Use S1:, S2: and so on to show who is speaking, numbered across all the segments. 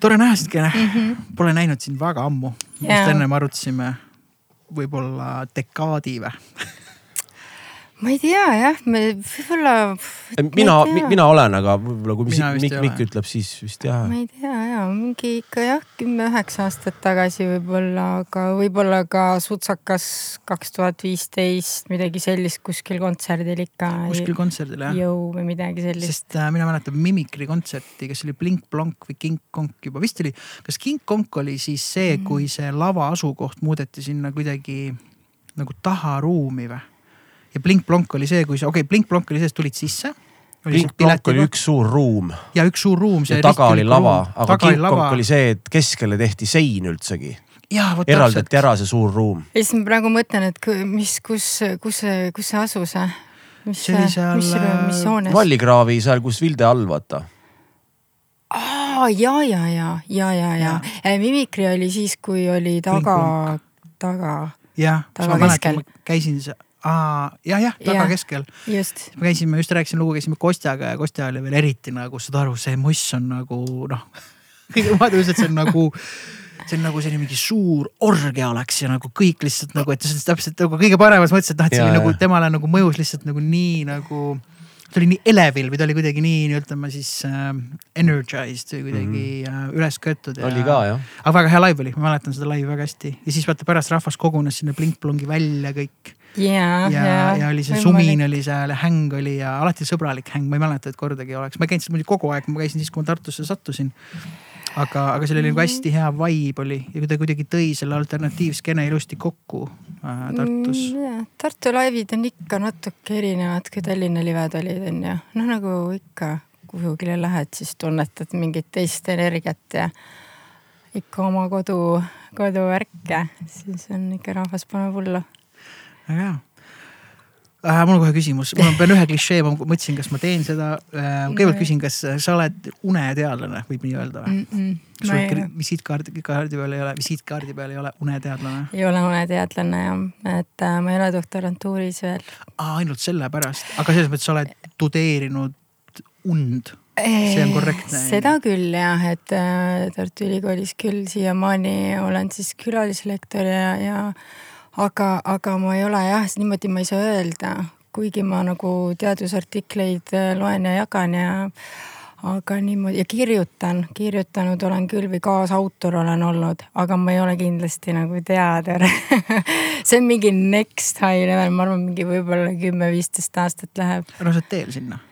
S1: tore näha sind, Kene mm. -hmm. Pole näinud sind väga ammu. just ennem arutasime võib-olla dekaadi või
S2: ma ei tea jah, me võib-olla.
S3: mina, mina olen, aga võib-olla kui Mikk, Mikk ütleb, siis vist jah.
S2: ma ei tea ja mingi ikka jah, kümme-üheksa aastat tagasi võib-olla, aga võib-olla ka sutsakas kaks tuhat viisteist, midagi sellist kuskil kontserdil ikka.
S1: kuskil kontserdil jah.
S2: jõu või midagi sellist.
S1: sest äh, mina mäletan Mimikri kontserti, kas oli Blink Blonk või King Kong juba vist oli, kas King Kong oli siis see mm., kui see lava asukoht muudeti sinna kuidagi nagu taharuumi või? ja Blink-Blonk oli see, kui sa, okei okay,, Blink-Blonk oli see, et tulid sisse.
S3: Blink-Blonk oli üks suur ruum.
S1: ja üks suur ruum.
S3: ja taga oli lava, aga King-Kong oli see, et keskele tehti sein üldsegi. eraldati ära see suur ruum.
S2: ja siis ma praegu mõtlen, et mis, kus, kus see, kus see asus? mis,
S1: see oli seal,
S2: mis, mis hoones?
S3: Vallikraavi seal, kus Vilde all vaata
S2: aa ja, ja, ja, ja, ja, ja, ja. Mimikri oli siis, kui oli taga, taga.
S1: jah, ma mäletan, ma käisin aa, jah, jah, taga ja, keskel. me käisime, just rääkisin lugu, käisime Kostjaga ja Kostja oli veel eriti nagu, saad aru, see muss on nagu noh kõige et see on nagu see on nagu selline mingi suur orgia oleks ja nagu kõik lihtsalt nagu, et see on täpselt nagu kõige paremas mõttes, et noh, et see oli nagu temale nagu mõjus lihtsalt nagu nii nagu ta oli nii elevil või ta oli kuidagi nii ütleme siis äh, energized või kuidagi mm -hmm. äh, üles köetud.
S3: oli ka jah.
S1: aga väga hea live oli, ma mäletan seda laivi väga hästi ja siis vaata pärast rahvas kogunes sinna Blink-Blongi välja kõik
S2: yeah,.
S1: ja yeah., ja oli see sumin oli seal, häng oli ja alati sõbralik häng, ma ei mäleta, et kordagi oleks, ma ei käinud seal muidugi kogu aeg, ma käisin siis, kui ma Tartusse sattusin aga, aga seal oli nagu hästi hea vibe oli ja ta kuidagi tõi selle alternatiivskeene ilusti kokku äh, Tartus
S2: mm,. Tartu laivid on ikka natuke erinevad, kui Tallinna livad olid, on ju. noh, nagu ikka kuhugile lähed, siis tunnetad mingit teist energiat ja ikka oma kodu, koduvärke, siis on ikka rahvas paneb hullu.
S1: Väga hea äh,. mul on kohe küsimus, ma pean ühe klišee, ma mõtlesin, kas ma teen seda äh,. kõigepealt küsin, kas sa oled uneteadlane, võib nii öelda või mm? -mm. kas sul visiitkaardi, kaardi peal ei ole, visiitkaardi peal ei ole uneteadlane?
S2: ei ole uneteadlane jah, et äh, ma ei ole doktorantuuris veel.
S1: ainult sellepärast, aga selles mõttes sa oled tudeerinud und see on korrektne.
S2: seda küll jah, et äh, Tartu Ülikoolis küll siiamaani olen siis külalislektor ja, ja aga, aga ma ei ole jah, niimoodi ma ei saa öelda, kuigi ma nagu teadusartikleid äh, loen ja jagan ja aga niimoodi ja kirjutan, kirjutanud olen küll või kaasautor olen olnud, aga ma ei ole kindlasti nagu teadur see on mingi next high level, ma arvan, mingi võib-olla kümme-viisteist aastat läheb.
S1: no sa oled teel sinna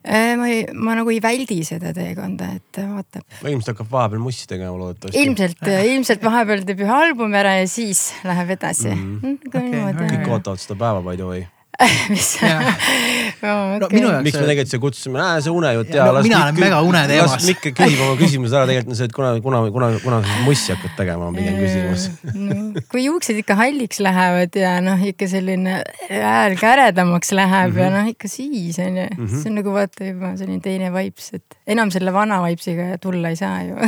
S2: ma ei, ma nagu ei väldi seda teekonda, et vaatab.
S3: ilmselt hakkab vahepeal mussi tegema loodetavasti.
S2: ilmselt, ilmselt vahepeal teeb ühe albumi ära ja siis läheb edasi mm. -hmm.
S3: Okay, kõik ootavad seda päeva by the way
S2: mis
S3: no, okay. no, miks me tegelikult siia kutsusime, see unejutt ja,
S1: ja. no, mina olen mega uneteemas.
S3: las Mikk küsib oma küsimuse ära, tegelikult on see, et kuna, kuna, kuna, kuna sa mussi hakkad tegema, on pigem küsimus
S2: no, kui juuksed ikka halliks lähevad ja noh, ikka selline hääl käredamaks läheb mm -hmm. ja noh, ikka siis on ju -hmm. see on nagu vaata juba selline teine vibes, et enam selle vana vibes'iga tulla ei saa ju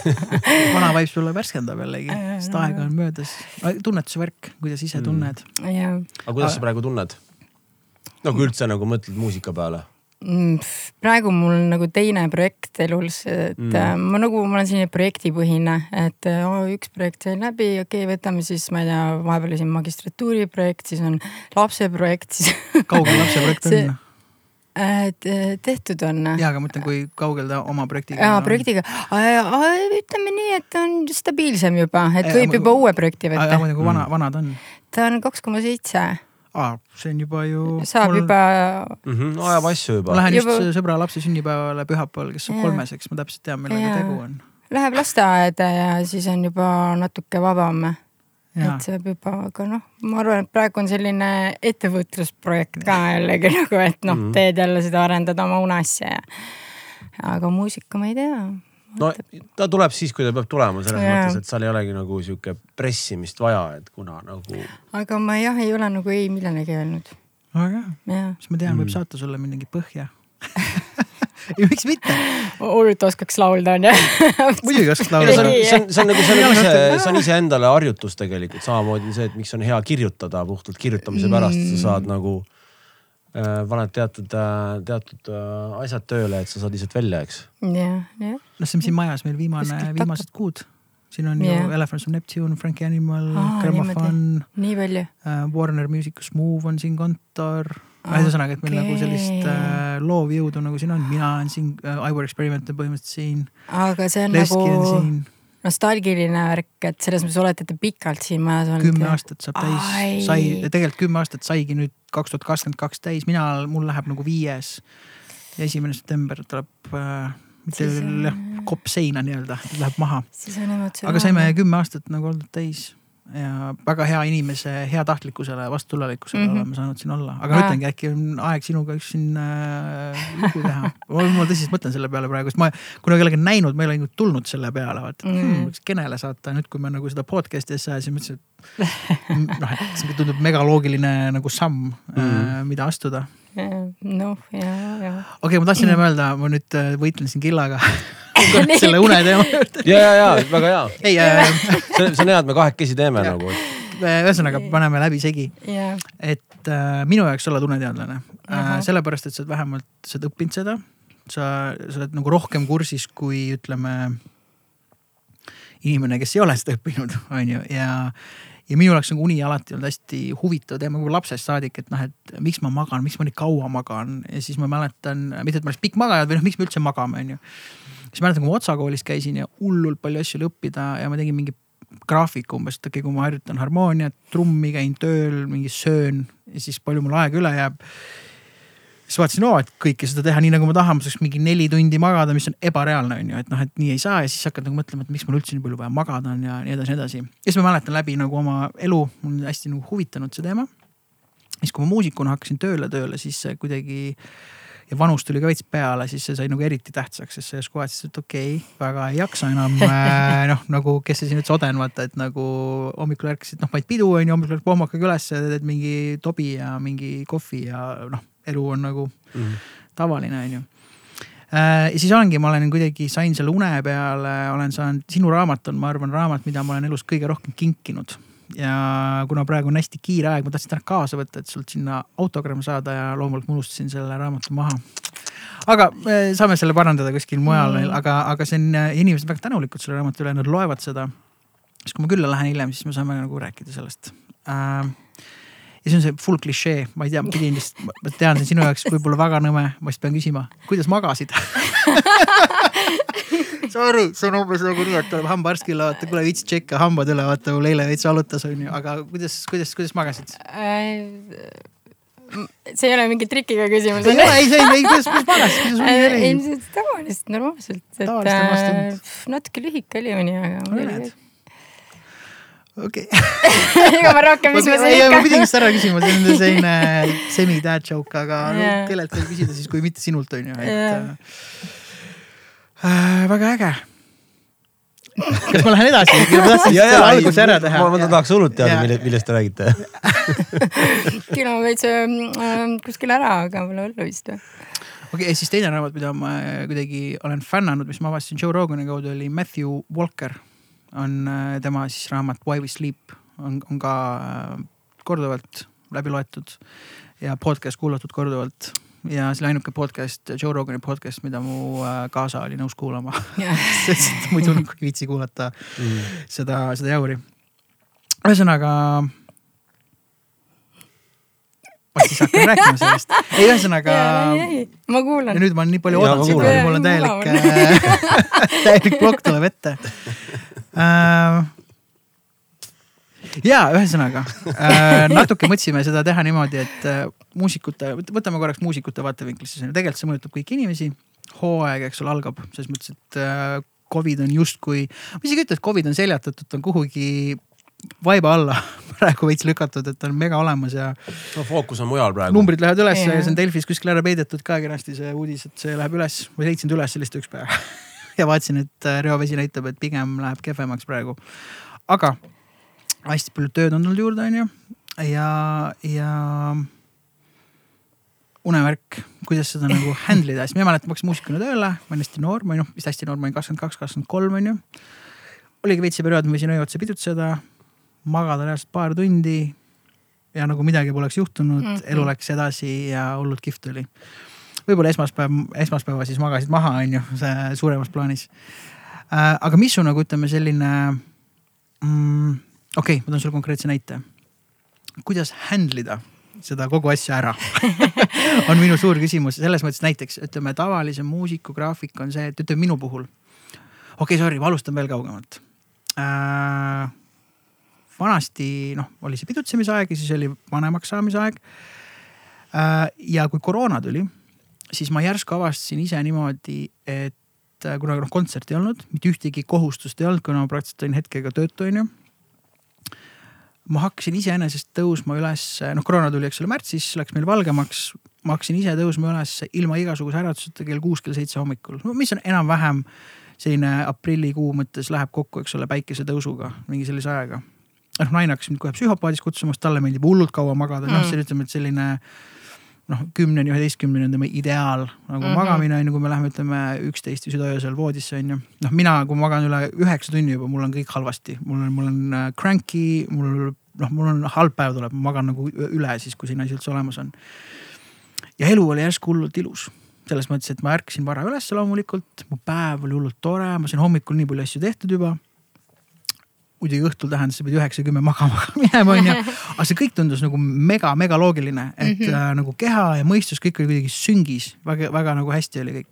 S1: vana vibes tuleb värskendab jällegi, sest aega on möödas. tunnetuse värk, kuidas ise mm. tunned.
S3: aga kuidas sa praegu tunned? no kui üldse nagu mõtled muusika peale
S2: mm, praegu mul nagu teine projekt elus, et mm. Äh, ma nagu, ma olen selline projektipõhine, et oh, üks projekt sai läbi, okei okay,, võtame siis, ma ei tea, vahepeal oli siin magistratuuriprojekt, siis on lapseprojekt, siis.
S1: kaugel lapseprojekt on?
S2: Äh, tehtud on.
S1: ja, aga ma mõtlen, kui kaugel ta oma projektiga.
S2: jaa, projektiga, ütleme nii, et on stabiilsem juba, et võib juba uue projekti võtta.
S1: aga nagu vana, vana ta on?
S2: ta on kaks koma seitse
S1: aa, see on juba ju.
S2: saab kolm... juba
S3: mm. -hmm, no ajab asju juba.
S1: ma lähen juba... just sõbra lapse sünnipäevale pühapäeval, kes saab kolmes, eks ma täpselt tean, millega tegu on.
S2: Läheb lasteaeda ja siis on juba natuke vabam. Et saab juba, aga noh, ma arvan, et praegu on selline ettevõtlusprojekt ka jällegi nagu, et noh mm -hmm., teed jälle seda arendada oma uneasja ja. aga muusika ma ei tea
S3: no ta tuleb siis, kui ta peab tulema, selles ja. mõttes, et seal ei olegi nagu sihuke pressimist vaja, et kuna nagu.
S2: aga ma jah, ei ole nagu ei millenegi öelnud.
S1: väga hea, siis ma tean, võib mm. saata sulle mingi põhja ja miks mitte?
S2: hullult oskaks laulda onju
S1: muidugi oskaks laulda.
S3: see on, see on nagu, see on ise, see on iseendale harjutus tegelikult, samamoodi see, et miks on hea kirjutada puhtalt kirjutamise pärast, sa saad nagu äh, paned teatud, teatud asjad tööle, et sa saad lihtsalt välja, eks.
S2: jah, jah.
S1: noh, see on siin majas meil viimane, viimased kuud. siin on yeah. ju Elephants of Neptune, Frankie Animal Gramophone.
S2: nii palju
S1: uh,. Warner Music Smooth on siin kontor. Ühesõnaga, et meil nagu sellist uh, loovjõudu nagu siin on, mina olen siin uh,, Ivor Experiment on põhimõtteliselt siin.
S2: aga see on Leski nagu nostalgiline värk, et selles mõttes olete te pikalt siin majas olnud.
S1: kümme aastat saab täis, sai, tegelikult kümme aastat saigi nüüd kaks tuhat kakskümmend kaks täis, mina, mul läheb nagu viies. ja esimene september tuleb äh, mitte jah, kopp seina nii-öelda, läheb maha. aga saime kümme aastat nagu oldud täis ja väga hea inimese heatahtlikkusele, vastutulelikkusele mm -hmm. oleme saanud siin olla, aga ma ütlengi, äkki on aeg sinuga üks siin äh, lugu teha. ma tõsiselt mõtlen selle peale praegu, sest ma kunagi ei olegi näinud, ma ei ole nagu tulnud selle peale, vaata mm, -hmm. hmm, kenele saata nüüd, kui me nagu seda podcast'i asja ajasime, mõtlesin, et noh, et see tundub megaloogiline nagu samm mm, -hmm. äh, mida astuda
S2: noh, ja, ja.
S1: okei okay,, ma tahtsin ennem öelda, ma nüüd äh, võitlen siin Killaga selle une teema
S3: juurde. ja, ja, ja väga hea. ei äh,, see, see on hea, et me kahekesi teeme ja. nagu.
S1: ühesõnaga paneme läbisegi yeah.. et äh, minu jaoks sa oled uneteadlane. -huh. sellepärast, et sa oled vähemalt, sa oled õppinud seda. sa, sa oled nagu rohkem kursis kui ütleme inimene, kes ei ole seda õppinud, on ju, ja ja minu jaoks nagu uni alati olnud hästi huvitav teema nagu lapsest saadik, et noh, et miks ma magan, miks ma nii kaua magan ja siis ma mäletan, mitte et ma oleks pikk magaja või noh, miks me üldse magame, onju. Siis mäletan, kui ma Otsa koolis käisin ja hullult palju asju oli õppida ja ma tegin mingi graafiku umbes, et okei okay,, kui ma harjutan harmooniat, trummi, käin tööl, mingi söön ja siis palju mul aega üle jääb siis vaatasin, oo, et kõike seda teha nii nagu ma tahan, ma saaks mingi neli tundi magada, mis on ebareaalne, on ju, et noh, et nii ei saa ja siis hakkad nagu mõtlema, et miks mul üldse nii palju vaja magada on ja nii edasi, nii edasi. ja siis ma mäletan läbi nagu oma elu, mul on hästi nagu huvitanud see teema. siis, kui ma muusikuna hakkasin tööle tööle, siis kuidagi ja vanus tuli ka veits peale, siis see sai nagu eriti tähtsaks, sest sa järsku vaatasid, et okei okay,, väga ei jaksa enam äh, noh, nagu kes see siin üldse oden, vaata, et nagu hommikul ärkasid, noh, panid pidu on ju, hommikul ärkad pohmakaga üles, teed mingi tobi ja mingi kohvi ja noh elu on nagu mm -hmm. tavaline, on ju äh, ja siis olengi, ma olen kuidagi sain selle une peale, olen saanud, sinu raamat on, ma arvan, raamat, mida ma olen elus kõige rohkem kinkinud. Ja kuna praegu on hästi kiire aeg, ma tahtsin täna kaasa võtta, et sult sinna autogramm saada ja loomulikult ma unustasin selle raamatu maha. aga äh, saame selle parandada kuskil mujal mm. -hmm. aga, aga see on, inimesed on väga tänulikud selle raamatu üle, nad loevad seda. siis kui ma külla lähen hiljem, siis me saame nagu rääkida sellest äh, ja see on see full klišee, ma ei tea, ma pidin lihtsalt, ma tean, see on sinu jaoks võib-olla väga nõme, ma siis pean küsima, kuidas magasid? Sorry, see on umbes nagu nii, et tuleb hambaarst külla, vaata, kuule viitsid tšekka hambad üle, vaata mul eile veits valutas onju, aga kuidas, kuidas, kuidas magasid?
S2: Äh, see ei ole mingi trikiga küsimus.
S1: ei ole, ei, see ei, kuidas, kuidas magasid, kuidas
S2: oli? ei, tavaliselt, normaalselt, et äh, natuke lühike oli uni, aga
S1: okei okay.
S2: ega ma rohkem, mis ma
S1: siin ikka. ma pidin vist ära küsima, see on selline semi-dad joke, aga yeah. no, kellelt veel küsida siis, kui mitte sinult on ju, et yeah. äh, väga äge kas ma lähen edasi? ma tahtsin selle alguse ära teha.
S3: ma, ma tahaks hullult teada, mille, millest te räägite
S2: küll ma veits äh, kuskil ära, aga pole hullu vist või
S1: okei okay,, siis teine raamat, mida ma kuidagi olen fännanud, mis ma avastasin Joe Rogani kaudu, oli Matthew Walker on äh, tema siis raamat Why we sleep on, on ka äh, korduvalt läbi loetud ja podcast kuulatud korduvalt ja see oli ainuke podcast, Joe Rogani podcast, mida mu äh, kaasa oli nõus kuulama sest muidu nagu ei viitsi kuulata mm. seda, seda jauri. ühesõnaga. ma siis hakkan rääkima sellest. ei, ühesõnaga.
S2: ma kuulan.
S1: ja nüüd ma olen nii palju oodanud seda, mul on täielik täielik plokk tuleb ette äh, ja ühesõnaga äh, natuke mõtlesime seda teha niimoodi, et äh, muusikute, võtame korraks muusikute vaatevinklisse, tegelikult see mõjutab kõiki inimesi. hooaeg, eks ole, algab selles mõttes, et äh, Covid on justkui, ma isegi ei ütle, et Covid on seljatatud, ta on kuhugi vaiba alla praegu veits lükatud, et ta on mega olemas ja.
S3: no fookus on mujal praegu.
S1: numbrid lähevad üles ja see on Delfis kuskil ära peidetud ka kenasti see uudis, et see läheb üles, ma leidsin ta üles lihtsalt üks päev ja vaatasin, et äh, reovesi näitab, et pigem läheb kehvemaks praegu. aga hästi palju tööd on tulnud juurde, onju. ja, ja unevärk, kuidas seda nagu handle ida, siis ma mäletan, ma hakkasin muusikuna tööle, ma olin hästi noor, ma olin noh, vist hästi noor, ma olin kakskümmend kaks, kakskümmend kolm onju. oligi veits see periood, ma võisin öö otsa pidutseda, magada reaalselt paar tundi. ja nagu midagi poleks juhtunud mm, -hmm. elu läks edasi ja hullult kihvt oli. Võib-olla esmaspäev, esmaspäeva siis magasid maha, on ju, suuremas plaanis äh,. aga mis su nagu ütleme selline mm,, okei okay,, ma toon sulle konkreetse näite. kuidas handle ida seda kogu asja ära on minu suur küsimus selles mõttes näiteks ütleme tavalise muusiku graafik on see, et ütleme minu puhul. okei okay,, sorry, ma alustan veel kaugemalt äh, vanasti noh, oli see pidutsemise aeg ja siis oli vanemaks saamise aeg äh,. ja kui koroona tuli, siis ma järsku avastasin ise niimoodi, et äh, kuna noh kontserti ei olnud, mitte ühtegi kohustust ei olnud, kuna ma praktiliselt olin hetkega töötu, onju ma hakkasin iseenesest tõusma üles, noh koroona tuli, eks ole, märtsis, läks meil valgemaks. ma hakkasin ise tõusma üles ilma igasuguse äratuseta kell kuus, kell seitse hommikul, no mis on enam-vähem selline aprillikuu mõttes läheb kokku, eks ole, päikesetõusuga, mingi sellise ajaga noh, naine hakkas mind kohe psühhopaadis kutsuma, sest talle meeldib hullult kaua magada mm., noh, see ütleme, et selline noh, kümneni, üheteistkümneni on tema ideaal nagu mm -hmm. magamine on ju, kui me läheme, ütleme üksteist või südaöösel voodisse on ju. noh, mina, kui ma magan üle üheksa tunni juba, mul on kõik halvasti, mul on, mul on äh, cranky, mul noh, mul on halb päev tuleb, ma magan nagu üle siis, kui selline asi üldse olemas on. ja elu oli järsku hullult ilus selles mõttes, et ma ärkasin vara üles loomulikult, mu päev oli hullult tore, ma sain hommikul nii palju asju tehtud juba muidugi õhtul tähendas, sa pidid üheksa, kümme magama minema onju. aga see kõik tundus nagu mega, mega loogiline, et mm -hmm. äh, nagu keha ja mõistus, kõik oli kuidagi süngis, väga, väga nagu hästi oli kõik.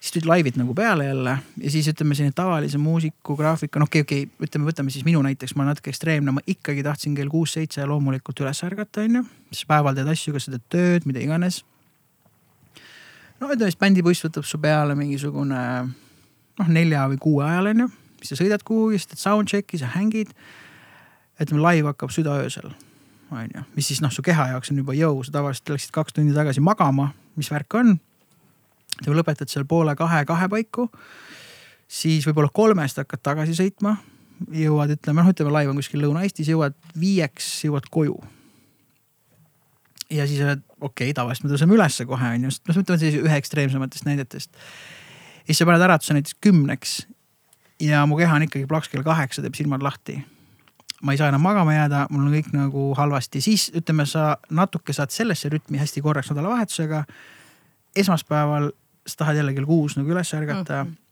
S1: siis tulid laivid nagu peale jälle ja siis ütleme selline tavalise muusiku graafika, noh okei okay,, okei okay,, ütleme, võtame siis minu näiteks, ma olen natuke ekstreemne, ma ikkagi tahtsin kell kuus-seitse loomulikult üles ärgata, onju. siis päeval teed asju, kas sa teed tööd, mida iganes. no ütleme siis bändibuss võtab su peale mingisugune noh, nelja või kuue ajal onju siis sa sõidad kuhugi, siis teed soundcheck'i, sa hängid. ütleme, live hakkab südaöösel, on ju, mis siis noh, su keha jaoks on juba jõu, sa tavaliselt läksid kaks tundi tagasi magama, mis värk on. sa lõpetad seal poole kahe, kahe paiku. siis võib-olla kolmest hakkad tagasi sõitma, jõuad, ütleme noh, ütleme live on kuskil Lõuna-Eestis, jõuad viieks, jõuad koju ja siis oled, okei okay,, tavaliselt me tõuseme ülesse kohe on ju, sest noh, ütleme siis ühe ekstreemsematest näidetest. siis sa paned äratuse näiteks kümneks ja mu keha on ikkagi plaks kell kaheksa, teeb silmad lahti. ma ei saa enam magama jääda, mul on kõik nagu halvasti, siis ütleme, sa natuke saad sellesse rütmi hästi korraks nädalavahetusega. esmaspäeval sa tahad jälle kell kuus nagu üles ärgata mm. -hmm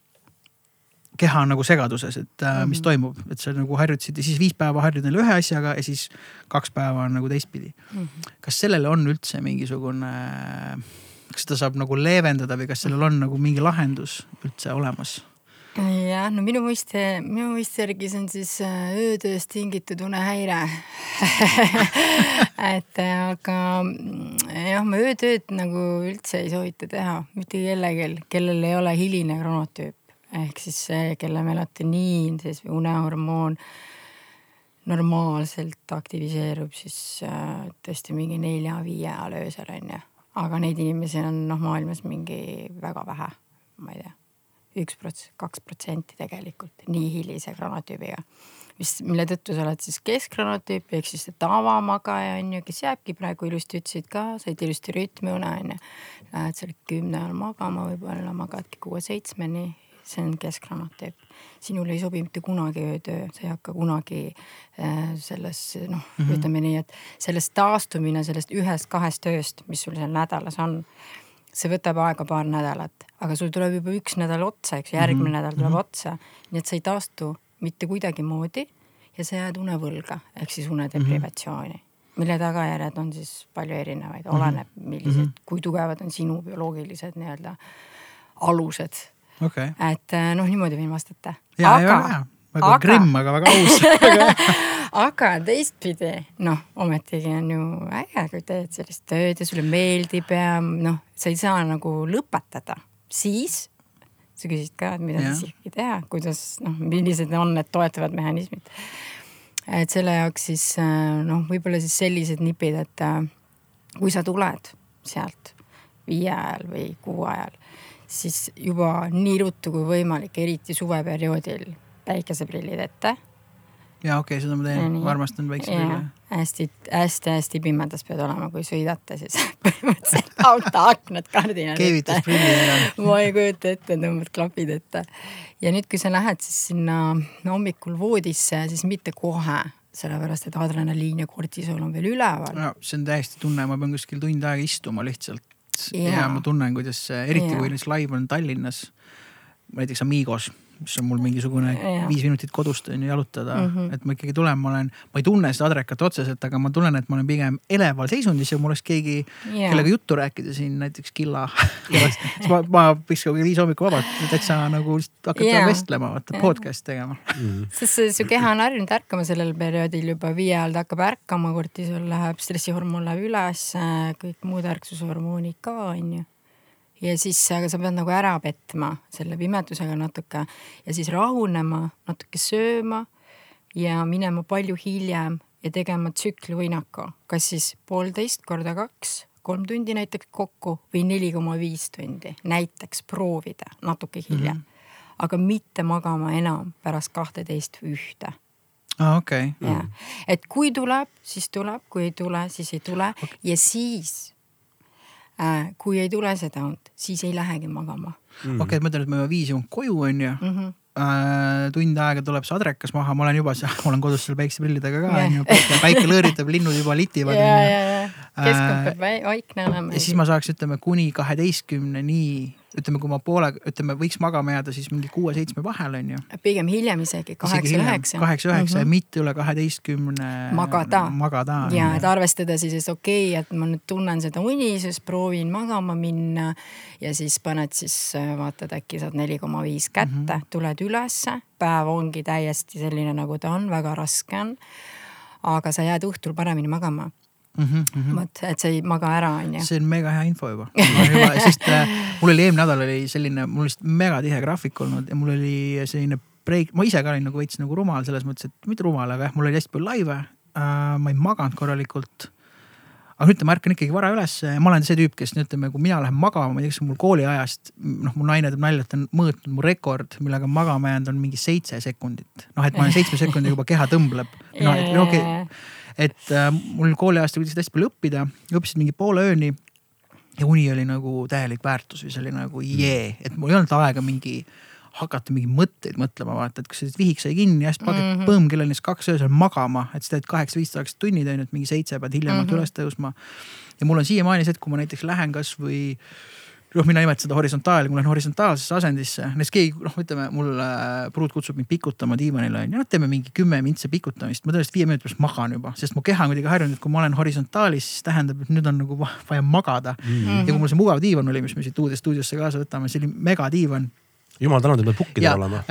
S1: keha on nagu segaduses, et mm -hmm. mis mhm. toimub, et sa nagu harjutasid ja siis viis päeva harjud neile ühe asjaga ja siis kaks päeva on nagu teistpidi mm. -hmm. kas sellele on üldse mingisugune, kas seda saab nagu leevendada või kas sellel on nagu mingi lahendus üldse olemas?
S2: Jah, no minu mõiste, minu mõiste järgi see on siis äh, öötööst tingitud unehäire. Et äh, aga mm, jah, ma öötööd nagu üldse ei soovita teha mitte kellelgi, kellel ei ole hiline kronotüüp ehk siis see, kelle melatoniin siis unehormoon normaalselt aktiviseerub siis äh, tõesti mingi nelja-viie ajal öösel onju. aga neid inimesi on noh, maailmas mingi väga vähe, ma ei tea üks prots-, kaks protsenti tegelikult nii hilise granotüübiga. mis, mille tõttu sa oled siis keskgranotüüp ehk siis see tavamagaja on ju, kes jääbki praegu ilusti ütlesid ka, said ilusti rütmiune on ju. Lähed seal kümne ajal magama, võib-olla magadki kuue-seitsmeni, see on keskgranotüüp. sinul ei sobi mitte kunagi öötöö, sa ei hakka kunagi äh, selles noh mm -hmm., ütleme nii, et sellest taastumine sellest ühest-kahest ööst, mis sul seal nädalas on see võtab aega paar nädalat, aga sul tuleb juba üks nädal otsa, eks ju, järgmine mm -hmm. nädal tuleb mm -hmm. otsa. nii et sa ei taastu mitte kuidagimoodi ja sa jääd unevõlga ehk siis unedeprivatsiooni mm, -hmm. mille tagajärjed on siis palju erinevaid, oleneb, mhm. millised mm, -hmm. kui tugevad on sinu bioloogilised nii-öelda alused
S1: okay..
S2: et noh, niimoodi võin vastata.
S1: aga väga aga... grimm, aga väga aus
S2: aga teistpidi noh, ometigi on ju äge, kui teed sellist tööd ja sulle meeldib ja noh, sa ei saa nagu lõpetada, siis sa küsisid ka, et mida ja. siis ikkagi teha, kuidas noh, millised on need toetavad mehhanismid. et selle jaoks siis noh, võib-olla siis sellised nipid, et kui sa tuled sealt viie ajal või kuu ajal, siis juba nii ruttu kui võimalik, eriti suveperioodil päikeseprillid ette.
S1: Ja okei okay,, seda ma teen, ma armastan päikeseprille.
S2: hästi-hästi-hästi pimedas pead olema, kui sõidate, siis põhimõtteliselt auto aknad, kardinad
S1: ette.
S2: ma ei kujuta ette, tõmbad klapid ette. ja nüüd, kui sa lähed siis sinna hommikul voodisse, siis mitte kohe sellepärast et adrenaliin ja kortisool on veel üleval.
S1: no see on täiesti tunne, ma pean kuskil tund aega istuma lihtsalt ja, ja ma tunnen, kuidas eriti ja. kui näiteks live on Tallinnas, näiteks Amigos mis on mul mingisugune ja. viis minutit kodust on ju jalutada mm, -hmm. et ma ikkagi tulen, ma olen, ma ei tunne seda adrekat otseselt, aga ma tunnen, et ma olen pigem eleval seisundis ja mul oleks keegi yeah., kellega juttu rääkida siin näiteks Killa siis ma, ma võiks ka viis hommikul vabalt täitsa nagu hakata yeah. vestlema, vaata yeah. podcast'i tegema mm.
S2: -hmm. sest su keha on harjunud ärkama sellel perioodil juba viie ajal ta hakkab ärkama, kortisool läheb, stressihormoon läheb üles, kõik muud ärksushormoonid ka on ju ja siis, aga sa pead nagu ära petma selle pimedusega natuke ja siis rahunema, natuke sööma ja minema palju hiljem ja tegema tsüklivõinaku, kas siis poolteist korda kaks, kolm tundi näiteks kokku või neli koma viis tundi, näiteks proovida natuke hiljem mm. -hmm. aga mitte magama enam pärast kahteteist või ühte
S1: aa ah,, okei
S2: okay.. jah, et kui tuleb, siis tuleb, kui ei tule, siis ei tule okay. ja siis. Kui ei tule seda und, siis ei lähegi magama
S1: mm.. okei okay,, et ma ütlen, et ma juba viis jõuan koju, onju mm. -hmm. Äh, tund aega tuleb see adrekas maha, ma olen juba seal, olen kodus seal päikseprillidega ka onju yeah., päike lõõritab, linnud juba litivad
S2: onju. keskkond peab vaikne olema.
S1: ja siis ma saaks, ütleme kuni kaheteistkümneni ütleme, kui ma poole, ütleme, võiks magama jääda siis mingi kuue-seitsme vahel on ju.
S2: pigem hiljem isegi, kaheksa-üheksa.
S1: kaheksa-üheksa ja mhm. mitte üle kaheteistkümne.
S2: magada.
S1: magada.
S2: ja et arvestada siis, et okei okay,, et ma nüüd tunnen seda unisust, proovin magama minna ja siis paned siis vaatad, äkki saad neli koma viis kätte mm, -hmm. tuled ülesse, päev ongi täiesti selline, nagu ta on, väga raske on. aga sa jääd õhtul paremini magama mm. -hmm. vot, et sa ei maga ära, onju.
S1: see on mega hea info juba, sest äh, mul oli eelmine nädal oli selline, mul oli mega tihe graafik olnud ja mul oli selline break, ma ise ka olin nagu veits nagu rumal selles mõttes, et mitte rumal, aga jah, mul oli hästi palju laive äh,. ma ei maganud korralikult aga ütleme, ma ärkan ikkagi vara ülesse ja ma olen see tüüp, kes ütleme, kui mina lähen magama, ma ei tea, kas mul kooliajast, noh, mu naine teeb nalja, et on mõõtnud mu rekord, millega magama jäänud on mingi seitse sekundit. noh, et ma olen seitsme sekundiga juba keha tõmbleb. no okei okay,, et äh, mul kooliajast tuli hästi palju õppida, õppisin mingi poole ööni. ja uni oli nagu täielik väärtus või see oli nagu jee, et mul ei olnud aega mingi hakata mingeid mõtteid mõtlema, vaata, et kui see vihik sai kinni, hästi paket mm -hmm. põmm kell on siis kaks öösel magama, et sa teed kaheksa-viis ajaks tunnid on ju, et mingi seitse pead hiljemalt mm -hmm. üles tõusma. ja mul on siiamaani see, et kui ma näiteks lähen kasvõi noh, mina nimetan seda horisontaali, kui ma lähen horisontaalsesse asendisse, näiteks keegi noh, ütleme mul äh, pruut kutsub mind pikutama diivanile onju, noh teeme mingi kümme mintse pikutamist, ma tõesti viie minuti pärast magan juba, sest mu keha on kuidagi harjunud, et kui ma olen horisontaalis, siis tähendab, et nüüd on nagu vaja magada mm. -hmm. ja kui mul see mugav diivan oli, mis me siit uude stuudiosse kaasa võtame, see oli megadiivan
S3: jumal tänatud, et pead pukkidel olema.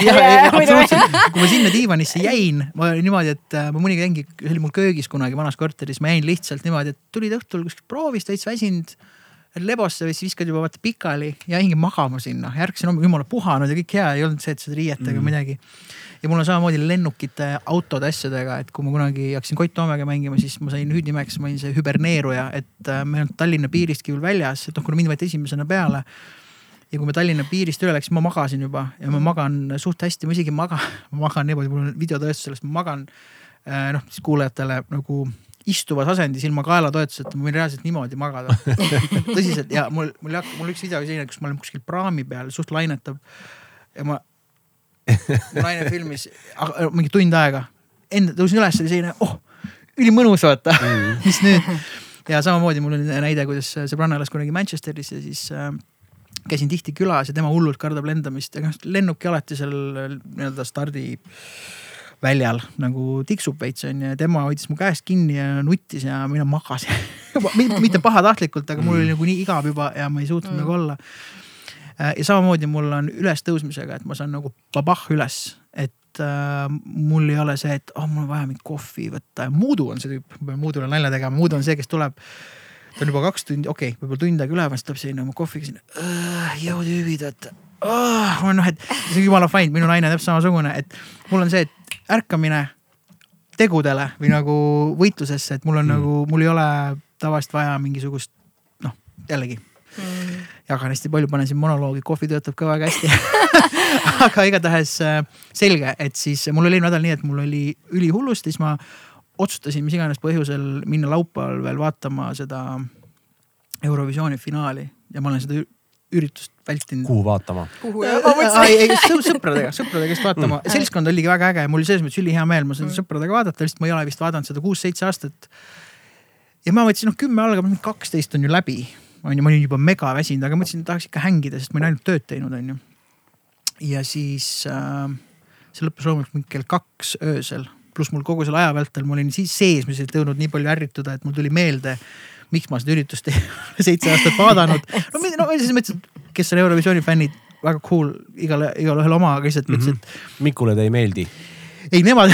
S1: absoluutselt, kui ma sinna diivanisse jäin, ma olin niimoodi, et äh, ma mõnikord jäingi, see oli mul köögis kunagi vanas korteris, ma jäin lihtsalt niimoodi, et tulid õhtul kuskilt proovist, veits väsinud lebosse või siis viskad juba vaata pikali ja jäingi magama sinna, ärkasin hommikul jumala puhanud ja kõik hea, ei olnud see, et sa riietega mm. midagi. ja mul on samamoodi lennukite, autode asjadega, et kui ma kunagi hakkasin Koit Toomega mängima, siis ma sain hüüdnimeks, ma olin see hüberneeruja, et äh, me ei olnud Tallinna piiristki veel väljas, et noh, kuna mind võeti esimesena peale ja kui me Tallinna piirist üle läksime, ma magasin juba ja ma magan suht hästi, ma isegi magan, ma magan niimoodi, mul on videotõestus sellest, ma magan äh, noh, siis kuulajatele nagu istuvas asendis ilma kaelatoetuseta, ma võin reaalselt niimoodi magada tõsiselt ja mul, mul mul üks video selline, kus ma olen kuskil praami peal, suht lainetab. ja ma, mu naine filmis mingi tund aega, enda tõusin üles, oli selline, oh, ülimõnus vaata mm., mis nüüd. ja samamoodi mul oli näide, kuidas sõbranna elas kunagi Manchesteris ja siis äh, käisin tihti külas ja tema hullult kardab lendamist ja noh lennubki alati seal nii-öelda stardi väljal nagu tiksub veits onju ja tema hoidis mu käest kinni ja nuttis ja mina magasin mitte pahatahtlikult, aga mul oli mm. nagu nii igav juba ja ma ei suutnud mm. nagu olla. Äh, ja samamoodi mul on ülestõusmisega, et ma saan nagu babah üles, et äh, mul ei ole see, et oh, mul on vaja mingit kohvi võtta ja Muudu on see tüüp, ma pean Muudule nalja tegema, Muudu on see, kes tuleb ta on juba kaks tundi, okei okay,, võib-olla tund aega üleval, siis tuleb selline oma kohviga sinna. jõu tüübid, vaata oh,. noh, et see on jumala fine, minu naine on täpselt samasugune, et mul on see, et ärkamine tegudele või nagu võitlusesse, et mul on mm. nagu, mul ei ole tavaliselt vaja mingisugust noh, jällegi mm. jagan hästi palju, panen siin monoloogi, kohvi töötab ka väga hästi aga igatahes äh, selge, et siis mul oli eelmine nädal nii, et mul oli ülihullust, siis ma otsustasin mis iganes põhjusel minna laupäeval veel vaatama seda Eurovisiooni finaali ja ma olen seda üritust vältinud.
S3: kuhu vaatama?
S2: ja ma mõtlesin.
S1: sõpradega, sõpradega just vaatama mm., seltskond oligi väga äge, mul oli selles mõttes ülihea meel, ma sain mm. sõpradega vaadata, lihtsalt ma ei ole vist vaadanud seda kuus-seitse aastat. ja ma mõtlesin, noh kümme algab, kaksteist on ju läbi, on ju, ma olin juba mega väsinud, aga mõtlesin, tahaks ikka hängida, sest ma olin ainult tööd teinud, on ju. ja siis äh, see lõppes loomulikult mingi kell kaks öösel, pluss mul kogu selle aja vältel ma olin siis sees, mis ei jõudnud nii palju ärrituda, et mul tuli meelde miks ma seda üritust ei ole seitse aastat vaadanud. no, no selles mõttes, et kes on Eurovisiooni fännid, väga cool, igale, igalühel oma, aga lihtsalt mõtlesin mm,
S3: -hmm. et. Mikule ta ei meeldi
S1: ei, nemad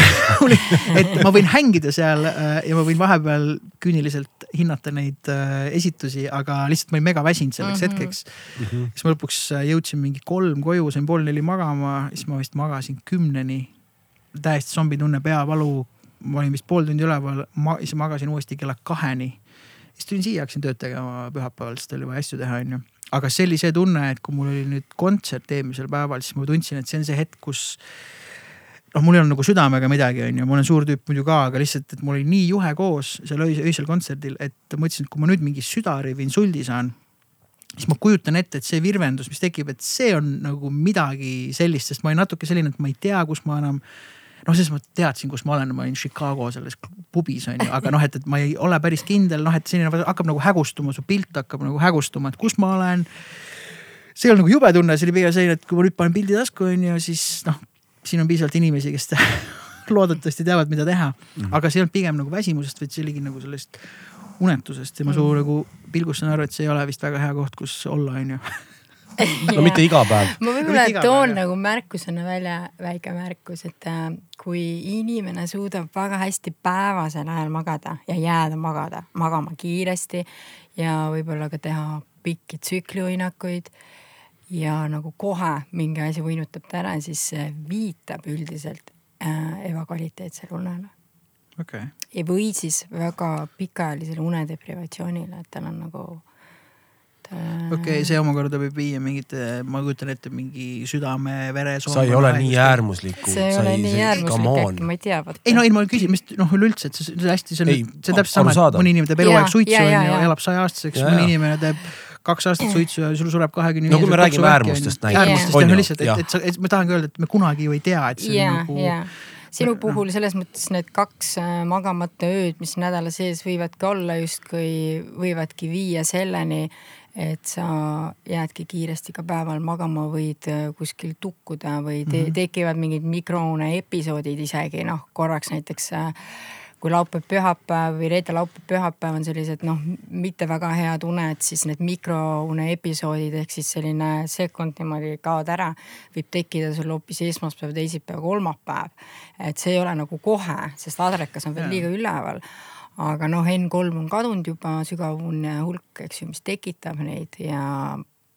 S1: et ma võin hängida seal äh, ja ma võin vahepeal küüniliselt hinnata neid äh, esitusi, aga lihtsalt ma olin mega väsinud selleks mm -hmm. hetkeks mm. -hmm. siis ma lõpuks äh, jõudsin mingi kolm koju, sain pool neli magama, siis ma vist magasin kümneni. täiesti zombitunne, peavalu, ma olin vist pool tundi üleval, siis magasin uuesti kella kaheni siis tulin siia, hakkasin tööd tegema pühapäeval, sest oli vaja asju teha, onju. aga see oli see tunne, et kui mul oli nüüd kontsert eelmisel päeval, siis ma tundsin, et see on see hetk, kus noh, mul ei olnud nagu südamega midagi, onju, ma olen suur tüüp muidu ka, aga lihtsalt, et mul oli nii juhe koos seal öisel, kontserdil, et ma mõtlesin, et kui ma nüüd mingi südari või insuldi saan, siis ma kujutan ette, et see virvendus, mis tekib, et see on nagu midagi sellist, sest ma olin natuke selline, et ma ei tea, kus ma enam noh, selles mõttes teadsin, kus ma olen, ma olin Chicago selles pubis on ju, aga noh, et, et ma ei ole päris kindel, noh, et selline hakkab nagu hägustuma, su pilt hakkab nagu hägustuma, et kus ma olen. see ei olnud nagu jube tunne, see oli pigem selline, et kui ma nüüd panen pildi tasku on ju, siis noh, siin on piisavalt inimesi, kes loodetavasti teavad, mida teha mm. -hmm. aga see ei olnud pigem nagu väsimusest, vaid see oligi nagu sellest unetusest ja ma su mm -hmm. nagu pilgust saan aru, et see ei ole vist väga hea koht, kus olla, on ju
S3: no mitte iga päev.
S2: ma võib-olla toon päev, nagu märkusena välja väike märkus, et äh, kui inimene suudab väga hästi päevasel ajal magada ja jääda magada, magama kiiresti ja võib-olla ka teha pikki tsükliuinakuid ja nagu kohe mingi asi uinutab ta ära, siis see viitab üldiselt äh, ebakvaliteetsele unele.
S1: Okay..
S2: või siis väga pikaajalisele unedeprivatsioonile, et tal on nagu
S1: okei okay,, see omakorda võib viia mingite, ma kujutan ette, mingi südame-veresoonde.
S3: sa ei ole nii äärmuslik.
S2: see ei ole nii äärmuslik äkki, ma ei tea.
S1: ei no ei, ma küsin, mis noh, üleüldse, et see, hästi, see on, see on täpselt sama, et mõni inimene teeb eluaeg suitsu onju, elab saja aastaseks, mõni inimene teeb kaks aastat suitsu ja sul sureb kahekümne
S3: no kui me räägime äärmustest
S1: näiteks. äärmustest on ju lihtsalt, et, et sa, et ma tahangi öelda, et me kunagi ju ei tea, et see
S2: yeah, on nagu yeah sinu puhul selles mõttes need kaks äh, magamata ööd, mis nädala sees võivadki olla justkui, võivadki viia selleni, et sa jäädki kiiresti ka päeval magama, võid äh, kuskil tukkuda või te mm -hmm. tekivad mingid mikroune episoodid isegi noh, korraks näiteks äh, kui laupäev-pühapäev või reede-laupäev-pühapäev on sellised noh, mitte väga head uned, siis need mikroune episoodid ehk siis selline sekund niimoodi kaod ära, võib tekkida sul hoopis esmaspäev, teisipäev, kolmapäev. et see ei ole nagu kohe, sest adrekas on veel liiga üleval aga noh, N3 on kadunud juba sügavune hulk, eks ju, mis tekitab neid ja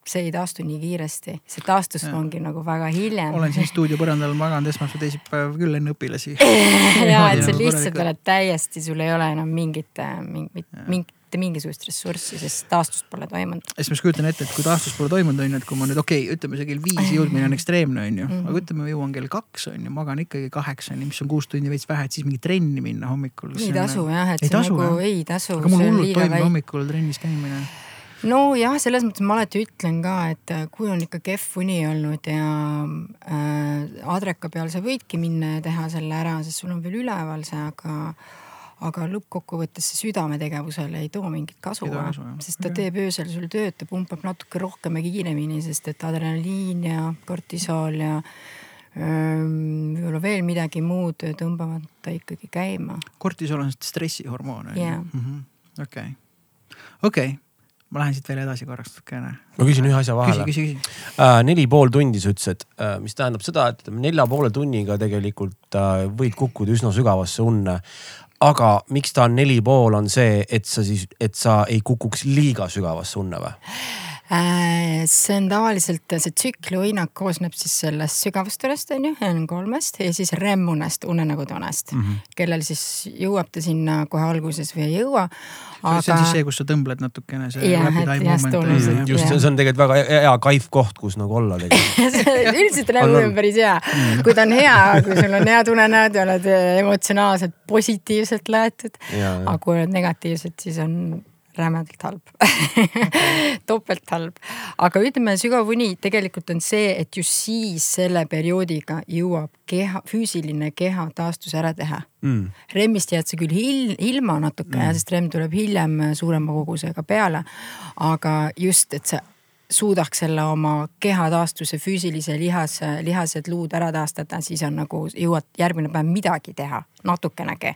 S2: see ei taastu nii kiiresti, see taastus ja. ongi nagu väga hiljem.
S1: olen siin stuudio põrandal maganud esmaspäev, teisipäev küll enne õpilasi
S2: ja, et sa lihtsalt oled täiesti, sul ei ole enam mingit, mingit, mingit mitte mingisugust ressurssi, sest taastust pole toimunud.
S1: siis ma just kujutan ette, et kui taastus pole toimunud, on ju, et kui ma nüüd okei okay,, ütleme see kell viis jõudmine on ekstreemne, on ju, mhm. aga ütleme, ma jõuan kell kaks on ju, magan ikkagi kaheksani, mis on kuus tundi veits vähe, et siis mingi trenni minna hommikul.
S2: ei tasu jah, et ei see tasu, nagu ei tasu.
S1: aga mul hullult toimub hommikul trennis käimine
S2: nojah, selles mõttes ma alati ütlen ka, et äh, kui on ikka kehv uni olnud ja äh, adreka peal sa võidki minna ja teha selle ära, sest sul on veel üleval see, aga aga lõppkokkuvõttes see südametegevusele ei too mingit kasu, sest ta teeb öösel sul tööd, ta pumpab natuke rohkem ja kiiremini, sest et adrenaliin ja kortisool ja võib-olla veel midagi muud tõmbavad ta ikkagi käima.
S1: kortisool on stressihormoon on ju? okei, okei ma lähen siit veel edasi korraks natukene.
S3: ma küsin ühe asja vahele.
S1: küsi, küsi, küsi.
S3: Äh, neli pool tundi sa ütlesid äh,, mis tähendab seda, et nelja poole tunniga tegelikult äh, võid kukkuda üsna sügavasse unne aga miks ta on neli pool, on see, et sa siis, et sa ei kukuks liiga sügavasse unne või?
S2: Äh, see on tavaliselt, see tsükliuinak koosneb siis sellest sügavustunest on ju, N3-st ja siis REM-unest, unenägutunest mm, -hmm. kellel siis jõuab ta sinna kohe alguses või ei jõua.
S1: Aga... see on siis see, kus sa tõmbled natukene
S3: just, see on tegelikult väga hea kaif koht, kus nagu olla
S2: tegelikult üldiselt REM-un on päris hea, mm. kui ta on hea, kui sul on head unenäod ja oled emotsionaalselt positiivselt laetud. aga kui oled negatiivsed, siis on rämedalt halb topelt halb. aga ütleme, sügav uni tegelikult on see, et just siis selle perioodiga jõuab keha, füüsiline keha taastuse ära teha mm.. REM-ist jääd sa küll hil, ilma natuke mm., sest REM tuleb hiljem suurema kogusega peale. aga just, et sa suudaks selle oma keha taastuse füüsilise lihas, lihased, luud ära taastada, siis on nagu jõuad järgmine päev midagi teha, natukenegi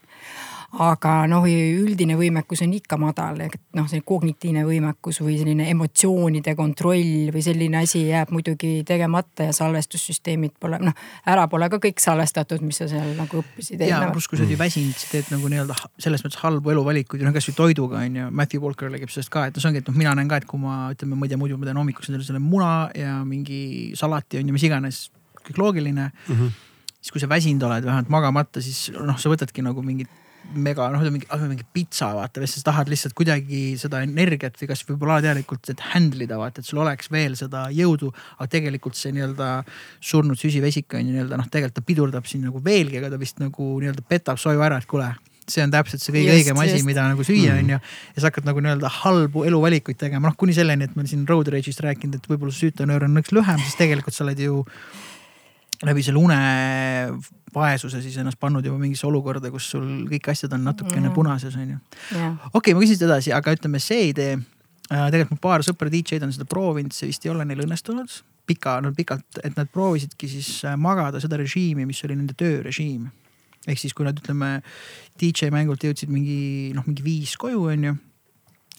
S2: aga noh, üldine võimekus on ikka madal, et noh, see kognitiivne võimekus või selline emotsioonide kontroll või selline asi jääb muidugi tegemata ja salvestussüsteemid pole noh, ära pole ka kõik salvestatud, mis sa seal nagu õppisid.
S1: ja pluss, kui sa oled ju väsinud, siis teed nagu nii-öelda selles mõttes halbu eluvalikuid, noh kasvõi toiduga on ju, Matthew Walker räägib sellest ka, et noh, see ongi, et noh, mina näen ka, et kui ma ütleme, ma ei tea, muidu ma teen hommikuks endale selle muna ja mingi salati on ju, mis iganes, kõik loogiline mm. -hmm siis kui sa väsinud oled, vähemalt magamata, siis noh, sa võtadki nagu mingit mega noh, mingi, mingi pitsa vaata, siis sa tahad lihtsalt kuidagi seda energiat või kas võib-olla alateadlikult, et handle ida vaata, et sul oleks veel seda jõudu. aga tegelikult see nii-öelda surnud süsivesik on ju nii-öelda noh, tegelikult ta pidurdab sind nagu veelgi, aga ta vist nagu nii-öelda petab soju ära, et kuule see on täpselt see kõige õigem asi, mida nagu süüa mm. on ju. ja sa hakkad nagu nii-öelda halbu eluvalikuid tegema, noh kuni selleni, et ma olen siin road rage'ist rääkinud, et võib-olla süütenöör on nõks lühem, siis tegelikult sa oled ju läbi selle unevaesuse siis ennast pannud juba mingisse olukorda, kus sul kõik asjad on natukene mm. punases on ju. okei okay,, ma küsin seda edasi, aga ütleme see idee äh,. tegelikult mul paar sõpra DJ-d on seda proovinud, see vist ei ole neil õnnestunud. pika, no pikalt, et nad proovisidki siis äh, magada seda režiimi, mis oli nende töörežiim. ehk siis, kui nad ütleme DJ mängult jõudsid mingi noh, mingi viis koju on ju.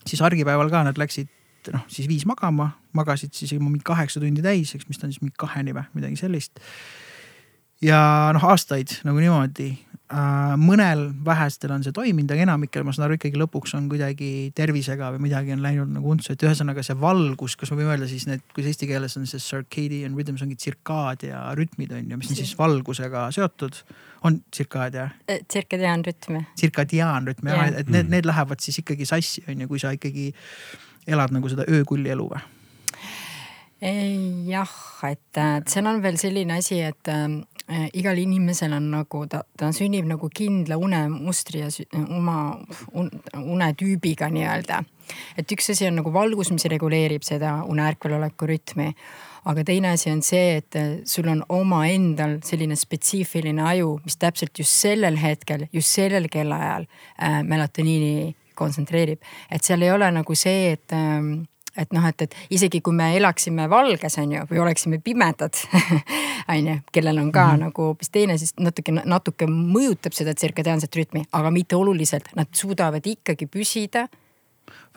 S1: siis argipäeval ka nad läksid noh, siis viis magama, magasid siis mingi kaheksa tundi täis, eks, mis ta on siis mingi kaheni või midagi sellist. ja noh, aastaid nagu niimoodi äh,. mõnel vähestel on see toiminud, aga enamikel ma saan aru ikkagi lõpuks on kuidagi tervisega või midagi on läinud nagu untsu, et ühesõnaga see valgus, kas me võime öelda siis need, kuidas eesti keeles on see circadian rhythms ongi tsirkaad ja rütmid on ju, mis on siis valgusega seotud on tsirkaad jah?
S2: tsirkadiaanrütm.
S1: tsirkadiaanrütm jah, et need, need lähevad siis ikkagi sassi on ju, kui sa ikkagi elad nagu seda öökulli elu või?
S2: jah, et seal on veel selline asi, et äh, igal inimesel on nagu ta, ta sünnib nagu kindla unemustri ja oma un, unetüübiga nii-öelda. et üks asi on nagu valgus, mis reguleerib seda une ärkveloleku rütmi aga teine asi on see, et äh, sul on omaendal selline spetsiifiline aju, mis täpselt just sellel hetkel, just sellel kellaajal äh, melatoniini kontsentreerib. et seal ei ole nagu see, et ähm, et noh, et, et isegi kui me elaksime valges, on ju, või oleksime pimedad on ju, kellel on ka mm -hmm. nagu hoopis teine, siis natuke, natuke mõjutab seda tsirkadiaanset rütmi, aga mitte oluliselt, nad suudavad ikkagi püsida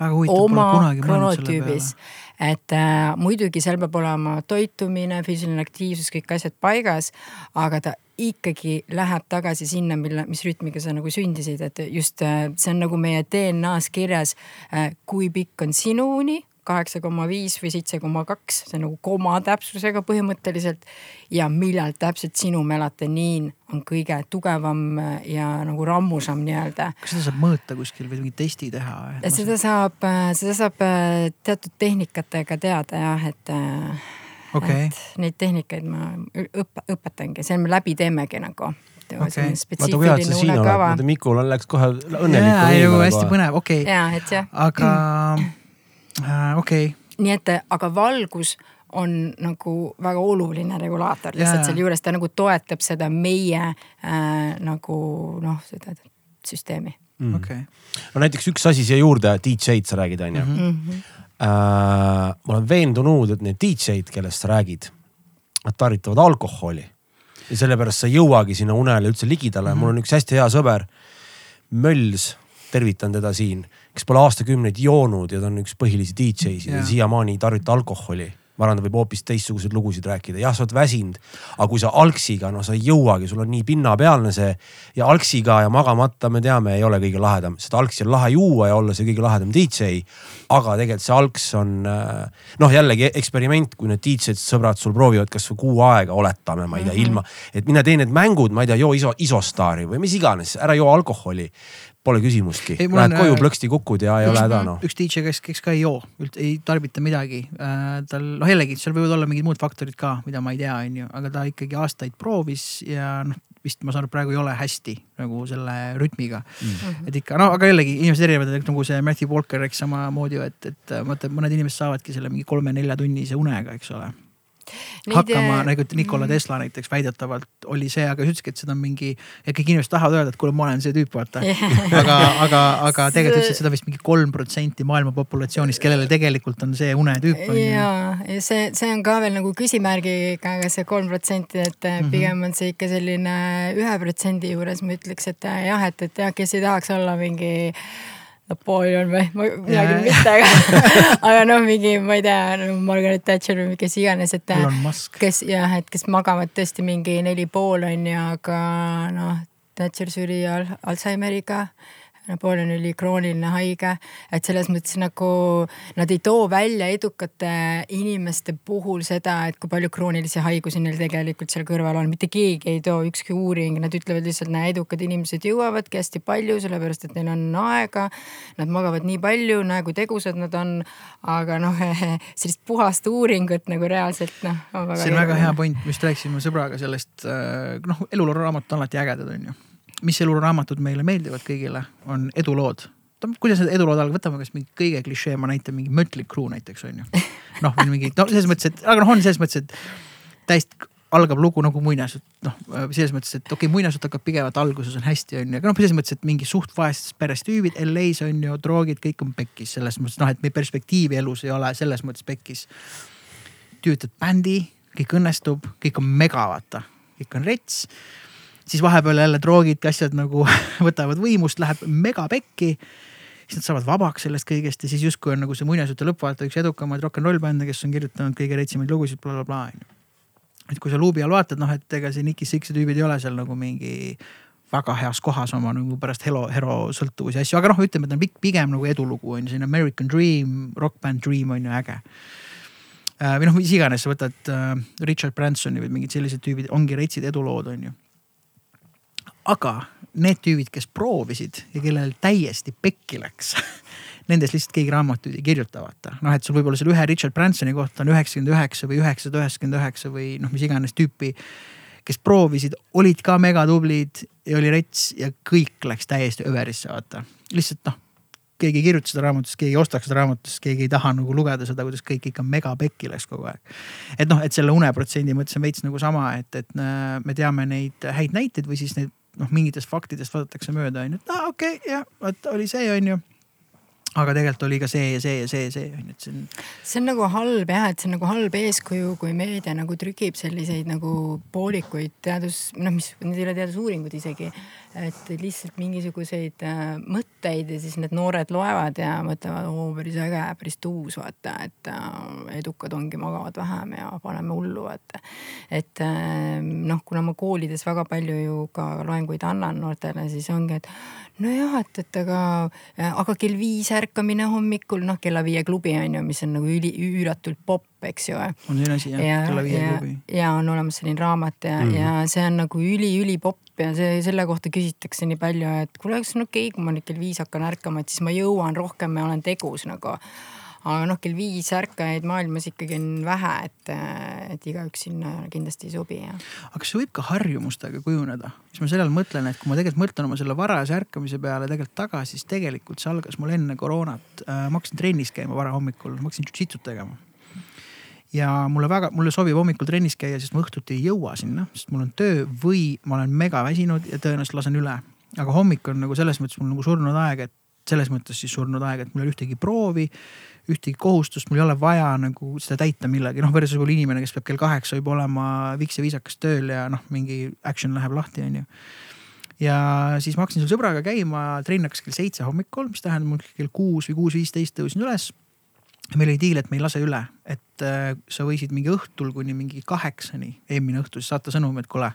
S1: väga huvitav, pole kunagi mõelnud selle peale.
S2: et äh, muidugi seal peab olema toitumine, füüsiline aktiivsus, kõik asjad paigas, aga ta ikkagi läheb tagasi sinna, mille, mis rütmiga sa nagu sündisid, et just äh, see on nagu meie DNA-s kirjas, äh, kui pikk on sinu uni kaheksa koma viis või seitse koma kaks, see on nagu koma täpsusega põhimõtteliselt. ja millal täpselt sinu melatoniin on kõige tugevam äh, ja nagu rammusam nii-öelda.
S1: kas seda saab mõõta kuskil või mingi testi teha?
S2: seda saab, seda saab teatud tehnikatega teada jah, et
S1: okay..
S2: et neid tehnikaid ma õppe, õpetangi, see me läbi teemegi nagu.
S3: Okay.. vaata kui hea, et sa siin oled, vaata Mikul on, läks kohe õnnelikult.
S1: nagu hästi põnev, okei. Okay..
S2: ja, et jah.
S1: aga äh, okei. Okay..
S2: nii et, aga valgus on nagu väga oluline regulaator lihtsalt sealjuures, ta nagu toetab seda meie äh, nagu noh, seda süsteemi.
S1: Mm.. okei. Okay..
S3: no näiteks üks asi siia juurde, DJ-d sa räägid, on ju. Mm. -hmm äh,. ma olen veendunud, et need DJ-d, kellest sa räägid, nad tarvitavad alkoholi. ja sellepärast sa ei jõuagi sinna unele üldse ligidale mm. -hmm. mul on üks hästi hea sõber, Mölls, tervitan teda siin, kes pole aastakümneid joonud ja ta on üks põhilisi DJ-sid yeah. ja siiamaani ei tarvita alkoholi ma arvan, ta võib hoopis teistsuguseid lugusid rääkida, jah, sa oled väsinud, aga kui sa algsiga, no sa ei jõuagi, sul on nii pinnapealne see ja algsiga ja magamata, me teame, ei ole kõige lahedam, seda algsi on lahe juua ja olla see kõige lahedam DJ. aga tegelikult see algs on äh, noh, jällegi eksperiment, kui need DJ-d, sõbrad sul proovivad kasvõi kuu aega, oletame, ma ei tea, ilma, et mine tee need mängud, ma ei tea, joo iso, isostaari või mis iganes, ära joo alkoholi Pole küsimustki, lähed koju äh, plõksti kukud ja ei ole häda noh.
S1: üks DJ, kes, kes ka ei joo, ei tarbita midagi äh,. tal noh, jällegi seal võivad olla mingid muud faktorid ka, mida ma ei tea, on ju, aga ta ikkagi aastaid proovis ja noh vist ma saan aru, praegu ei ole hästi nagu selle rütmiga mm.. et ikka no aga jällegi inimesed erinevad, nagu see Matthew Walker, eks samamoodi ju, et, et vaata mõned inimesed saavadki selle mingi kolme-nelja tunnise unega, eks ole Neid... hakkama, nagu Nikola Tesla näiteks väidetavalt oli see, aga ütleski, et seda on mingi. ja kõik inimesed tahavad öelda, et kuule, ma olen see tüüp, vaata aga, aga, aga tegelikult ütles, et seda vist mingi kolm protsenti maailma populatsioonist, kellele tegelikult on see unetüüp.
S2: ja, ja see, see on ka veel nagu küsimärgiga, see kolm protsenti, et mm -hmm. pigem on see ikka selline ühe protsendi juures ma ütleks, et jah, et, et jah, kes ei tahaks olla mingi Napoleon või? Midagi mitte, aga, aga noh, mingi, ma ei tea no,, Margaret Thatcher või kes iganes, et. kes jah, et kes magavad tõesti mingi neli pool on ju, aga noh, Thatcher suri Al Alžeimeriga Napoleon oli krooniline haige, et selles mõttes nagu nad ei too välja edukate inimeste puhul seda, et kui palju kroonilisi haigusi neil tegelikult seal kõrval on, mitte keegi ei too, ükski uuring, nad ütlevad lihtsalt, näe, edukad inimesed jõuavadki hästi palju, sellepärast et neil on aega. Nad magavad nii palju, näe kui tegusad nad on, aga noh, sellist puhast uuringut nagu reaalselt noh.
S1: see on väga hea point, vist rääkisime sõbraga sellest, äh, noh, elulooraamatud on alati ägedad, on ju mis eluraamatud meile meeldivad kõigile, on edulood. kuidas need edulood algavad, võtame kas mingi kõige klišee, ma näitan mingi Mötley Crue näiteks on ju. noh, või mingi, no selles mõttes, et, aga noh, on selles mõttes, et täiesti algab lugu nagu muinasjutt, noh selles mõttes, et okei okay,, muinasjutt hakkab pigevalt alguses on hästi, on ju, aga noh, selles mõttes, et mingi suht vaestest perest tüübid, LA-s on ju, droogid, kõik on pekkis, selles mõttes noh, et meie perspektiivi elus ei ole selles mõttes pekkis. tüütad bändi, kõik õnnestub, kõik on mega, vaata, kõik on rets siis vahepeal jälle droogid, asjad nagu võtavad võimust, läheb megapekki. siis nad saavad vabaks sellest kõigest ja siis justkui on nagu see muinasjutu lõpp, vaata üks edukamaid rock n roll bände, kes on kirjutanud kõige retsimaid lugusid bla, bla, blablabla onju. et kui sa luubi all vaatad, noh, et ega see Nicky Six'i tüübid ei ole seal nagu mingi väga heas kohas oma nagu pärast hero, hero sõltuvusi asju, aga noh, ütleme, et on pigem nagu edulugu on ju, selline American Dream, rock band Dream on ju äge äh, või noh, mis iganes, sa võtad äh, Richard Bransoni või mingid sellised tüübid, ongi retsid edulood, on ju aga need tüübid, kes proovisid ja kellel täiesti pekki läks Nendest lihtsalt keegi raamatuid ei kirjuta, vaata. noh, et sul võib-olla selle ühe Richard Bransoni kohta on üheksakümmend üheksa või üheksasada üheksakümmend üheksa või noh, mis iganes tüüpi. kes proovisid, olid ka megatublid ja oli rets ja kõik läks täiesti överisse, vaata. lihtsalt noh, keegi ei kirjuta seda raamatust, keegi ei ostaks seda raamatust, keegi ei taha nagu lugeda seda, kuidas kõik ikka megapekki läks kogu aeg. et noh, et selle uneprotsendi mõttes on veits nagu sama, et, et äh, me teame neid häid näiteid või siis neid noh, mingitest faktidest vaadatakse mööda, on ju, et aa okei okay,, jah, vot oli see, on ju aga tegelikult oli ka see ja see ja see ja see on ju, et see on.
S2: see on nagu halb jah, et see on nagu halb eeskuju, kui meedia nagu trükib selliseid nagu poolikuid teadus, noh, mis need ei ole teadusuuringud isegi. Et lihtsalt mingisuguseid äh, mõtteid ja siis need noored loevad ja mõtlevad, oo päris äge, päris tuus vaata, et äh, edukad ongi, magavad vähem ja paneme hullu vaata. et äh, noh, kuna ma koolides väga palju ju ka loenguid annan noortele, siis ongi, et nojah, et, et aga, aga kell viis ärkamine hommikul, noh kella viie klubi on ju, mis on nagu üli, üüratult popp, eks ju.
S1: on selline asi jah, kella viie klubi.
S2: ja on olemas selline raamat ja mm., ja see on nagu üli-ülipopp ja see, selle kohta küsitakse nii palju, et kuule, kas on okei okay,, kui ma nüüd kell viis hakkan ärkama, et siis ma jõuan rohkem ja olen tegus nagu aga noh, kell viis ärkajaid maailmas ikkagi on vähe, et, et igaüks sinna kindlasti ei sobi ja.
S1: aga kas see võib ka harjumustega kujuneda, siis ma sellele mõtlen, et kui ma tegelikult mõtlen oma selle varajase ärkamise peale tegelikult tagasi, siis tegelikult see algas mul enne koroonat äh,. ma hakkasin trennis käima varahommikul, ma hakkasin jujitsut tegema ja mulle väga, mulle sobib hommikul trennis käia, sest ma õhtuti ei jõua sinna, sest mul on töö või ma olen mega väsinud ja tõenäoliselt lasen üle. aga hommik on nagu selles mõttes mul nagu surnud aeg, et selles mõttes siis surnud aeg, et mul ei ole ühtegi proovi ühtegi kohustust, mul ei ole vaja nagu seda täita millegi, noh versus võib-olla inimene, kes peab kell kaheksa juba olema viks ja viisakas tööl ja noh, mingi action läheb lahti, onju. ja siis ma hakkasin seal sõbraga käima, trenn hakkas kell seitse hommikul, mis tähendab mul kell kuus või kuus viisteist tõusin üles. Meil oli diil, et me ei lase üle, et äh, sa võisid mingi õhtul kuni mingi kaheksani, eelmine õhtu siis saata sõnumi, et kuule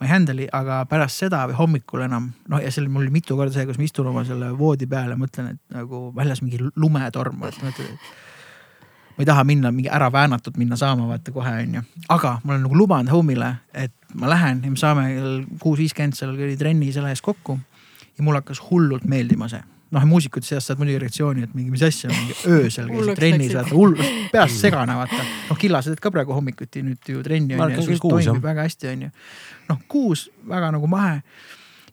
S1: ma ei handle'i, aga pärast seda või hommikul enam noh, ja seal mul oli mitu korda see, kus ma istun oma selle voodi peal ja mõtlen, et nagu väljas mingi lumetorm, et mõtled, et ma ei taha minna mingi ära väänatud minna saama, vaata kohe onju. aga ma olen nagu lubanud home'ile, et ma lähen ja me saame kell kuus viiskümmend seal trenni selle ees kokku. ja mulle hakkas hullult meeldima see noh muusikute seast saad muidugi reaktsiooni, et mingi, mis asja, mingi öösel käisid trennis, vaata hull, peast segane vaata. noh, killased ka praegu hommikuti nüüd ju trenni on ju, sul toimib väga hästi, on ju. noh, kuus väga nagu mahe.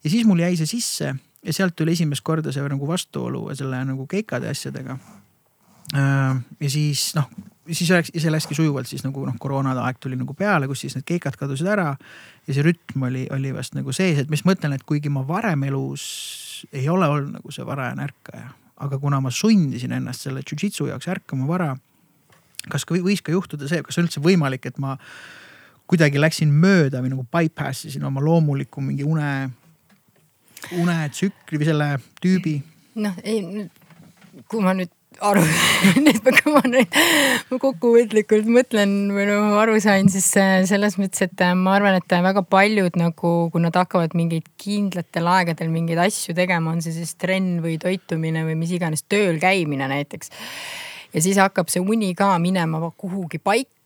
S1: ja siis mul jäi see sisse ja sealt tuli esimest korda see nagu vastuolu selle nagu keikade asjadega. Äh, ja siis noh, siis läks, see läkski sujuvalt siis nagu noh, koroonade aeg tuli nagu peale, kus siis need keikad kadusid ära. ja see rütm oli, oli vast nagu sees, et mis ma mõtlen, et kuigi ma varem elus ei ole olnud nagu see varajane ärkaja, aga kuna ma sundisin ennast selle jujitsu jaoks ärkama vara. kas ka võis ka juhtuda see, kas on üldse võimalik, et ma kuidagi läksin mööda või nagu bypass isin oma loomuliku mingi une, unetsükli või selle tüübi?
S2: noh, ei, kui ma nüüd aru nüüd kui ma nüüd kokkuvõtlikult mõtlen või noh aru sain, siis äh, selles mõttes, et äh, ma arvan, et väga paljud nagu, kui nad hakkavad mingeid kindlatel aegadel mingeid asju tegema, on see siis trenn või toitumine või mis iganes, tööl käimine näiteks. ja siis hakkab see uni ka minema kuhugi paika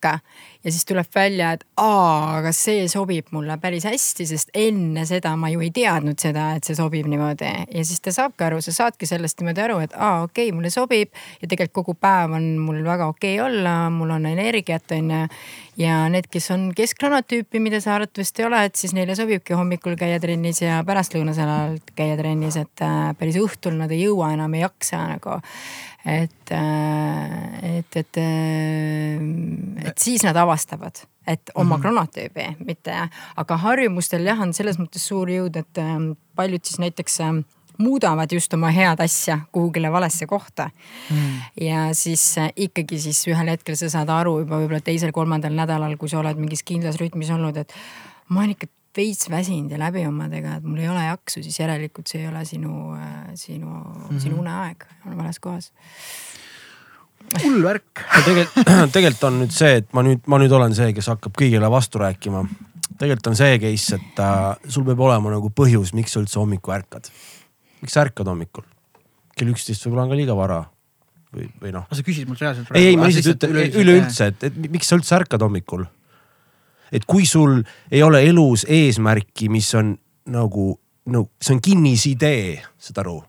S2: ja siis tuleb välja, et aa, aga see sobib mulle päris hästi, sest enne seda ma ju ei teadnud seda, et see sobib niimoodi. ja siis ta saabki aru, sa saadki sellest niimoodi aru, et aa, okei okay,, mulle sobib ja tegelikult kogu päev on mul väga okei okay olla, mul on energiat, on ju. ja need, kes on keskranna tüüpi, mida sa arvatavasti oled, siis neile sobibki hommikul käia trennis ja pärastlõunasel ajal käia trennis, et äh, päris õhtul nad ei jõua enam, ei jaksa nagu et, äh, et, et, äh, et siis nad avastavad, et oma mm -hmm. kronotüübi, mitte, aga harjumustel jah, on selles mõttes suur jõud, et ähm, paljud siis näiteks ähm, muudavad just oma head asja kuhugile valesse kohta mm.. ja siis äh, ikkagi siis ühel hetkel sa saad aru juba võib-olla teisel-kolmandal nädalal, kui sa oled mingis kindlas rütmis olnud, et ma olen ikka veits väsinud ja läbi omadega, et mul ei ole jaksu, siis järelikult see ei ole sinu, sinu mm, -hmm. sinu uneaeg on vales kohas
S1: hull värk.
S3: tegelikult, tegelikult on nüüd see, et ma nüüd, ma nüüd olen see, kes hakkab kõigile vastu rääkima. tegelikult on see case, et äh, sul peab olema nagu põhjus, miks sa üldse hommikul ärkad. miks sa ärkad hommikul? kell üksteist võib-olla on ka liiga vara. või, või noh.
S1: sa küsid mult reaalselt?
S3: ei, ei, ma lihtsalt ütlen üleüldse, et, et miks sa üldse ärkad hommikul et kui sul ei ole elus eesmärki, mis on nagu, no see on kinnisidee, saad aru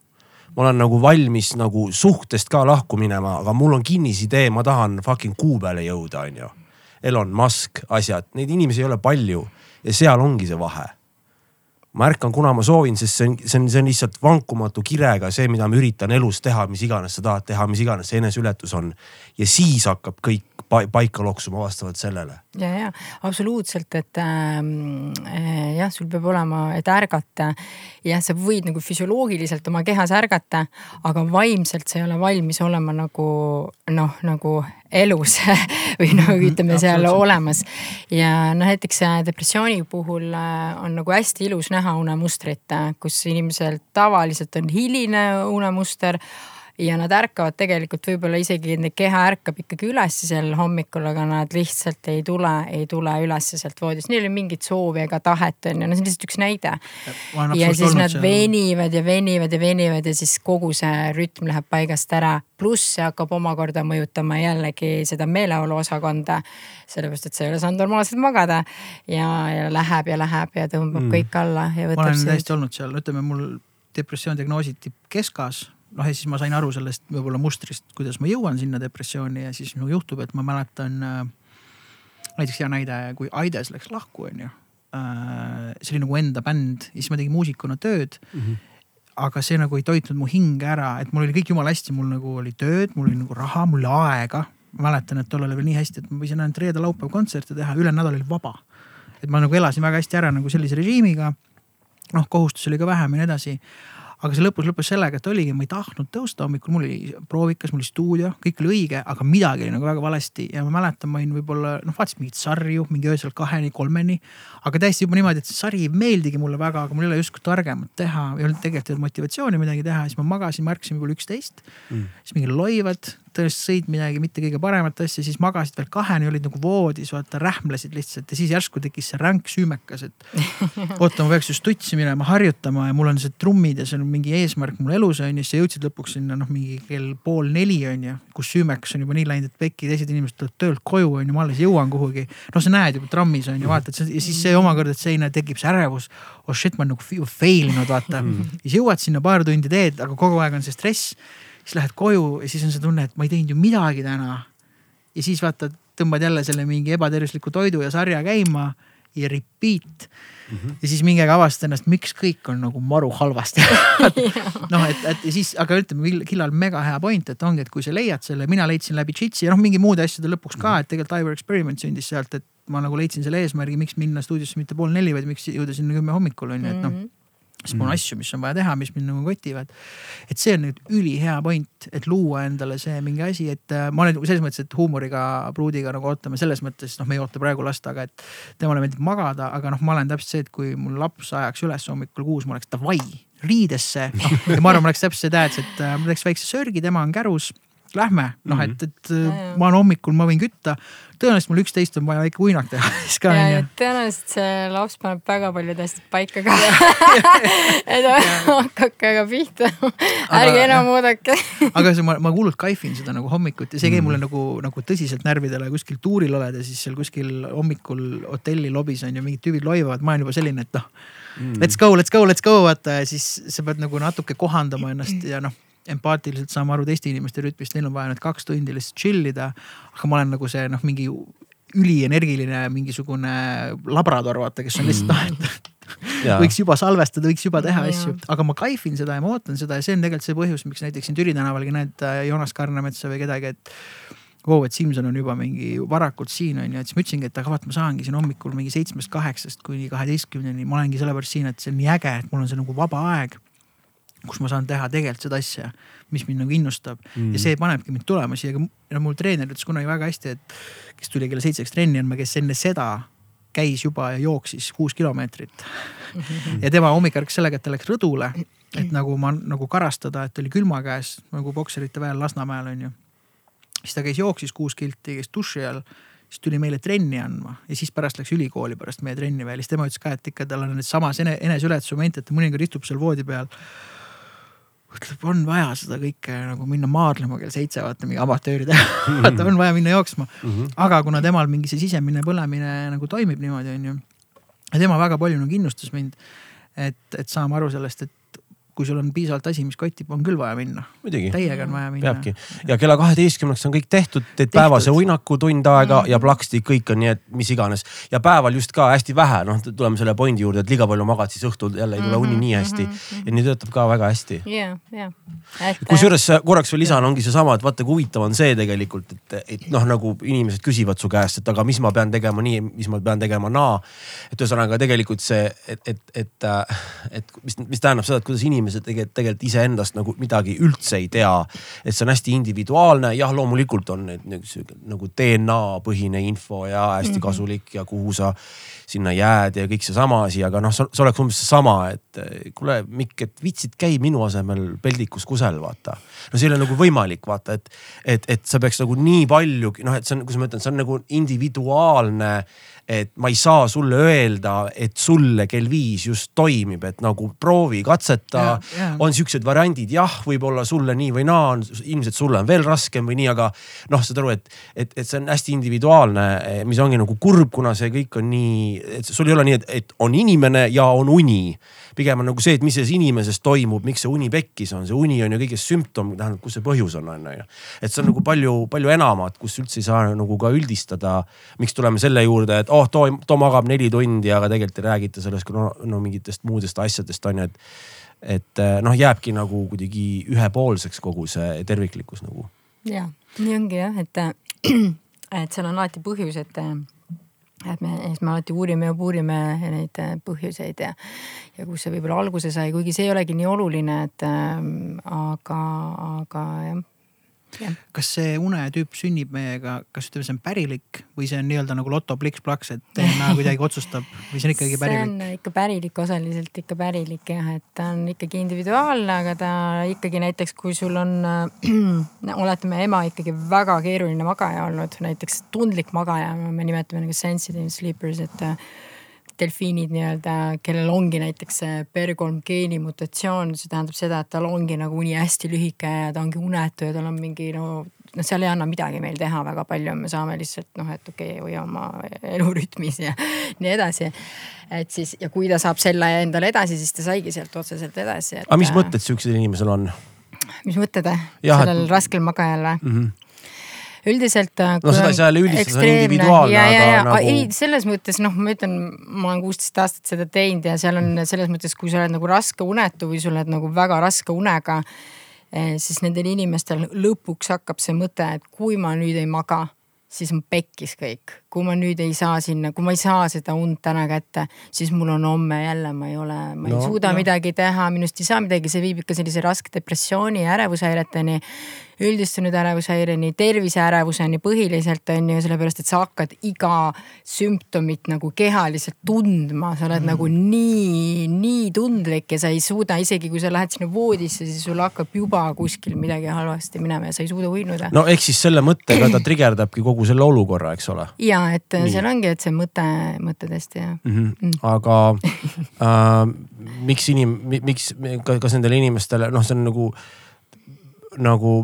S3: ma olen nagu valmis nagu suhtest ka lahku minema, aga mul on kinnisidee, ma tahan fucking kuu peale jõuda, onju. Elon Musk, asjad, neid inimesi ei ole palju ja seal ongi see vahe. ma ärkan, kuna ma soovin, sest see on, see on, see on lihtsalt vankumatu kirega see, mida ma üritan elus teha, mis iganes sa tahad teha, mis iganes see eneseületus on. ja siis hakkab kõik paika loksuma vastavalt sellele.
S2: Ja, ja absoluutselt, et ähm, äh, jah, sul peab olema, et ärgata. jah, sa võid nagu füsioloogiliselt oma kehas ärgata, aga vaimselt sa ei ole valmis olema nagu noh, nagu elus või noh, mhm, ütleme seal olemas. ja noh, näiteks äh, depressiooni puhul äh, on nagu hästi ilus näha unemustrit, äh, kus inimesel tavaliselt on hiline unemuster ja nad ärkavad tegelikult võib-olla isegi, nende keha ärkab ikkagi üles sel hommikul, aga nad lihtsalt ei tule, ei tule ülesse sealt voodist, neil ei ole mingit soovi ega tahet on ju, no see on lihtsalt üks näide. ja siis nad seal... venivad ja venivad ja venivad ja siis kogu see rütm läheb paigast ära. pluss see hakkab omakorda mõjutama jällegi seda meeleoluosakonda. sellepärast, et sa ei ole saanud normaalselt magada ja, ja läheb ja läheb ja tõmbab mm. kõik alla ja võtab.
S1: ma olen täiesti olnud seal, ütleme mul depressioon diagnoositi keskas noh, ja siis ma sain aru sellest võib-olla mustrist, kuidas ma jõuan sinna depressiooni ja siis minuga juhtub, et ma mäletan äh,. näiteks hea näide, kui Aides läks lahku, onju äh,. see oli nagu enda bänd ja siis ma tegin muusikuna tööd mm. -hmm aga see nagu ei toitnud mu hinge ära, et mul oli kõik jumala hästi, mul nagu oli tööd, mul oli nagu raha, mul oli aega. ma mäletan, et tollal oli nii hästi, et ma võisin ainult reede-laupäev kontserte teha, ülejäänud nädal oli vaba. et ma nagu elasin väga hästi ära nagu sellise režiimiga. noh, kohustusi oli ka vähem ja nii edasi aga see lõpus lõppes sellega, et oligi, ma ei tahtnud tõusta hommikul, mul oli proovikas, mul oli stuudio, kõik oli õige, aga midagi oli nagu väga valesti ja ma mäletan, ma olin võib-olla noh, vaatasin mingeid sarju mingi öösel kaheni, kolmeni. aga täiesti juba niimoodi, et see sari ei meeldigi mulle väga, aga mul ei ole justkui targemat teha, ei olnud tegelikult motivatsiooni midagi teha, siis ma magasin, ma ärkasin võib-olla üksteist mm.. siis mingi loivad, tõenäoliselt sõid midagi mitte kõige paremat asja, siis magasid veel kaheni, olid nagu voodis, vaata rähmlesid lihtsalt ja siis järsku tekkis see ränk süümekas, et oota, ma peaks just tutsi minema harjutama ja mul on see trummid ja see on mingi eesmärk mul elus on ju, siis sa jõudsid lõpuks sinna noh, mingi kell pool neli on ju, kus süümekas on juba nii läinud, et pekki, teised inimesed tulevad töölt koju on ju, ma alles jõuan kuhugi. noh, sa näed juba trammis on ju, vaatad ja siis see omakorda, et selline tekib see ärevus. oh shit, ma olen nagu fail inud vaata siis jõuad sinna paar tundi teed, aga kogu aeg on see stress siis lähed koju ja siis on see tunne, et ma ei teinud ju midagi täna. ja siis vaata, tõmbad jälle selle mingi ebatervisliku toidu ja sarja käima ja repeat mm. -hmm. ja siis mingi aeg avastad ennast, miks kõik on nagu maru halvasti noh, et, et ja siis, aga ütleme, Killal mega hea point, et ongi, et kui sa leiad selle, mina leidsin läbi Jitsi ja noh, mingi muude asjade lõpuks ka, et tegelikult Ivor Experiment sündis sealt, et ma nagu leidsin selle eesmärgi, miks minna stuudiosse mitte pool neli, vaid miks jõuda sinna kümme hommikul on ju, et noh mm -hmm siis mul on mm. asju, mis on vaja teha, mis mind nagu kotivad. et see on nüüd ülihea point, et luua endale see mingi asi, et äh, ma olen selles mõttes, et huumoriga, pruudiga nagu ootame selles mõttes, noh, me ei oota praegu last, aga et temale meeldib magada, aga noh, ma olen täpselt see, et kui mul laps ajaks üles hommikul kuus, ma oleks davai riidesse no,. ja ma arvan, ma oleks täpselt see tähtis, et äh, ma teeks väikse sörgi, tema on kärus lähme, noh, et, mhm. et ja, ma olen hommikul, ma võin kütta. tõenäoliselt mul üksteist on vaja väike uinak teha siis ka onju.
S2: tõenäoliselt see laps paneb väga paljud asjad paika ka. Et hakake aga pihta, ärge enam oodake.
S1: Aga see, ma, ma hullult kaifin seda nagu hommikuti, see käib mm. mulle nagu, nagu tõsiselt närvidele. Kuskil tuuril oled ja siis seal kuskil hommikul hotelli lobis on ju mingid tüübid loivavad, ma olen juba selline, et noh mm. let's go, let's go, let's go, vaata. Ja siis sa pead nagu natuke kohandama ennast ja noh empaatiliselt saame aru teiste inimeste rütmist, neil on vaja nüüd kaks tundi lihtsalt chill ida. aga ma olen nagu see noh, mingi ülienergiline mingisugune labrador, vaata, kes on lihtsalt noh, et võiks juba salvestada, võiks juba teha asju, aga ma kaifin seda ja ma ootan seda ja see on tegelikult see põhjus, miks näiteks siin Türi tänavalgi näed äh, Joonas Karnametsa või kedagi, et vau wow,, et Simson on juba mingi varakult siin on ju, et siis ma ütlesingi, et aga vaat ma saangi siin hommikul mingi seitsmest-kaheksast kuni kaheteistkümneni, ma olengi sellepärast siin, et see on nii äge, et mul on see nagu vaba aeg kus ma saan teha tegelikult seda asja, mis mind nagu innustab mm. ja see panebki mind tulema siia, no mul treener ütles kunagi väga hästi, et kes tuli kella seitseks trenni andma, kes enne seda käis juba ja jooksis kuus kilomeetrit mm. -hmm. ja tema hommik ärkas sellega, et ta läks rõdule, et nagu ma nagu karastada, et oli külma käes nagu pokserite väel Lasnamäel on ju. siis ta käis, jooksis kuus kilti, käis duši all siis tuli meile trenni andma ja siis pärast läks ülikooli pärast meie trenni veel, siis tema ütles ka, et ikka tal on need samas eneseületuse momente, et mõnikord istub seal voodi peal ütleb, on vaja seda kõike nagu minna maadlema kell seitse, vaata mingi amatööride vaata on vaja minna jooksma mm. -hmm. aga kuna temal mingi see sisemine põlemine nagu toimib niimoodi, onju. ja tema väga palju nagu innustas mind, et, et saama aru sellest, et kui sul on piisavalt asi, mis kotib, on küll vaja minna. täiega on vaja minna.
S3: peabki ja kella kaheteistkümneks on kõik tehtud, teed tehtud. päevase uinaku tund aega mm -hmm. ja plaksti kõik on nii, et mis iganes. ja päeval just ka hästi vähe, noh, tuleme selle pointi juurde, et liiga palju magad, siis õhtul jälle ei tule uni nii hästi mm. -hmm. ja nii töötab ka väga hästi.
S2: ja, ja.
S3: kusjuures korraks veel lisan, ongi seesama, et vaata kui huvitav on see tegelikult, et, et noh, nagu inimesed küsivad su käest, et aga mis ma pean tegema nii, mis ma pean tegema naa. et ühesõnaga tegelikult see, et, et, et, et mis, mis tähendab seda, et kuidas inimesed inimesed tegelikult, tegelikult iseendast nagu midagi üldse ei tea. et see on hästi individuaalne, jah, loomulikult on need nagu DNA põhine info ja hästi mhm. kasulik ja kuhu sa sinna jääd ja kõik seesama asi, aga noh, see oleks umbes seesama, et kuule, Mikk, et viitsid, käi minu asemel peldikus kusel, vaata. no see ei ole nagu võimalik, vaata, et, et, et sa peaks nagu nii palju, noh, et see on, kuidas ma ütlen, see on nagu individuaalne et ma ei saa sulle öelda, et sulle kell viis just toimib, et nagu proovi, katseta. on siuksed variandid, jah, võib-olla sulle nii või naa on, ilmselt sulle on veel raskem või nii, aga noh, saad aru, et, et, et see on hästi individuaalne, mis ongi nagu kurb, kuna see kõik on nii, et sul ei ole nii, et, et on inimene ja on uni pigem on nagu see, et mis selles inimeses toimub, miks see uni pekkis on, see uni on ju kõigest sümptom, tähendab, kus see põhjus on, on ju. et see on nagu palju, palju enamat, kus üldse ei saa nagu ka üldistada. miks tuleme selle juurde, et oh, too, too magab neli tundi, aga tegelikult ei räägita sellest no, no mingitest muudest asjadest on ju, et. et noh, jääbki nagu kuidagi ühepoolseks kogu see terviklikkus nagu.
S2: ja, nii ongi jah, et, et seal on alati põhjus, et et me, siis me alati uurime ja puurime neid äh, põhjuseid ja, ja kust see võib-olla alguse sai, kuigi see ei olegi nii oluline, et äh, aga, aga jah
S1: kas see unetüüp sünnib meiega, kas ütleme, see on pärilik või see on nii-öelda nagu loto pliks-plaks, et DNA kuidagi otsustab või see on ikkagi pärilik?
S2: see on ikka pärilik, osaliselt ikka pärilik jah, et ta on ikkagi individuaalne, aga ta ikkagi näiteks, kui sul on äh,, oletame ema ikkagi väga keeruline magaja olnud, näiteks tundlik magaja, me nimetame nagu sensitive sleepers, et äh, delfiinid nii-öelda, kellel ongi näiteks see PER3 geeni mutatsioon, see tähendab seda, et tal ongi nagu uni hästi lühike ja ta ongi unetu ja tal on mingi no noh, seal ei anna midagi meil teha väga palju, me saame lihtsalt noh, et okei okay,, hoia oma elurütmis ja nii edasi. et siis ja kui ta saab selle endale edasi, siis ta saigi sealt otseselt edasi et....
S3: aga mis mõtted sihukesel inimesel on?
S2: mis mõtted, sellel et... raskel magajal või mm? -hmm üldiselt.
S3: Äh, no seda ei saa jälle üldistada, see on individuaalne, aga
S2: nagu. ei, selles mõttes noh, ma ütlen, ma olen kuusteist aastat seda teinud ja seal on selles mõttes, kui sa oled nagu raske unetu või sa oled nagu väga raske unega. Eh, siis nendel inimestel lõpuks hakkab see mõte, et kui ma nüüd ei maga siis on pekkis kõik. Kui ma nüüd ei saa sinna, kui ma ei saa seda und täna kätte, siis mul on homme jälle, ma ei ole, ma no, ei suuda no. midagi teha, minust ei saa midagi, see viib ikka sellise raske depressiooni ja ärevushäireteni üldistunud ärevushäireni, terviseärevuseni põhiliselt on ju, sellepärast et sa hakkad iga sümptomit nagu kehaliselt tundma, sa oled mm. nagu nii, nii tundlik ja sa ei suuda, isegi kui sa lähed sinna voodisse, siis sul hakkab juba kuskil midagi halvasti minema ja sa ei suuda uinuda.
S3: no ehk siis selle mõttega ta trigerdabki kogu selle olukorra, eks ole.
S2: ja et nii. seal ongi, et see mõte, mõte tõesti jah
S3: mhm. mm. -hmm. aga äh, miks inim-, miks, kas nendele inimestele, noh, see on nagu, nagu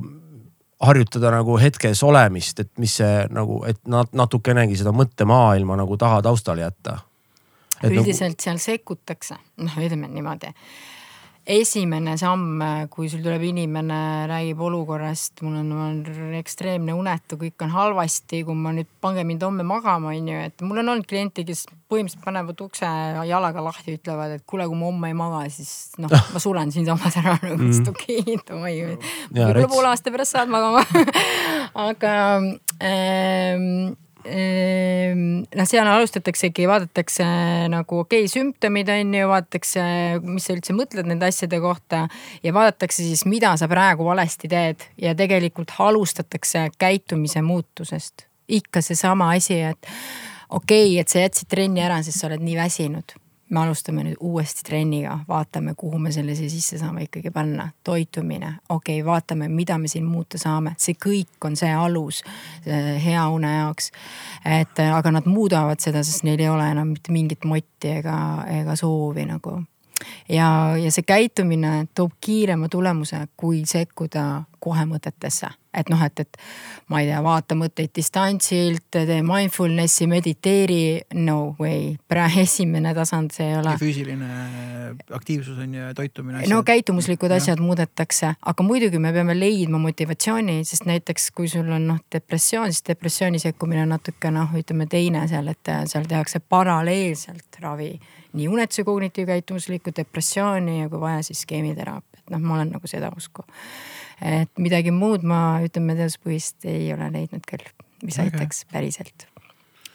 S3: harjutada nagu hetkes olemist, et mis see nagu, et nat-, natukenegi seda mõttemaailma nagu taha taustale jätta.
S2: Nagu üldiselt nagu... seal sekkutakse, noh, ütleme niimoodi esimene samm, kui sul tuleb inimene, räägib olukorrast, mul on, on ekstreemne unetu, kõik on halvasti, kui ma nüüd, pange mind homme magama, on ju, et mul on olnud kliente, kes põhimõtteliselt panevad ukse jalaga lahti, ütlevad, et kuule, kui ma homme ei maga, siis noh, ma suren siinsamas ära nagu mm., et okei okay,, davai, võib-olla poole aasta pärast saad magama aga ähm, noh, seal alustataksegi, vaadatakse nagu okei okay,, sümptomid on ju, vaadatakse, mis sa üldse mõtled nende asjade kohta ja vaadatakse siis, mida sa praegu valesti teed ja tegelikult alustatakse käitumise muutusest. ikka seesama asi, et okei okay,, et sa jätsid trenni ära, sest sa oled nii väsinud me alustame nüüd uuesti trenniga, vaatame, kuhu me selle siia sisse saame ikkagi panna. toitumine, okei okay,, vaatame, mida me siin muuta saame, see kõik on see alus hea une jaoks. et aga nad muudavad seda, sest neil ei ole enam mitte mingit motti ega, ega soovi nagu ja, ja see käitumine toob kiirema tulemuse, kui sekkuda kohe mõtetesse. et noh, et, et ma ei tea, vaata mõtteid distantsilt, tee mindfulness'i, mediteeri, no way. praegu esimene tasand, see ei ole.
S1: füüsiline aktiivsus on ju, toitumine.
S2: no käitumuslikud asjad muudetakse, aga muidugi me peame leidma motivatsiooni, sest näiteks kui sul on noh depressioon, siis depressiooni sekkumine on natuke noh, ütleme teine seal, et seal tehakse paralleelselt ravi nii unetuse kognitiivkäitumuslikku depressiooni ja kui vaja, siis skeemiteraapiat, noh, ma olen nagu seda usku. Et midagi muud ma ütleme teaduspõhist ei ole leidnud küll, mis okay. aitaks päriselt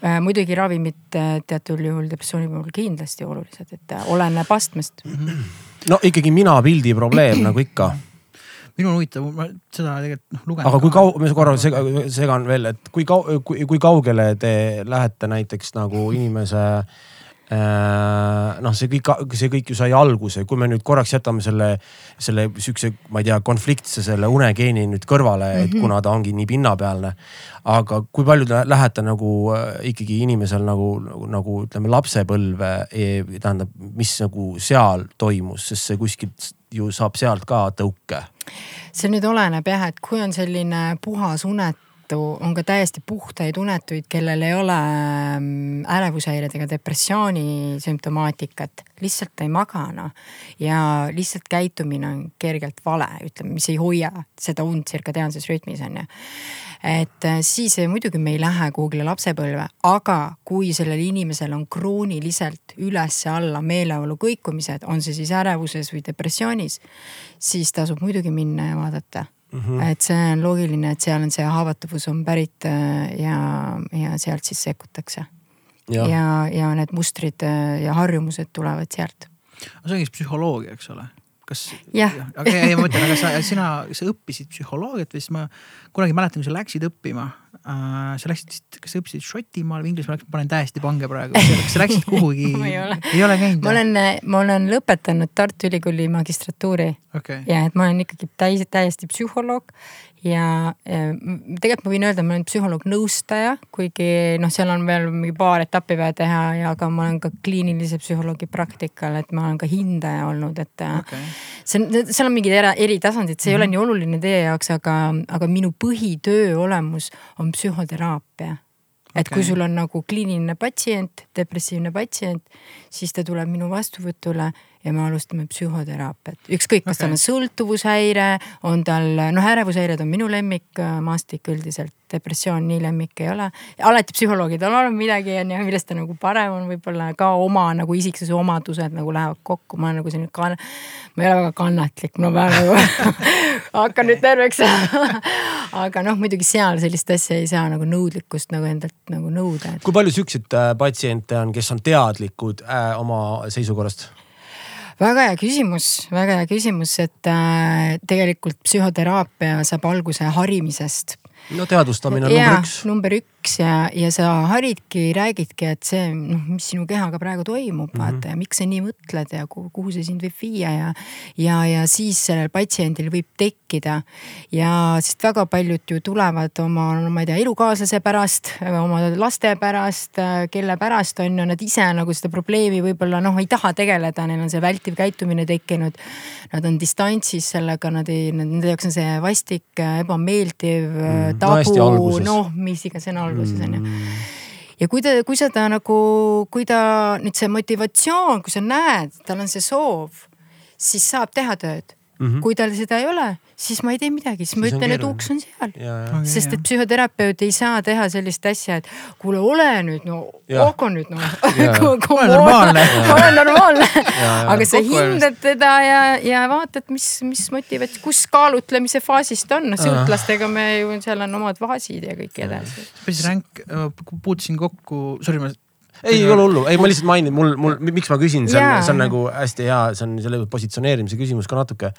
S2: äh, muidugi ravimid äh, teatud juhul depressiooni puhul kindlasti olulised, et äh, oleneb astmest.
S3: no ikkagi minapildi probleem nagu ikka
S1: minul huvitav, ma seda tegelikult noh lugenud.
S3: aga kui kau-, ma korra segan, veel, et kui kau-, kui, kui kaugele te lähete näiteks nagu inimese Äh, noh, see kõik, see kõik ju sai alguse, kui me nüüd korraks jätame selle, selle sihukese, ma ei tea, konfliktse selle unegeeni nüüd kõrvale mm, -hmm. et mhm. kuna ta ongi nii pinnapealne. aga kui palju te lähete nagu äh, ikkagi inimesel nagu, nagu, nagu ütleme lapsepõlve, e, tähendab, mis nagu seal toimus, sest see kuskilt ju saab sealt ka tõuke.
S2: see nüüd oleneb jah, et kui on selline puhas unet seetõttu on ka täiesti puhtaid unetuid, kellel ei ole mm, ärevushäired ega depressiooni sümptomaatikat, lihtsalt ei maga noh. ja lihtsalt käitumine on kergelt vale, ütleme, mis ei hoia seda und tsirkadiaanses rütmis on ju. Et äh, siis muidugi me ei lähe kuhugile lapsepõlve, aga kui sellel inimesel on krooniliselt üles-alla meeleolu kõikumised, on see siis ärevuses või depressioonis, siis tasub muidugi minna ja vaadata Mm -hmm. et see on loogiline, et seal on see haavatavus on pärit äh, ja, ja sealt siis sekkutakse. ja, ja, ja need mustrid äh, ja harjumused tulevad sealt.
S1: aga see on siis psühholoogia, eks ole? kas. aga ei, ma mõtlen, aga sa, sina, sa õppisid psühholoogiat või siis ma kunagi mäletan, kui sa läksid õppima äh,. sa läksid kas sa õppisid Šotimaal või Inglismaal, ma panen täiesti pange praegu, kas sa läksid kuhugi
S2: ei ole,
S1: ei ole käinud?
S2: ma olen, ma olen lõpetanud Tartu Ülikooli magistratuuri
S1: okay..
S2: ja et ma olen ikkagi täis, täiesti psühholoog ja tegelikult ma võin öelda, ma olen psühholoog-nõustaja, kuigi noh, seal on veel mingi paar etappi vaja teha ja, aga ma olen ka kliinilise psühholoogi praktikal, et ma olen ka hindaja olnud, et okay. see on, seal on mingid eri tasandid, see mm -hmm. ei ole mhm. nii oluline teie jaoks, aga, aga minu põhitöö olemus on psühhoteraapia et okay. kui sul on nagu kliiniline patsient, depressiivne patsient, siis ta tuleb minu vastuvõtule ja me alustame psühhoteraapiat. ükskõik, kas okay. tal on sõltuvushäire, on tal, noh, ärevushäired on minu lemmik maastik üldiselt, depressioon nii lemmik ei ole. alati psühholoogidel on midagi, on ju, millest ta nagu parem on, võib-olla ka oma nagu isiksuse omadused nagu lähevad kokku, ma olen nagu selline kann-, ma ei ole väga kannatlik, ma pean nagu hakkan nüüd terveks aga noh, muidugi seal sellist asja ei saa nagu nõudlikkust nagu endalt nagu nõuda
S3: et.... kui palju siukseid äh, patsiente on, kes on teadlikud äh, oma seisukorrast?
S2: Väga hea küsimus, väga hea küsimus, et äh, tegelikult psühhoteraapia saab alguse harimisest
S3: no teadvustamine on number üks.
S2: number üks ja, ja sa haridki, räägidki, et see noh, mis sinu kehaga praegu toimub mm, -hmm. vaata ja miks sa nii mõtled ja kuhu, kuhu see sind võib viia ja. ja, ja siis sellel patsiendil võib tekkida ja sest väga paljud ju tulevad oma, no ma ei tea, elukaaslase pärast, oma laste pärast, kelle pärast on ju, nad ise nagu seda probleemi võib-olla noh, ei taha tegeleda, neil on see vältiv käitumine tekkinud. Nad on distantsis sellega, nad ei, nende jaoks on see vastik, ebameeldiv mm tabu no,, noh, mis iganes sõna alguses on ju mm. ja kui ta, kui seda nagu, kui ta nüüd see motivatsioon, kui sa näed, tal on see soov, siis saab teha tööd mm. -hmm. kui tal seda ei ole, siis ma ei tee midagi, siis ma ütlen, et uks on seal. sest et psühhoterapeut ei saa teha sellist asja, et kuule, ole nüüd no, hakka nüüd noh.
S1: ole normaalne.
S2: ole normaalne. aga sa hindad teda ja, ja vaatad, mis, mis motivat-, kus kaalutlemise faasis ta on, noh sõltlastega me ju, seal on omad faasid ja kõik edasi.
S1: päris ränk, puutusin kokku, sorry ma
S3: ei, ei ole hullu, ei ma lihtsalt mainin, mul, mul, miks ma küsin, see on, see on nagu hästi hea, see on selle positsioneerimise küsimus ka natuke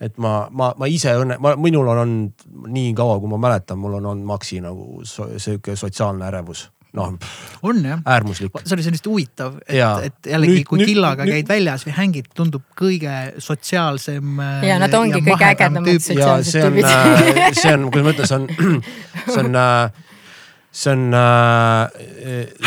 S3: et ma, ma, ma ise õnne, ma, minul on olnud nii kaua, kui ma mäletan, mul on olnud maksi nagu so, sihuke sotsiaalne ärevus noh.
S1: on jah.
S3: äärmuslik.
S1: see oli sellist huvitav, et, et jällegi, kui nüüd, killaga nüüd, käid väljas või hängid, tundub kõige sotsiaalsem.
S2: ja nad ongi kõige ägedamad sotsiaalsed tüübid.
S3: Äh, see on, kuidas ma ütlen, see on, see on äh, see on, äh,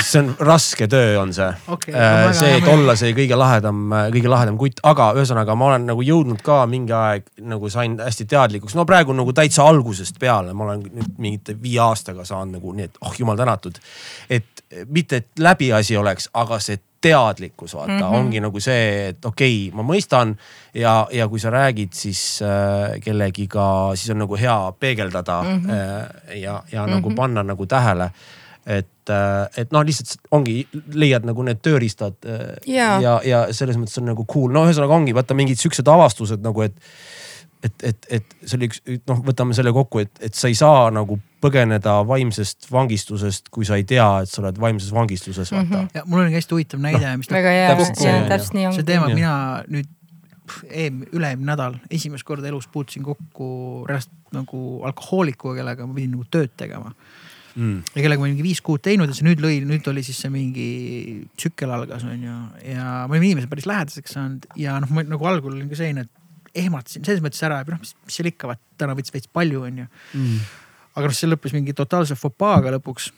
S3: see on raske töö, on see okay,. Äh, see, et olla see kõige lahedam, kõige lahedam kutt, aga ühesõnaga ma olen nagu jõudnud ka mingi aeg nagu sain hästi teadlikuks, no praegu nagu täitsa algusest peale, ma olen nüüd mingite viie aastaga saanud nagu nii, et oh jumal tänatud. et mitte, et läbiasi oleks, aga see teadlikkus vaata mm -hmm. ongi nagu see, et okei okay,, ma mõistan ja, ja kui sa räägid siis äh, kellegiga, siis on nagu hea peegeldada mm -hmm. äh, ja, ja mm -hmm. nagu mhm. panna nagu tähele et, äh, et noh, lihtsalt ongi, leiad nagu need tööriistad äh, ja, ja, ja selles mõttes on nagu cool, no ühesõnaga ongi vaata mingid siuksed avastused nagu, et et, et, et see oli üks, noh, võtame selle kokku, et, et sa ei saa nagu põgeneda vaimsest vangistusest, kui sa ei tea, et sa oled vaimses vangistuses, vaata mm.
S1: -hmm. ja mul oli hästi huvitav näide no,, mis.
S2: väga hea, täpselt nii ongi.
S1: see teema, mina nüüd eelmine, üle-eelmine nädal esimest korda elus puutusin kokku reaalselt nagu alkohoolikuga, kellega ma pidin nagu tööd tegema mm.. ja kellega ma olin mingi viis kuud teinud ja see nüüd lõi, nüüd oli siis see mingi tsükkel algas on ju. ja me olime inimesed päris lähedaseks saanud ja noh, ma nagu algul olin ka selline, et ehmatasin selles mõttes ära, et noh, mis, seal ikka, vaat täna võttis veits palju, onju mm.. Aga noh, see lõppes mingi totaalse fopaaga lõpuks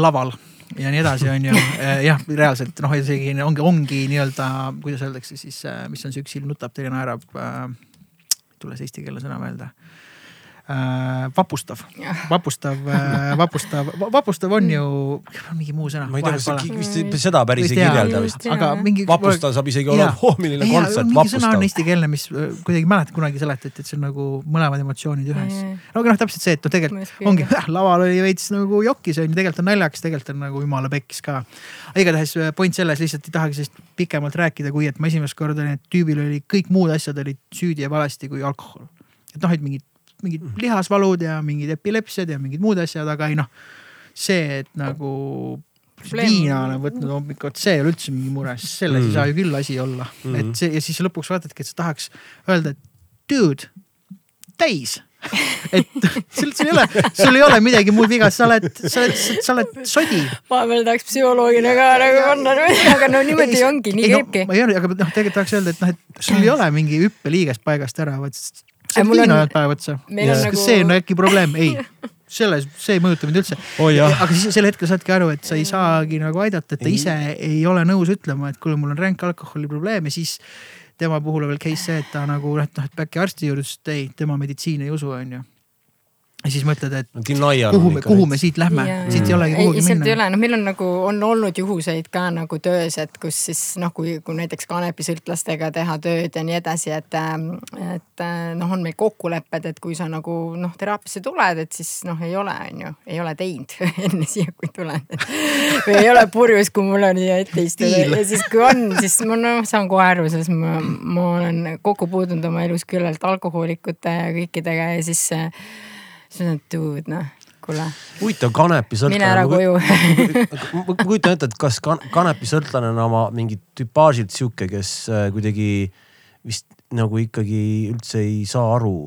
S1: laval ja nii edasi, onju. jah, reaalselt noh, isegi ongi, ongi nii-öelda, kuidas öeldakse siis, mis on see üks silm nutab, teine naerab äh,. tulles eesti keele sõna meelde äh, vapustav, vapustav äh,, vapustav, vapustav on ju, mingi muu sõna.
S3: ma ei tea, vist, vist seda päris ei kirjelda vist.
S1: aga mingi.
S3: vapustav saab isegi olla, oh milline kontsert, vapustav.
S1: sõna on eestikeelne, mis äh, kuidagi mäletan kunagi seletati, et see on nagu mõlemad emotsioonid ühes. no aga noh, täpselt see, et noh, tegelikult ongi, laval oli veits nagu jokis on ju, tegelikult on naljakas, tegelikult on nagu jumala pekkis ka. igatahes äh, point selles lihtsalt ei tahagi sellest pikemalt rääkida, kui et ma esimest korda olin, et tüübil oli kõik muud asjad olid süüdi ja valesti kui alkohol. et noh, et mingid mingid mhm. lihasvalud ja mingid epilepsiad ja mingid muud asjad, aga ei noh, see, et nagu viina olen võtnud hommikul, vot see ei ole üldse mingi mure, sest selles mm. ei saa ju küll asi olla mm. -hmm. et see ja siis lõpuks vaatadki, et sa tahaks öelda, et dude, täis et sul, sul ei ole, sul ei ole midagi muud viga, sa oled, sa oled, sa oled sodi.
S2: vahepeal tahaks psühholoogina ka nagu panna, aga no niimoodi ei, ongi, nii käibki.
S1: ma ei ole, aga noh, tegelikult tahaks öelda, et noh, et sul ei ole mingi hüppeliigest paigast ära, vaid sa oled viina joonud päev otsa. kas nagu... see on äkki probleem? ei selles, see ei mõjuta mind üldse
S3: oh,.
S1: aga siis sel hetkel saadki aru, et sa ei saagi nagu aidata, et ta ise ei ole nõus ütlema, et kuule, mul on ränk alkoholiprobleem ja siis tema puhul on veel case see, et ta nagu noh, et äkki arsti juurde et ei, tema meditsiini ei usu, onju ja siis mõtled, et kuhu me, kuhu me siit lähme yeah., siit ei olegi kuhugi
S2: ei,
S1: minna.
S2: ei ole, noh, meil on nagu, on olnud juhuseid ka nagu töös, et kus siis noh, kui, kui näiteks kanepisõltlastega teha tööd ja nii edasi, et, et noh, on meil kokkulepped, et kui sa nagu noh, teraapiasse tuled, et siis noh, ei ole, on ju, ei ole teinud enne siia, kui tuled. või ei ole purjus, kui mul on siia ette istuda ja siis, kui on, siis ma noh, saan kohe aru, sest ma, ma olen kokku puutunud oma elus küllalt alkohoolikute ja kõikidega ja siis siis on dude noh, kuule.
S3: huvitav kanepisõltlane.
S2: mine ära koju
S3: ma kujutan ette, et kas kanepisõltlane on oma mingi tüpaažilt sihuke, kes äh, kuidagi vist nagu ikkagi üldse ei saa aru.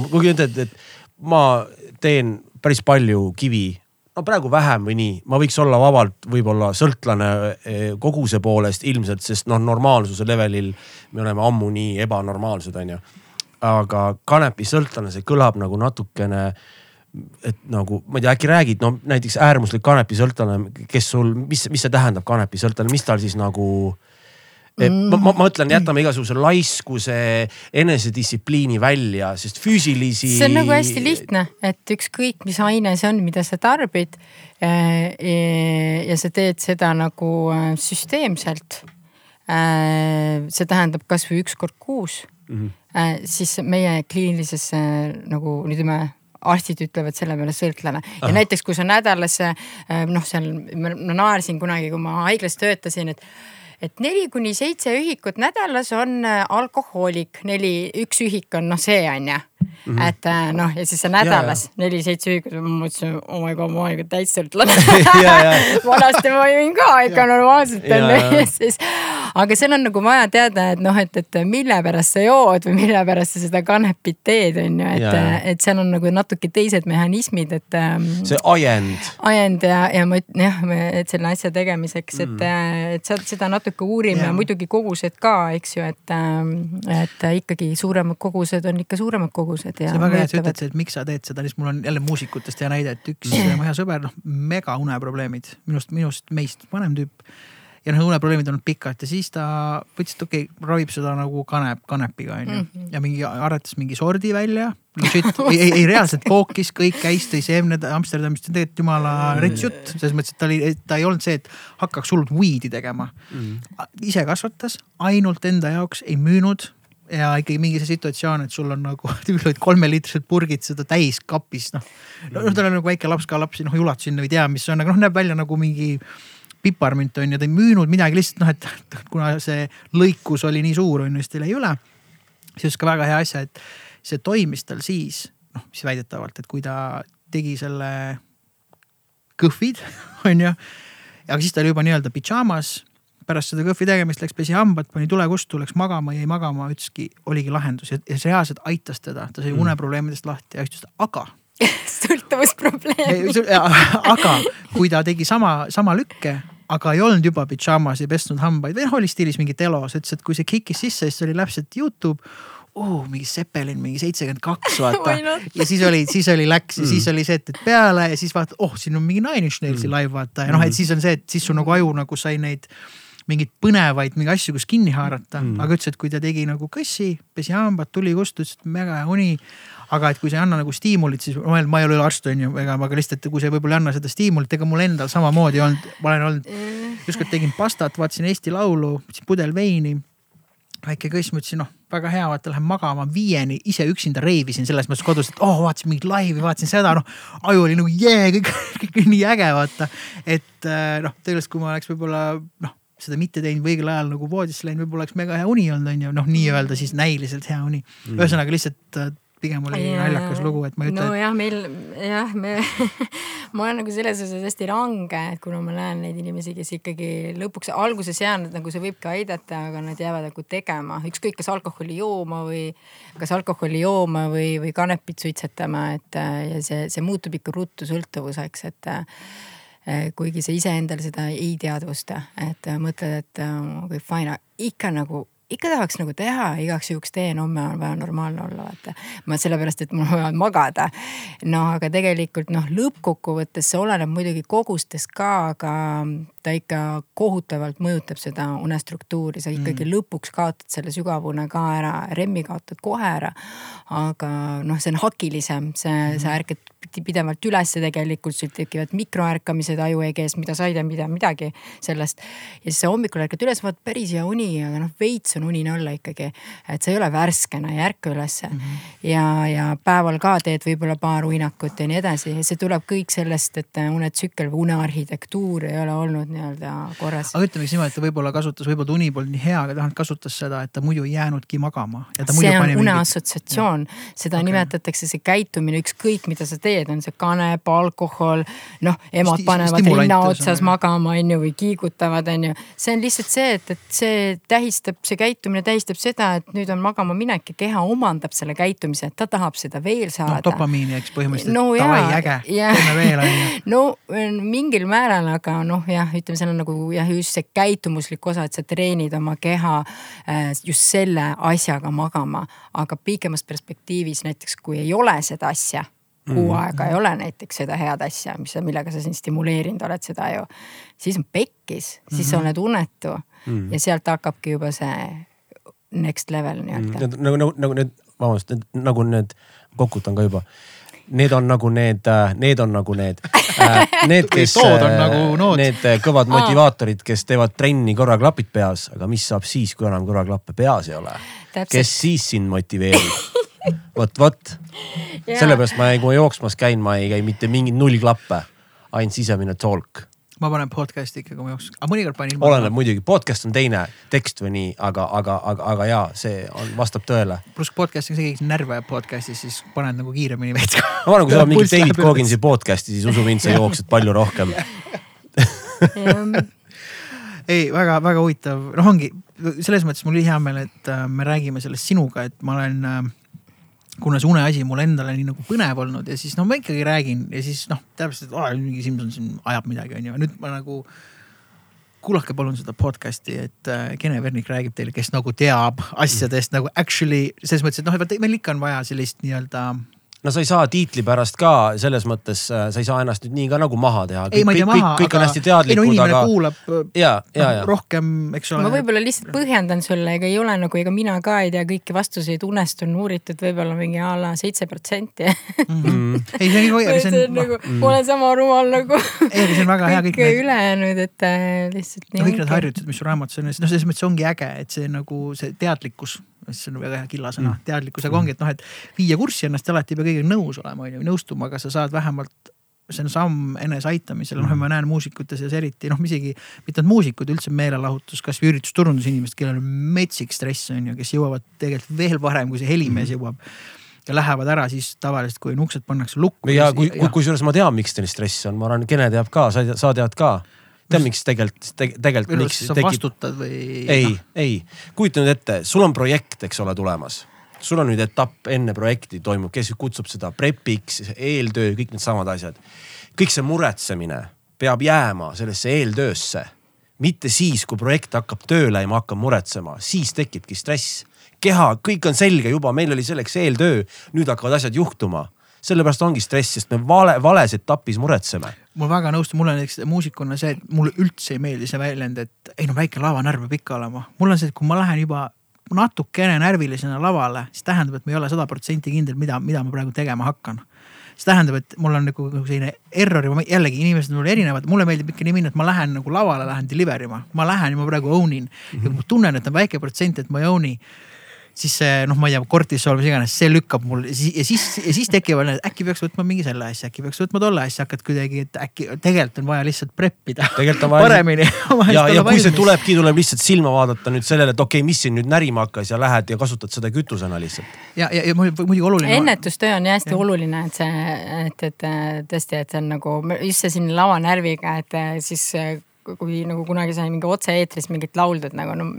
S3: ma kujutan ette, et ma teen päris palju kivi no praegu vähem või nii, ma võiks olla vabalt võib-olla sõltlane äh, koguse poolest ilmselt, sest noh, normaalsuse levelil me oleme ammu nii ebanormaalsed, onju aga kanepisõltlane, see kõlab nagu natukene et nagu ma ei tea, äkki räägid, no näiteks äärmuslik kanepisõltlane, kes sul, mis, mis see tähendab, kanepisõltlane, mis tal siis nagu et ma, ma, ma mõtlen, jätame igasuguse laiskuse, enesedistsipliini välja, sest füüsilisi.
S2: see on nagu hästi lihtne, et ükskõik, mis aine see on, mida sa tarbid. Eh, ja sa teed seda nagu äh, süsteemselt. See tähendab kasvõi üks kord kuus mm. -hmm Äh, siis meie kliinilises nagu ütleme arstid ütlevad selle peale sõltlane ja Aha. näiteks kui sa nädalas äh, noh, seal ma naersin kunagi, kui ma haiglas töötasin, et et neli kuni seitse ühikut nädalas on äh, alkohoolik, neli, üks ühik on noh, see on ju Mm -hmm. et noh, ja siis see nädalas neli-seitse ühikut, ma mõtlesin, oh my god, ma olen ikka täissõltlane vanasti ma jõin ka ikka normaalselt onju ja siis aga seal on nagu vaja teada, et noh, et, et mille pärast sa jood või mille pärast sa seda kanepit teed, on ju, et, et seal on nagu natuke teised mehhanismid, et. Ähm,
S3: see ajend.
S2: ajend ja, ja ma ütlen jah, et selle asja tegemiseks, et mm., et sealt seda natuke uurime muidugi kogused ka, eks ju, et, ähm, et ikkagi suuremad kogused on ikka suuremad kogused ja.
S1: see on väga hea, et sa ütled, et miks sa teed seda, siis mul on jälle muusikutest hea näide, et üks mu hea sõber, noh mega uneprobleemid, minust, minust meist vanem tüüp ja noh, uneprobleemid on pikalt ja siis ta võttis, et okei okay,, ravib seda nagu kanep, kanepiga onju mm -hmm. ja mingi aretas mingi sordi välja. Legit, ei, ei, ei reaalselt pookis kõik, käis, tõi seemned Amsterdamist, tegelikult jumala rets jutt, selles mõttes, et ta oli, ta ei olnud see, et hakkaks hullult weed'i tegema mm. -hmm. ise kasvatas, ainult enda jaoks, ei müünud ja ikkagi mingi see situatsioon, et sul on nagu olid kolmeliitrised purgid seda täis kapis, noh. noh, tal on nagu väike laps ka lapsi, noh ulatu sinna ei tea, mis see on, aga noh, näeb välja nagu mingi piparmünt on ju, ta ei müünud midagi lihtsalt noh, et kuna see lõikus oli nii suur on ju, siis ta jäi üle. siis ka väga hea asja, et see toimis tal siis noh, siis väidetavalt, et kui ta tegi selle kõhvid on ju. aga siis ta oli juba nii-öelda pidžaamas pärast seda kõhvi tegemist läks pesi hambad, pani tulekustu, läks magama, jäi magama, ütleski, oligi lahendus ja, ja see reaalselt aitas teda, ta sai mm. uneprobleemidest lahti ja ütles, aga
S2: sõltuvusprobleem.
S1: aga kui ta tegi sama, sama lükke aga ei olnud juba pidžaamas, ei pesnud hambaid või noh, oli stiilis mingi telos, ütles, et kui see kikis sisse, siis oli täpselt Youtube oh, mingi Seppelin mingi seitsekümmend kaks vaata ja siis oli, siis oli läks ja mm. siis oli see, et, et peale ja siis vaatad, oh, siin on mingi Nine Inch Nailsi mm. live vaata ja noh, et mm. siis on see, et siis su nagu aju nagu sai neid mingeid põnevaid mingeid asju, kus kinni haarata mm., aga ütles, et kui ta tegi nagu kõssi, pesi hambad, tuli kustu, ütles, et mega hea uni aga et kui sa ei anna nagu stiimulit, siis ma ei ole arst on ju, ega aga lihtsalt, kui sa võib-olla ei anna seda stiimulit, ega mul endal samamoodi olnud, ma olen olnud, ükskord tegin pastat, vaatasin Eesti Laulu, võtsin pudel veini väike kõss, ma ütlesin, noh, väga hea, vaata, lähen magama viieni, ise üksinda reivisin selles mõttes kodus, et oh, vaatasin mingit laivi, vaatasin seda, noh. aju oli nagu jee yeah,, kõik, kõik nii äge, vaata. et äh, noh, tegelikult kui ma oleks võib-olla noh, seda mitte teinud või õigel ajal nagu voodisse läinud, võib-olla oleks mega hea uni olnud, on ju, noh, nii-öelda siis näiliselt hea uni mm.. ühesõnaga lihtsalt äh, pigem oli yeah. naljakas lugu, et ma ei ütle.
S2: nojah, meil jah, me ma olen nagu selles osas hästi range, et kuna ma näen neid inimesi, kes ikkagi lõpuks alguses jäänud nagu see võibki aidata, aga nad jäävad nagu tegema, ükskõik kas alkoholi jooma või kas alkoholi jooma või, või kanepit suitsetama, et ja see, see muutub ikka ruttu sõltuvuseks, et kuigi sa iseendal seda ei teadvusta, et mõtled, et kui fine, ikka nagu ikka tahaks nagu teha, igaks juhuks teen, homme on vaja normaalne olla, vaata. ma sellepärast, et mul on vaja magada. no aga tegelikult noh, lõppkokkuvõttes see oleneb muidugi kogustest ka, aga ta ikka kohutavalt mõjutab seda unestruktuuri, sa ikkagi mm. lõpuks kaotad selle sügavune ka ära, REM-i kaotad kohe ära. aga noh, see on hakilisem, see mm., sa ärkad pidevalt ülesse tegelikult, sul tekivad mikroärkamised ajueeges, mida sa ei tea mida, midagi sellest. ja siis sa hommikul ärkad üles, vaatad päris hea uni, aga noh, veits on unine olla ikkagi. et sa ei ole värskena, ei ärka ülesse mm. -hmm. ja, ja päeval ka teed võib-olla paar uinakut ja nii edasi ja see tuleb kõik sellest, et unetsükkel või unearhitektuur ei ole olnud nii-öelda korras.
S1: aga ütleme siis niimoodi, et ta võib-olla kasutas, võib-olla ta uni polnud nii hea, aga ta kasutas seda, et ta muidu ei jäänudki magama.
S2: see on uneassotsiatsioon, seda okay. nimetatakse see käitumine, ükskõik mida sa teed, on see kanep, alkohol. noh, emad Sti panevad rinna otsas on, magama, on ju, või kiigutavad, on ju. see on lihtsalt see, et, et see tähistab, see käitumine tähistab seda, et nüüd on magama minek ja keha omandab selle käitumise, et ta tahab seda veel saada.
S1: no dopamiini, eks põhimõtteliselt no,, davai, äge, teeme veel on ju.
S2: no mingil määral, aga noh, jah, ütleme, seal on nagu jah, just see käitumuslik osa, et sa treenid oma keha äh, just selle asjaga magama. aga pikemas perspektiivis näiteks, kui ei ole seda asja kuu mm. aega ei ole näiteks seda head asja, mis, millega sa siin stimuleerinud oled seda ju. siis on pekkis, siis mm -hmm. sa oled unetu mm. ja sealt hakkabki juba see next level nii-öelda
S3: mm.. nagu, nagu, nagu need, vabandust, nagu need, kokutan ka juba need on nagu need, äh, need on nagu need, äh, need, kes, nagu äh, need kõvad motivaatorid, kes teevad trenni korra klapid peas, aga mis saab siis, kui enam kõrvaklappe peas ei ole? kes siis sind motiveerib? vot, vot. Sellepärast ma, kui ma jooksmas käin, ma ei käi mitte mingi null klappe, ainult sisemine talk
S1: ma panen podcast'i ikka, kui ma jooksen, aga mõnikord panen
S3: ilma. oleneb muidugi, podcast on teine, tekst või nii, aga, aga, aga, aga jaa, see on, vastab tõele.
S1: pluss podcast'iga isegi närve ajab podcast'is, siis paned nagu kiiremini veits.
S3: ma arvan, kui on mingi David Cogginsi podcast'i, siis usu mind, sa jooksed palju rohkem
S1: ei, väga-väga huvitav, noh, ongi selles mõttes mul oli hea meel, et äh, me räägime sellest sinuga, et ma olen äh, kuna see uneasi mul endale nii nagu põnev olnud ja siis no ma ikkagi räägin ja siis noh, täpselt, et mingi Simson siin ajab midagi, onju, nüüd ma nagu. kuulake palun seda podcast'i, et äh, Kene Vernik räägib teile, kes nagu teab asjadest nagu actually selles mõttes, et noh, meil ikka on vaja sellist nii-öelda
S3: no sa ei saa tiitli pärast ka selles mõttes, äh, sa ei saa ennast nüüd nii ka nagu maha teha.
S1: ei, ma ei tea maha,
S3: aga. kõik on hästi teadlikud,
S1: aga. inimene kuulab ja, ja, no, rohkem, eks ole.
S2: ma võib-olla lihtsalt põhjendan sulle, ega ei ole nagu, ega mina ka ei tea kõiki vastuseid, unest on uuritud võib-olla mingi a la seitse protsenti.
S1: Mhm. ei, see on nagu.
S2: see on nagu, ma olen sama rumal nagu.
S1: ei, aga see on väga hea kõik
S2: need. ülejäänud, et äh, lihtsalt.
S1: no kõik need harjutused, mis sul raamatus on, noh, selles mõttes ongi äge, et see nagu see teadlikkus see on väga hea killasõna mm., teadlikkusega mm. ongi, et noh, et viia kurssi ennast alati ei pea kõigega nõus olema, on ju, nõustuma, aga sa saad vähemalt see on samm eneseaitamisele, noh, ma näen muusikute seas eriti noh, isegi mitte ainult muusikud, üldse meelelahutus, kasvõi üritusturundusinimesed, kellel on metsik stress on ju, kes jõuavad tegelikult veel varem, kui see helimees mm. jõuab ja lähevad ära siis tavaliselt, kui uksed pannakse lukku.
S3: ja kui, kui, kusjuures ma tean, miks teil stress on, ma arvan, Kene teab ka, sa, sa tead ka tead, miks tegelikult te,, tegelikult
S1: miks tekib... vastutad või?
S3: ei no., ei, kujuta nüüd ette, sul on projekt, eks ole, tulemas. sul on nüüd etapp enne projekti toimub, kes kutsub seda prep'iks, eeltöö, kõik needsamad asjad. kõik see muretsemine peab jääma sellesse eeltöösse. mitte siis, kui projekt hakkab tööle ja ma hakkan muretsema, siis tekibki stress. keha, kõik on selge juba, meil oli selleks eeltöö, nüüd hakkavad asjad juhtuma sellepärast ongi stress, sest me vale, vales etapis muretseme.
S1: ma väga nõustun, mul on näiteks muusikuna see, et mulle üldse ei meeldi see väljend, et ei no väike lavanärv peab ikka olema. mul on see, et kui ma lähen juba natukene närvilisena lavale, siis tähendab, et ma ei ole sada protsenti kindel, mida, mida ma praegu tegema hakkan see tähendab, et mul on nagu, nagu selline error jällegi inimesed on mul erinevad, mulle meeldib ikka nii minna, et ma lähen nagu lavale, lähen deliver ima, ma lähen ja ma praegu own in mm. -hmm. ja kui ma tunnen, et on väike protsent, et ma ei own'i siis see noh, ma ei tea, kortisool, mis iganes, see lükkab mul ja siis, ja siis, siis tekivad need, äkki peaks võtma mingi selle asja, äkki peaks võtma tolle asja, hakkad kuidagi, et äkki tegelikult on vaja lihtsalt prep ida.
S3: tegelikult on vaja.
S1: paremini.
S3: ja, ja kui see tulebki, tuleb lihtsalt silma vaadata nüüd sellele, et okei okay,, mis siin nüüd närima hakkas ja lähed ja kasutad seda kütusena lihtsalt.
S1: ja, ja, ja muidugi oluline.
S2: ennetustöö on hästi ja. oluline, et see, et, et tõesti, et see on nagu just see siin lavanärviga, et siis kui nagu kunagi sai mingi otse-eetris mingit lauldud nagu no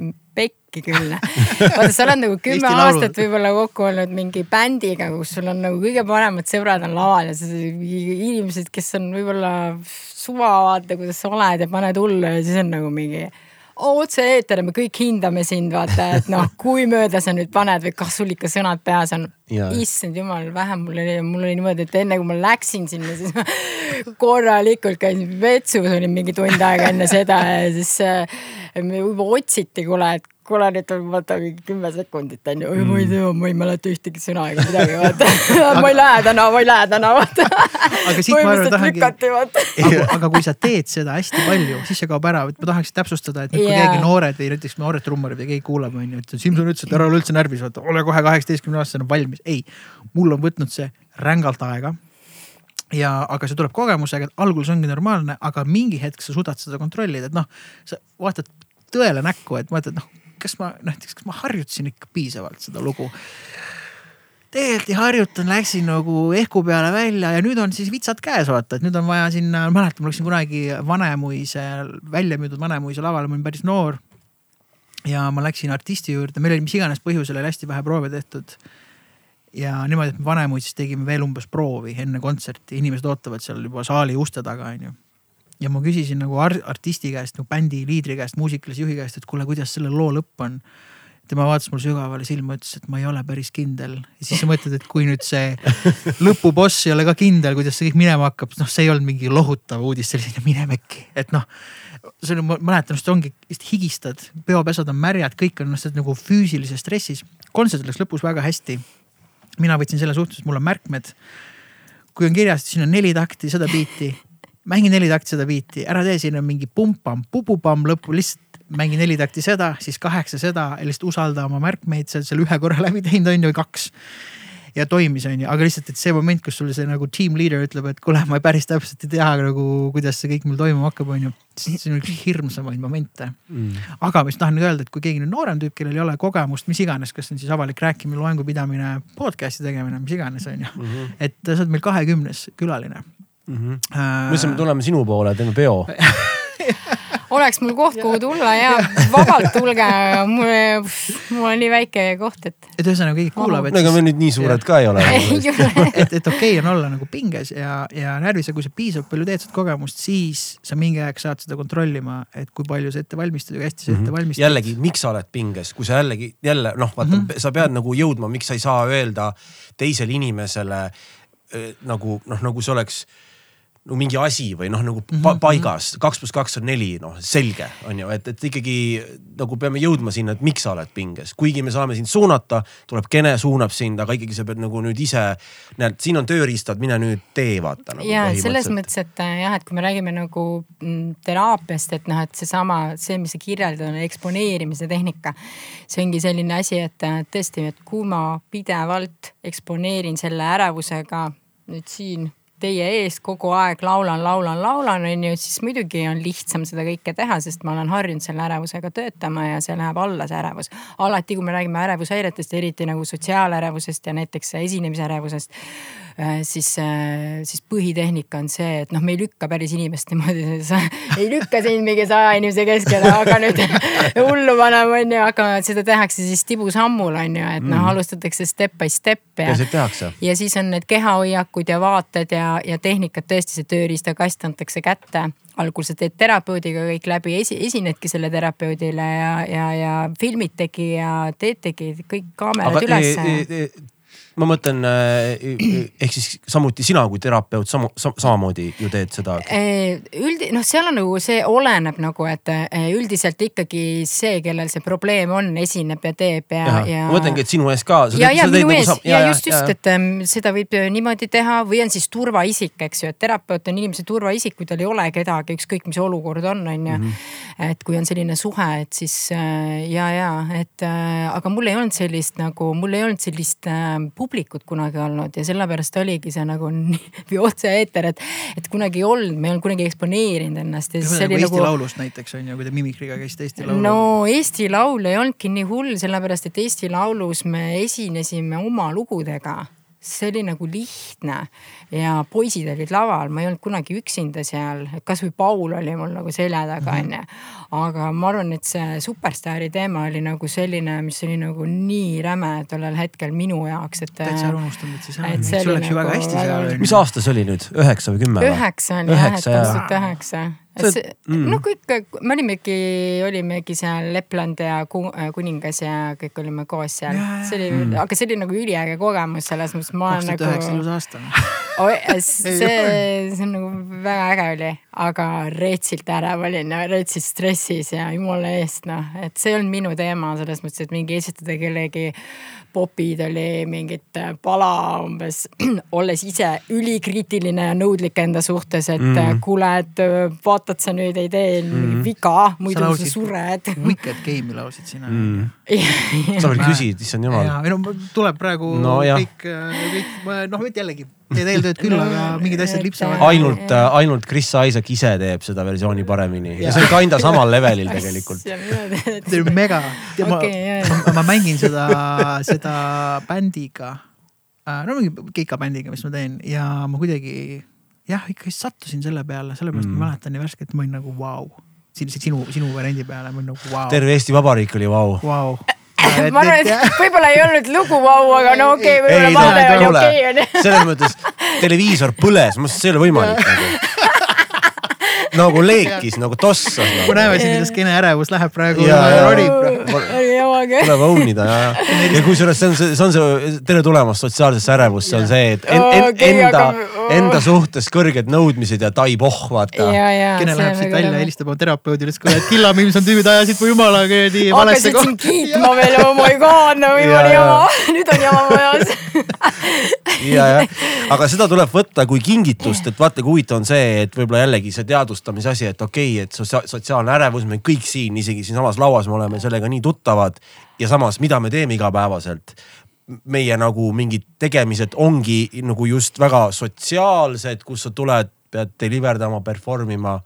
S2: pekki küll. vaata, sa oled nagu kümme aastat võib-olla kokku olnud mingi bändiga, kus sul on nagu kõige paremad sõbrad on laval ja inimesed, kes on võib-olla suva, vaata kuidas sa oled ja paned hullu ja siis on nagu mingi otse-eeter, me kõik hindame sind, vaata, et noh, kui mööda sa nüüd paned või kas sul ikka sõnad peas on. issand jumal, vähem mul oli, mul oli niimoodi, et enne kui ma läksin sinna, siis ma korralikult käisin vetsus, olin mingi tund aega enne seda ja siis äh, juba otsiti, kuule, et kuule nüüd vaata kümme sekundit on ju, ma ei tea, ma ei mäleta ühtegi sõna ega midagi vaata ma ei lähe täna, ma ei lähe täna vaata.
S1: arvan, tahangi, aga, aga kui sa teed seda hästi palju, siis see kaob ära, et ma tahaks täpsustada, et nüüd, kui yeah. keegi noored või näiteks noored trummarid või keegi kuulab, on ju, et Simson ütles, et ära ole üldse närvis, vaata ole kohe kaheksateistkümne aastasena valmis. ei, mul on võtnud see rängalt aega ja, aga see tuleb kogemusega, et algul see ongi normaalne, aga mingi hetk sa suudad seda kontrollida, et noh, sa vaatad tõele näkku, et mõtled, noh kas ma näiteks, kas ma harjutasin ikka piisavalt seda lugu tegelikult ei harjutanud, läksin nagu ehku peale välja ja nüüd on siis vitsad käes vaata, et nüüd on vaja sinna, mäletan, ma läksin kunagi Vanemuise, välja müüdud Vanemuise lavale, ma olin päris noor. ja ma läksin artisti juurde, meil oli mis iganes põhjusel oli hästi vähe proove tehtud. ja niimoodi, et me Vanemuises tegime veel umbes proovi enne kontserti, inimesed ootavad seal juba saali uste taga, onju ja ma küsisin nagu artisti käest, nagu bändi liidri käest, muusikalise juhi käest, et kuule, kuidas selle loo lõpp on. tema vaatas mulle sügavale silma, ütles, et ma ei ole päris kindel. ja siis sa mõtled, et kui nüüd see lõpuboss ei ole ka kindel, kuidas see kõik minema hakkab, noh, see ei olnud mingi lohutav uudis, see selline mine mekki, et noh. see on, ma mäletan, just ongi, lihtsalt higistad, peopesad on märjad, kõik on lihtsalt nagu füüsilises stressis. kontsert läks lõpus väga hästi. mina võtsin selle suhtes, mul on märkmed kui on kirjas, et siin on neli takti, sada biiti, mängi neli takti seda biiti, ära tee sinna mingi pumpam, pupupamm lõppu, lihtsalt mängi neli takti seda, siis kaheksa seda lihtsalt usalda oma märkmeid, sa oled selle ühe korra läbi teinud, on ju, või kaks. ja toimis, on ju, aga lihtsalt, et see moment, kus sul see nagu team leader ütleb, et kuule, ma päris täpselt ei tea nagu, kuidas see kõik mul toimuma hakkab, on ju. see on üks hirmsamaid momente mm.. aga mis tahan öelda, et kui keegi nüüd noorem tüüp, kellel ei ole kogemust, mis iganes, kas on siis avalik rääkimine, loengu pidamine, podcast'i tegemine, mis iganes, on ju mm. -hmm. et sa oled meil kahekümnes külaline
S3: mm. -hmm. Äh... mõtlesime, tuleme sinu poole, teeme peo
S2: oleks mul koht, kuhu tulla ja vabalt tulge, mul, mul on nii väike koht, et.
S1: et ühesõnaga keegi kuulab,
S3: et. ega me nüüd nii suured ja. ka ei ole
S1: et, et okei okay on olla nagu pinges ja, ja närvis ja kui sa piisavalt palju teed seda kogemust, siis sa mingi aeg saad seda kontrollima, et kui palju sa ette valmistad ja hästi sa ette mhm. valmistad.
S3: jällegi, miks sa oled pinges, kui sa jällegi jälle noh, vaata mm, -hmm. sa pead nagu jõudma, miks sa ei saa öelda teisele inimesele eh, nagu noh, nagu see oleks no mingi asi või noh, nagu pa mhm, paigas, kaks pluss kaks on neli, noh selge on ju, et, et ikkagi nagu peame jõudma sinna, et miks sa oled pinges, kuigi me saame sind suunata, tuleb kene, suunab sind, aga ikkagi sa pead nagu nüüd ise. näed, siin on tööriistad, mine nüüd tee vaata nagu.
S2: ja selles mõttes, et äh, jah, et kui me räägime nagu mm, teraapiast, et noh, et seesama, see, mis sa kirjeldad, on eksponeerimise tehnika. see ongi selline asi, et äh, tõesti, et kui ma pidevalt eksponeerin selle ärevusega nüüd siin teie ees kogu aeg laulan, laulan, laulan, on ju, siis muidugi on lihtsam seda kõike teha, sest ma olen harjunud selle ärevusega töötama ja see läheb alla, see ärevus. alati, kui me räägime ärevushäiretest, eriti nagu sotsiaalärevusest ja näiteks esinemisärevusest siis, äh, siis põhitehnika on see, et noh, me ei lükka päris inimest niimoodi, ei lükka sind mingi saja inimese keskele, aga nüüd hullu panema on ju, aga seda tehakse siis tibusammul on ju, et noh mm., alustatakse step by step.
S3: ja see tehakse.
S2: ja siis on need kehahoiakud ja vaated ja, ja tehnikad, tõesti see tööriistakast antakse kätte algul sa teed terapeudiga kõik läbi, esi, esinedki selle terapeudile ja, ja, ja filmitegi ja teetegi kõik kaamerad ülesse
S3: ma mõtlen ehk siis samuti sina kui terapeut sama, samamoodi ju teed seda.
S2: üldi-, noh, seal on nagu see oleneb nagu, et üldiselt ikkagi see, kellel see probleem on, esineb ja teeb ja, ja.
S3: ma mõtlengi, et sinu ees ka.
S2: ja, ja minu nagu ees nagu ja, ja just, just, et ähm, seda võib niimoodi teha või on siis turvaisik, eks ju, et terapeut on inimese turvaisik, kui tal ei ole kedagi, ükskõik mis olukord on, on ju. Et kui on selline suhe, et siis äh, ja, ja et äh, aga mul ei olnud sellist nagu, mul ei olnud sellist äh, publikut kunagi olnud ja sellepärast oligi see nagu nii otse-eeter, et, et kunagi ei olnud, me ei olnud kunagi eksponeerinud ennast.
S1: nagu Eesti nagu... Laulust näiteks on ju, kui te Mimikriga käisite Eesti Laulul.
S2: no Eesti Laul ei olnudki nii hull, sellepärast et Eesti Laulus me esinesime oma lugudega see oli nagu lihtne ja poisid olid laval, ma ei olnud kunagi üksinda seal, kasvõi Paul oli mul nagu selja taga mhm. onju aga ma arvan, et see superstaari teema oli nagu selline, mis oli nagu nii räme tollel hetkel minu jaoks, et.
S1: täitsa ära unustanud, et see seal on, sul läks ju väga nagu hästi seal.
S3: mis aasta see oli nüüd, üheksa või kümme?
S2: üheksa oli jah, et kaks tuhat üheksa see, mm. no kõik, me olimegi, olimegi seal Lepland ja kuningas ja kõik olime koos seal. see oli mm., aga see oli nagu üliäge kogemus selles mõttes, ma
S1: olen nagu. kaks tuhat üheksa ilus
S2: aasta see, see on nagu väga äge oli, aga reetsilt ärev olin ja reetsilt stressis ja jumala eest noh, et see ei olnud minu teema selles mõttes, et mingi esitada kellegi popid oli mingit äh, pala umbes, olles ise ülikriitiline ja nõudlik enda suhtes, et mm. kuule, et äh, vaatad sa nüüd ei tee mm. viga, muidu sa, sa sured.
S1: Wicked Game'i laulsid sina mm..
S3: sa veel küsid, issand jumal.
S1: ei no tuleb praegu no, kõik, kõik, noh jällegi teed eeltööd küll, aga mingid asjad lipsavad.
S3: ainult, ainult Chris Isaac ise teeb seda versiooni paremini ja, ja see on kinda samal levelil tegelikult.
S1: see on mega. ma, ma, ma mängin seda, seda bändiga, äh, no mingi keikabändiga, mis ma teen ja ma kuidagi jah, ikkagi sattusin selle peale, sellepärast mm. ma mäletan nii värskelt, ma olin nagu vau wow. sinu, sinu variandi peale, ma olin nagu vau wow..
S3: terve Eesti Vabariik oli vau
S2: wow. wow ma arvan, et võib-olla ei olnud lugu vau, aga no okei okay,, võib-olla vaade oli okei onju.
S3: selles mõttes televiisor põles, ma mõtlesin, et see ei ole võimalik nagu. Nagu leekis, nagu tossas nagu..
S1: näeme siin, kuidas Kene ärevus läheb praegu. Ronib.
S3: tuleb õunida ja, ja kusjuures see on see, see on see tere tulemast sotsiaalsesse ärevusse on see, et en, en, okay, enda aga..., enda suhtes kõrged nõudmised ja tai poh, vaata.
S1: Kene läheb siit välja, helistab oma terapeudile, siis kuule, et killamiimsad tüübid ajasid mu jumala kuradi valesse
S2: kohta. hakkasid siin kiitma veel, oh my god, no või oli jama, nüüd on jama majas.
S3: ja, jah, aga seda tuleb võtta kui kingitust, et vaata, kui huvitav on see, et võib-olla jällegi see teadvustamise asi, et okei okay,, et sotsiaalne ärevus, me kõik siin, isegi siinsamas lauas me oleme sellega nii tuttavad ja samas, mida me teeme igapäevaselt meie nagu mingid tegemised ongi nagu just väga sotsiaalsed, kus sa tuled, pead deliver dama, perform ima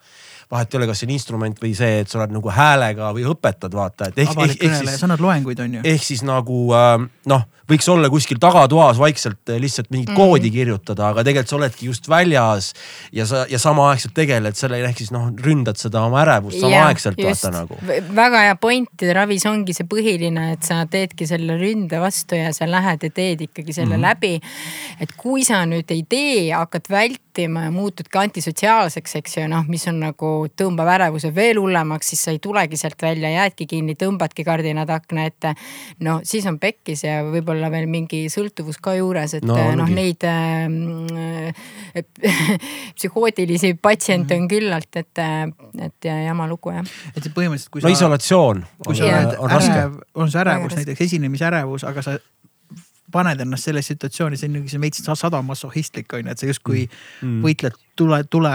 S3: vahet ei ole, kas see on instrument või see, et sa oled nagu häälega või õpetad, vaata, et
S1: ehk, ehk, ehk siis. sa annad loenguid, on ju.
S3: ehk siis nagu äh, noh, võiks olla kuskil tagatoas vaikselt äh, lihtsalt mingit mm -hmm. koodi kirjutada, aga tegelikult sa oledki just väljas ja sa ja samaaegselt tegeled selle, ehk siis noh, ründad seda oma ärevust samaaegselt vaata nagu.
S2: väga hea point, Ravis ongi see põhiline, et sa teedki selle ründe vastu ja sa lähed ja teed ikkagi selle mm -hmm. läbi. et kui sa nüüd ei tee, hakkad vältima ja muutudki antisotsiaalseks, eks ju, noh, mis on nagu tõmbab ärevuse veel hullemaks, siis sa ei tulegi sealt välja, jäädki kinni, tõmbadki kardinad akna ette. no siis on pekkis ja võib-olla veel mingi sõltuvus ka juures, et no, noh, neid äh, psühhootilisi patsiente on küllalt, et, et jama lugu jah.
S1: et see põhimõtteliselt,
S3: kui sa. no isolatsioon.
S1: kui sa oled ärev, on see ärevus näiteks esinemisärevus, aga sa paned ennast sellesse situatsiooni, see on see veits sadomasohhistlik on ju, et sa justkui mm. võitled tule, tule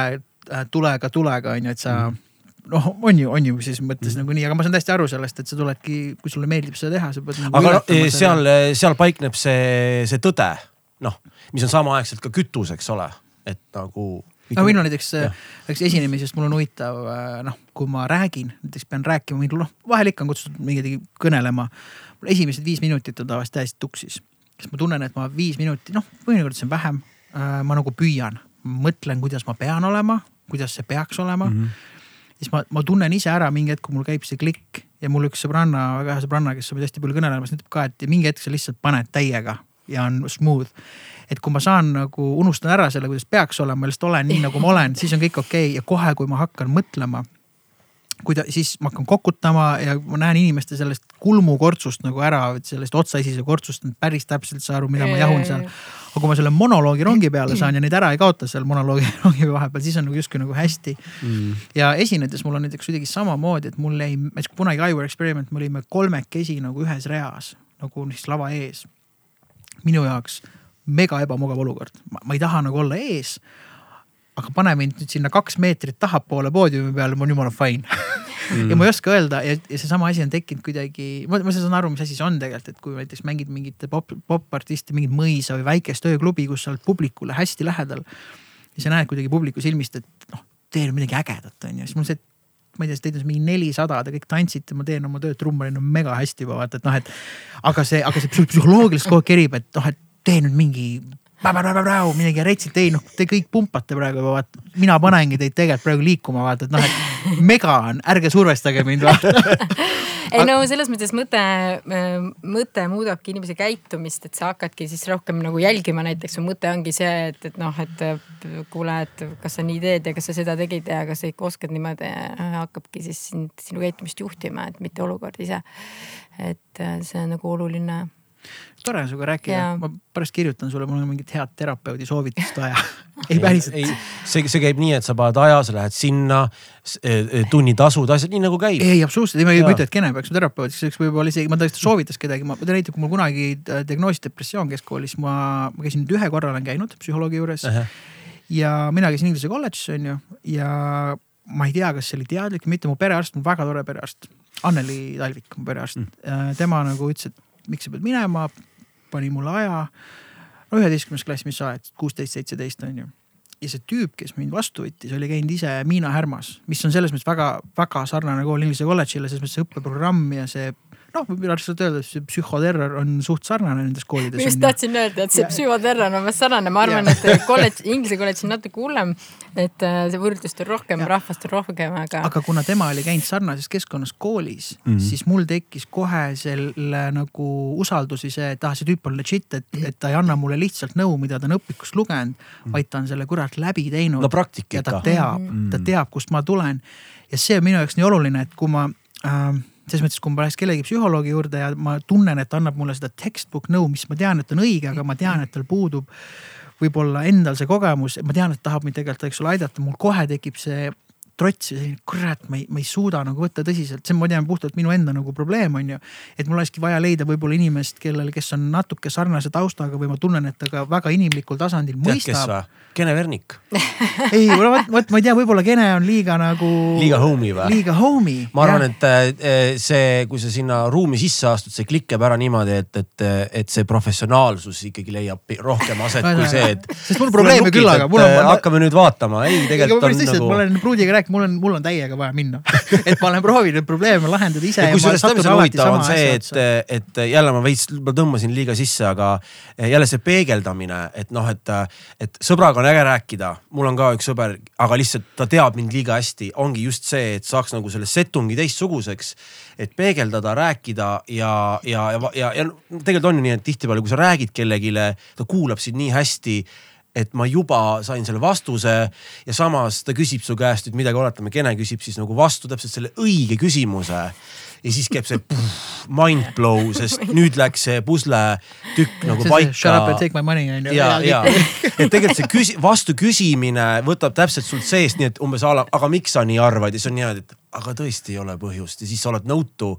S1: tulega tulega on ju, et sa mm. Noh, on ju, on ju ses mõttes mm. nagu nii, aga ma saan täiesti aru sellest, et sa tuledki, kui sulle meeldib seda teha, sa pead
S3: nagu. aga no, seal, seal paikneb see, see tõde, noh, mis on samaaegselt ka kütus, eks ole, et nagu.
S1: no minul näiteks, näiteks esinemisest mul on huvitav, noh, kui ma räägin, näiteks pean rääkima mingil, noh, vahel ikka on kutsutud mingi kõnelema. esimesed viis minutit on tavaliselt täiesti tuksis, sest ma tunnen, et ma viis minutit, noh, mõnikord see on vähem. Äh, ma nagu püüan, mõtlen, kuidas ma pean olema kuidas see peaks olema mm. -hmm. Siis ma, ma tunnen ise ära mingi hetk, kui mul käib see klikk ja mul üks sõbranna, väga hea sõbranna, kes on hästi palju kõnelemas, ütleb ka, et mingi hetk sa lihtsalt paned täiega ja on smooth. et kui ma saan nagu, unustan ära selle, kuidas peaks olema, lihtsalt olen nii, nagu ma olen, siis on kõik okei okay. ja kohe, kui ma hakkan mõtlema kui ta, siis ma hakkan kokutama ja ma näen inimeste sellest kulmukortsust nagu ära, sellest otsaesise kortsust, päris täpselt ei saa aru, mida ma jahun seal. Aga kui ma selle monoloogi rongi peale saan ja neid ära ei kaota seal monoloogi rongi vahepeal, siis on nagu justkui nagu hästi. Mm.. ja esinedes mul on näiteks kuidagi samamoodi, et mul jäi, kunagi Iowa Experiment, me olime kolmekesi nagu ühes reas nagu siis lava ees. minu jaoks mega ebamugav olukord, ma ei taha nagu olla ees aga pane mind nüüd sinna kaks meetrit tahapoole poodiumi peale, mul on jumala fine mm. ja ma ei oska öelda ja, ja seesama asi on tekkinud kuidagi, ma, ma saan aru, mis asi see on tegelikult, et kui näiteks mängid mingit pop, popartisti, mingit mõisa või väikest ööklubi, kus sa oled publikule hästi lähedal. ja sa näed kuidagi publiku silmist, et noh, tee nüüd midagi ägedat, on ju, siis mul see ma ei tea, teid on mingi nelisada, te kõik tantsite, ma teen oma tööd trummarina mega hästi juba vaata, et noh, et. aga see, aga see psühholoogiliselt kogu aeg kerib, et noh, et tee nüüd mingi midagi retsilt, ei noh, te kõik pumpate praegu juba vaata, mina panengi teid tegelikult praegu liikuma vaata, et noh, et mega on, ärge survestage mind vaata
S2: ei no selles mõttes mõte, mõte muudabki inimese käitumist, et sa hakkadki siis rohkem nagu jälgima, näiteks su mõte ongi see, et, et noh, et kuule, et kas sa nii teed ja kas sa seda tegid ja kas sa ikka oskad niimoodi, hakkabki siis sind, sinu käitumist juhtima, et mitte olukord ise. et see on nagu oluline
S1: tore on sinuga rääkida, ma pärast kirjutan sulle, mul on mingit head terapeudi soovitust vaja ei päriselt.
S3: see, see käib nii, et sa paned aja, sa lähed sinna, e, e, tunnitasud, asjad nii nagu käib.
S1: ei, absoluutselt, ei ma ei ütle, et Kene peaks terapeudiks, selleks võib-olla isegi, ma tõesti soovitas kedagi, ma, näiteks kui mul kunagi diagnoositi depressioon keskkoolis, ma, ma käisin nüüd ühe korra olen käinud psühholoogi juures uh. -huh. ja mina käisin Inglise kolledžis on ju ja ma ei tea, kas see oli teadlik või mitte, mu perearst, väga tore perearst, Anneli Talvik, mu perearst mm., tema nagu ütles, et miks sa pead minema, pani mulle aja. no üheteistkümnes klass, mis sa oled, kuusteist, seitseteist on ju. ja see tüüp, kes mind vastu võttis, oli käinud ise Miina Härmas, mis on selles mõttes väga-väga sarnane kool Inglise kolledžile, selles mõttes õppeprogramm ja see noh, lihtsalt öelda, et see psühhoterror on suht sarnane nendes koolides.
S2: ma just tahtsin öelda, et see psühhoterror on umbes sarnane, ma arvan, et kolledž, inglise kolledž on natuke hullem. et äh, see võrdlust on rohkem, rahvast on rohkem, aga.
S1: aga kuna tema oli käinud sarnases keskkonnas koolis mm, -hmm. siis mul tekkis kohe selle nagu usaldusi see, et ah, see tüüp on legit, et, et ta ei anna mulle lihtsalt nõu, mida ta on õpikust lugenud mm, -hmm. vaid ta on selle kurat läbi teinud.
S3: no praktika
S1: ikka. ja ta teab mm, -hmm. ta teab, kust ma tulen. ja see on minu jaoks nii oluline, et kui ma äh, selles mõttes, kui ma läheks kellegi psühholoogi juurde ja ma tunnen, et ta annab mulle seda textbook nõu, mis ma tean, et on õige, aga ma tean, et tal puudub võib-olla endal see kogemus, ma tean, et tahab mind tegelikult, eks ole, aidata, mul kohe tekib see trots ja selline kurat, ma ei, ma ei suuda nagu võtta tõsiselt, see on, ma tean, puhtalt minu enda nagu probleem on ju. et mul olekski vaja leida võib-olla inimest, kellel, kes on natuke sarnase taustaga või ma tunnen, et ta ka väga inimlikul tasandil mõistab.
S3: Kene Vernik
S1: ei, vot, vot ma ei tea, võib-olla Kene on liiga nagu.
S3: liiga homey või?
S1: liiga homey.
S3: ma arvan, et äh, see, kui sa sinna ruumi sisse astud, see klikkab ära niimoodi, et, et, et see professionaalsus ikkagi leiab rohkem aset kui see, et.
S1: sest mul probleeme küll, aga
S3: mul on. hakkame nüüd vaatama, ei tegelikult on
S1: nagu. ma olen pruudiga rääkinud, mul on, mul on täiega vaja minna et ma olen proovinud probleeme lahendada ise.
S3: kusjuures on huvitav, on see, et, et jälle ma veits, ma tõmbasin liiga sisse, aga jälle see peegeldamine, et noh, et, et sõbraga on äge rääkida, mul on ka üks sõber, aga lihtsalt ta teab mind liiga hästi, ongi just see, et saaks nagu selle setungi teistsuguseks. et peegeldada, rääkida ja, ja, ja, ja, ja tegelikult on ju nii, et tihtipeale, kui sa räägid kellelegi, ta kuulab sind nii hästi et ma juba sain selle vastuse ja samas ta küsib su käest nüüd midagi, oletame, Kene küsib siis nagu vastu täpselt selle õige küsimuse ja siis käib see puh, mind blow, sest nüüd läks see pusletükk nagu paika.
S1: Shut up and take my money on
S3: ju. ja, ja, et tegelikult see küsi-, vastu küsimine võtab täpselt sult seest, nii et umbes a la, aga miks sa nii arvad ja siis on niimoodi, et aga tõesti ei ole põhjust ja siis sa oled nõutu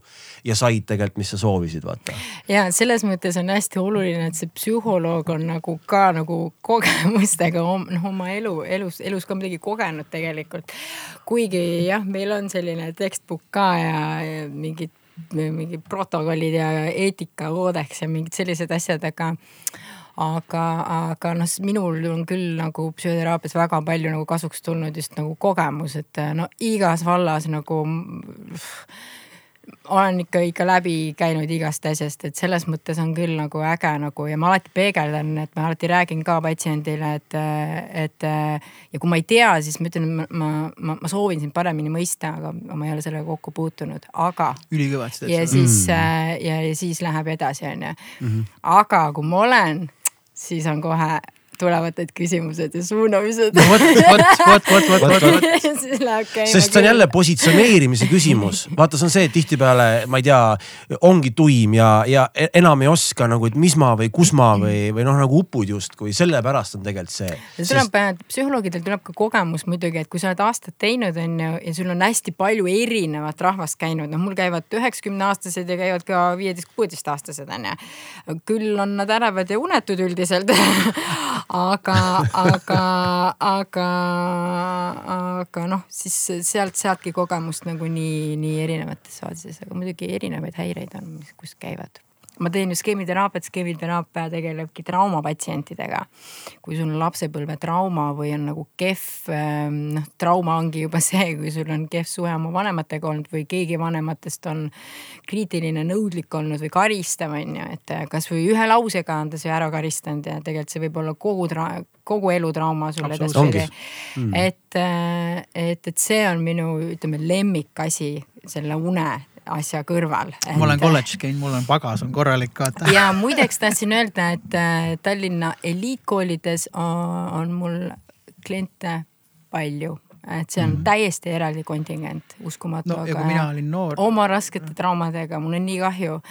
S3: ja said tegelikult, mis sa soovisid, vaata.
S2: ja selles mõttes on hästi oluline, et see psühholoog on nagu ka nagu kogemustega noh oma elu, elus, elus ka midagi kogenud tegelikult. kuigi jah, meil on selline textbook ka ja, ja mingid, mingid protokollid ja eetikakoodeks ja mingid sellised asjad, aga aga, aga noh, minul on küll nagu psühhoteraapias väga palju nagu kasuks tulnud just nagu kogemus, et no igas vallas nagu olen ikka, ikka läbi käinud igast asjast, et selles mõttes on küll nagu äge nagu ja ma alati peegeldan, et ma alati räägin ka patsiendile, et, et ja kui ma ei tea, siis ma ütlen, ma, ma, ma soovin sind paremini mõista, aga ma ei ole sellega kokku puutunud, aga.
S1: ülikõvasti.
S2: ja siis mm. ja, ja siis läheb edasi, onju. Mhm. aga kui ma olen siis on kohe tulevad need küsimused ja suunamised.
S1: vot, vot, vot, vot, vot, vot, vot.
S2: käima.
S3: sest see on jälle positsioneerimise küsimus. vaata, see on see, et tihtipeale, ma ei tea, ongi tuim ja, ja enam ei oska nagu, et mis ma või kus ma või, või noh, nagu upud justkui, sellepärast on tegelikult see.
S2: tuleb sest..., psühholoogidel tuleb ka kogemus muidugi, et kui sa oled aastaid teinud, on ju, ja sul on hästi palju erinevat rahvast käinud, noh, mul käivad üheksakümne aastased ja käivad ka viieteist, kuueteist aastased on ju. küll on nad ärevad ja unetud üldiselt aga, aga, aga, aga noh, siis sealt, sealtki kogemust nagu nii, nii erinevates faasides, aga muidugi erinevaid häireid on, mis, kus käivad ma teen ju skeemiteraapiat, skeemiteraapia tegelebki traumapatsientidega. kui sul on lapsepõlvetrauma või on nagu kehv, ehm, noh trauma ongi juba see, kui sul on kehv suhe oma vanematega olnud või keegi vanematest on kriitiline, nõudlik olnud või karistav, on ju, et kasvõi ühe lausega on ta su ära karistanud ja tegelikult see võib olla kogu tra-, kogu elutrauma sulle edaspidi mm.. et, et, et see on minu, ütleme lemmikasi selle une asja kõrval
S1: et.... ma olen kolledžis käinud, mul on pagas on korralik vaata.
S2: ja muideks tahtsin öelda, et äh, Tallinna eliitkoolides on, on mul kliente palju et see on mm -hmm. täiesti eraldi kontingent, uskumatu
S1: no,. ja kui mina olin noor.
S2: oma raskete traumadega, mul on nii kahju.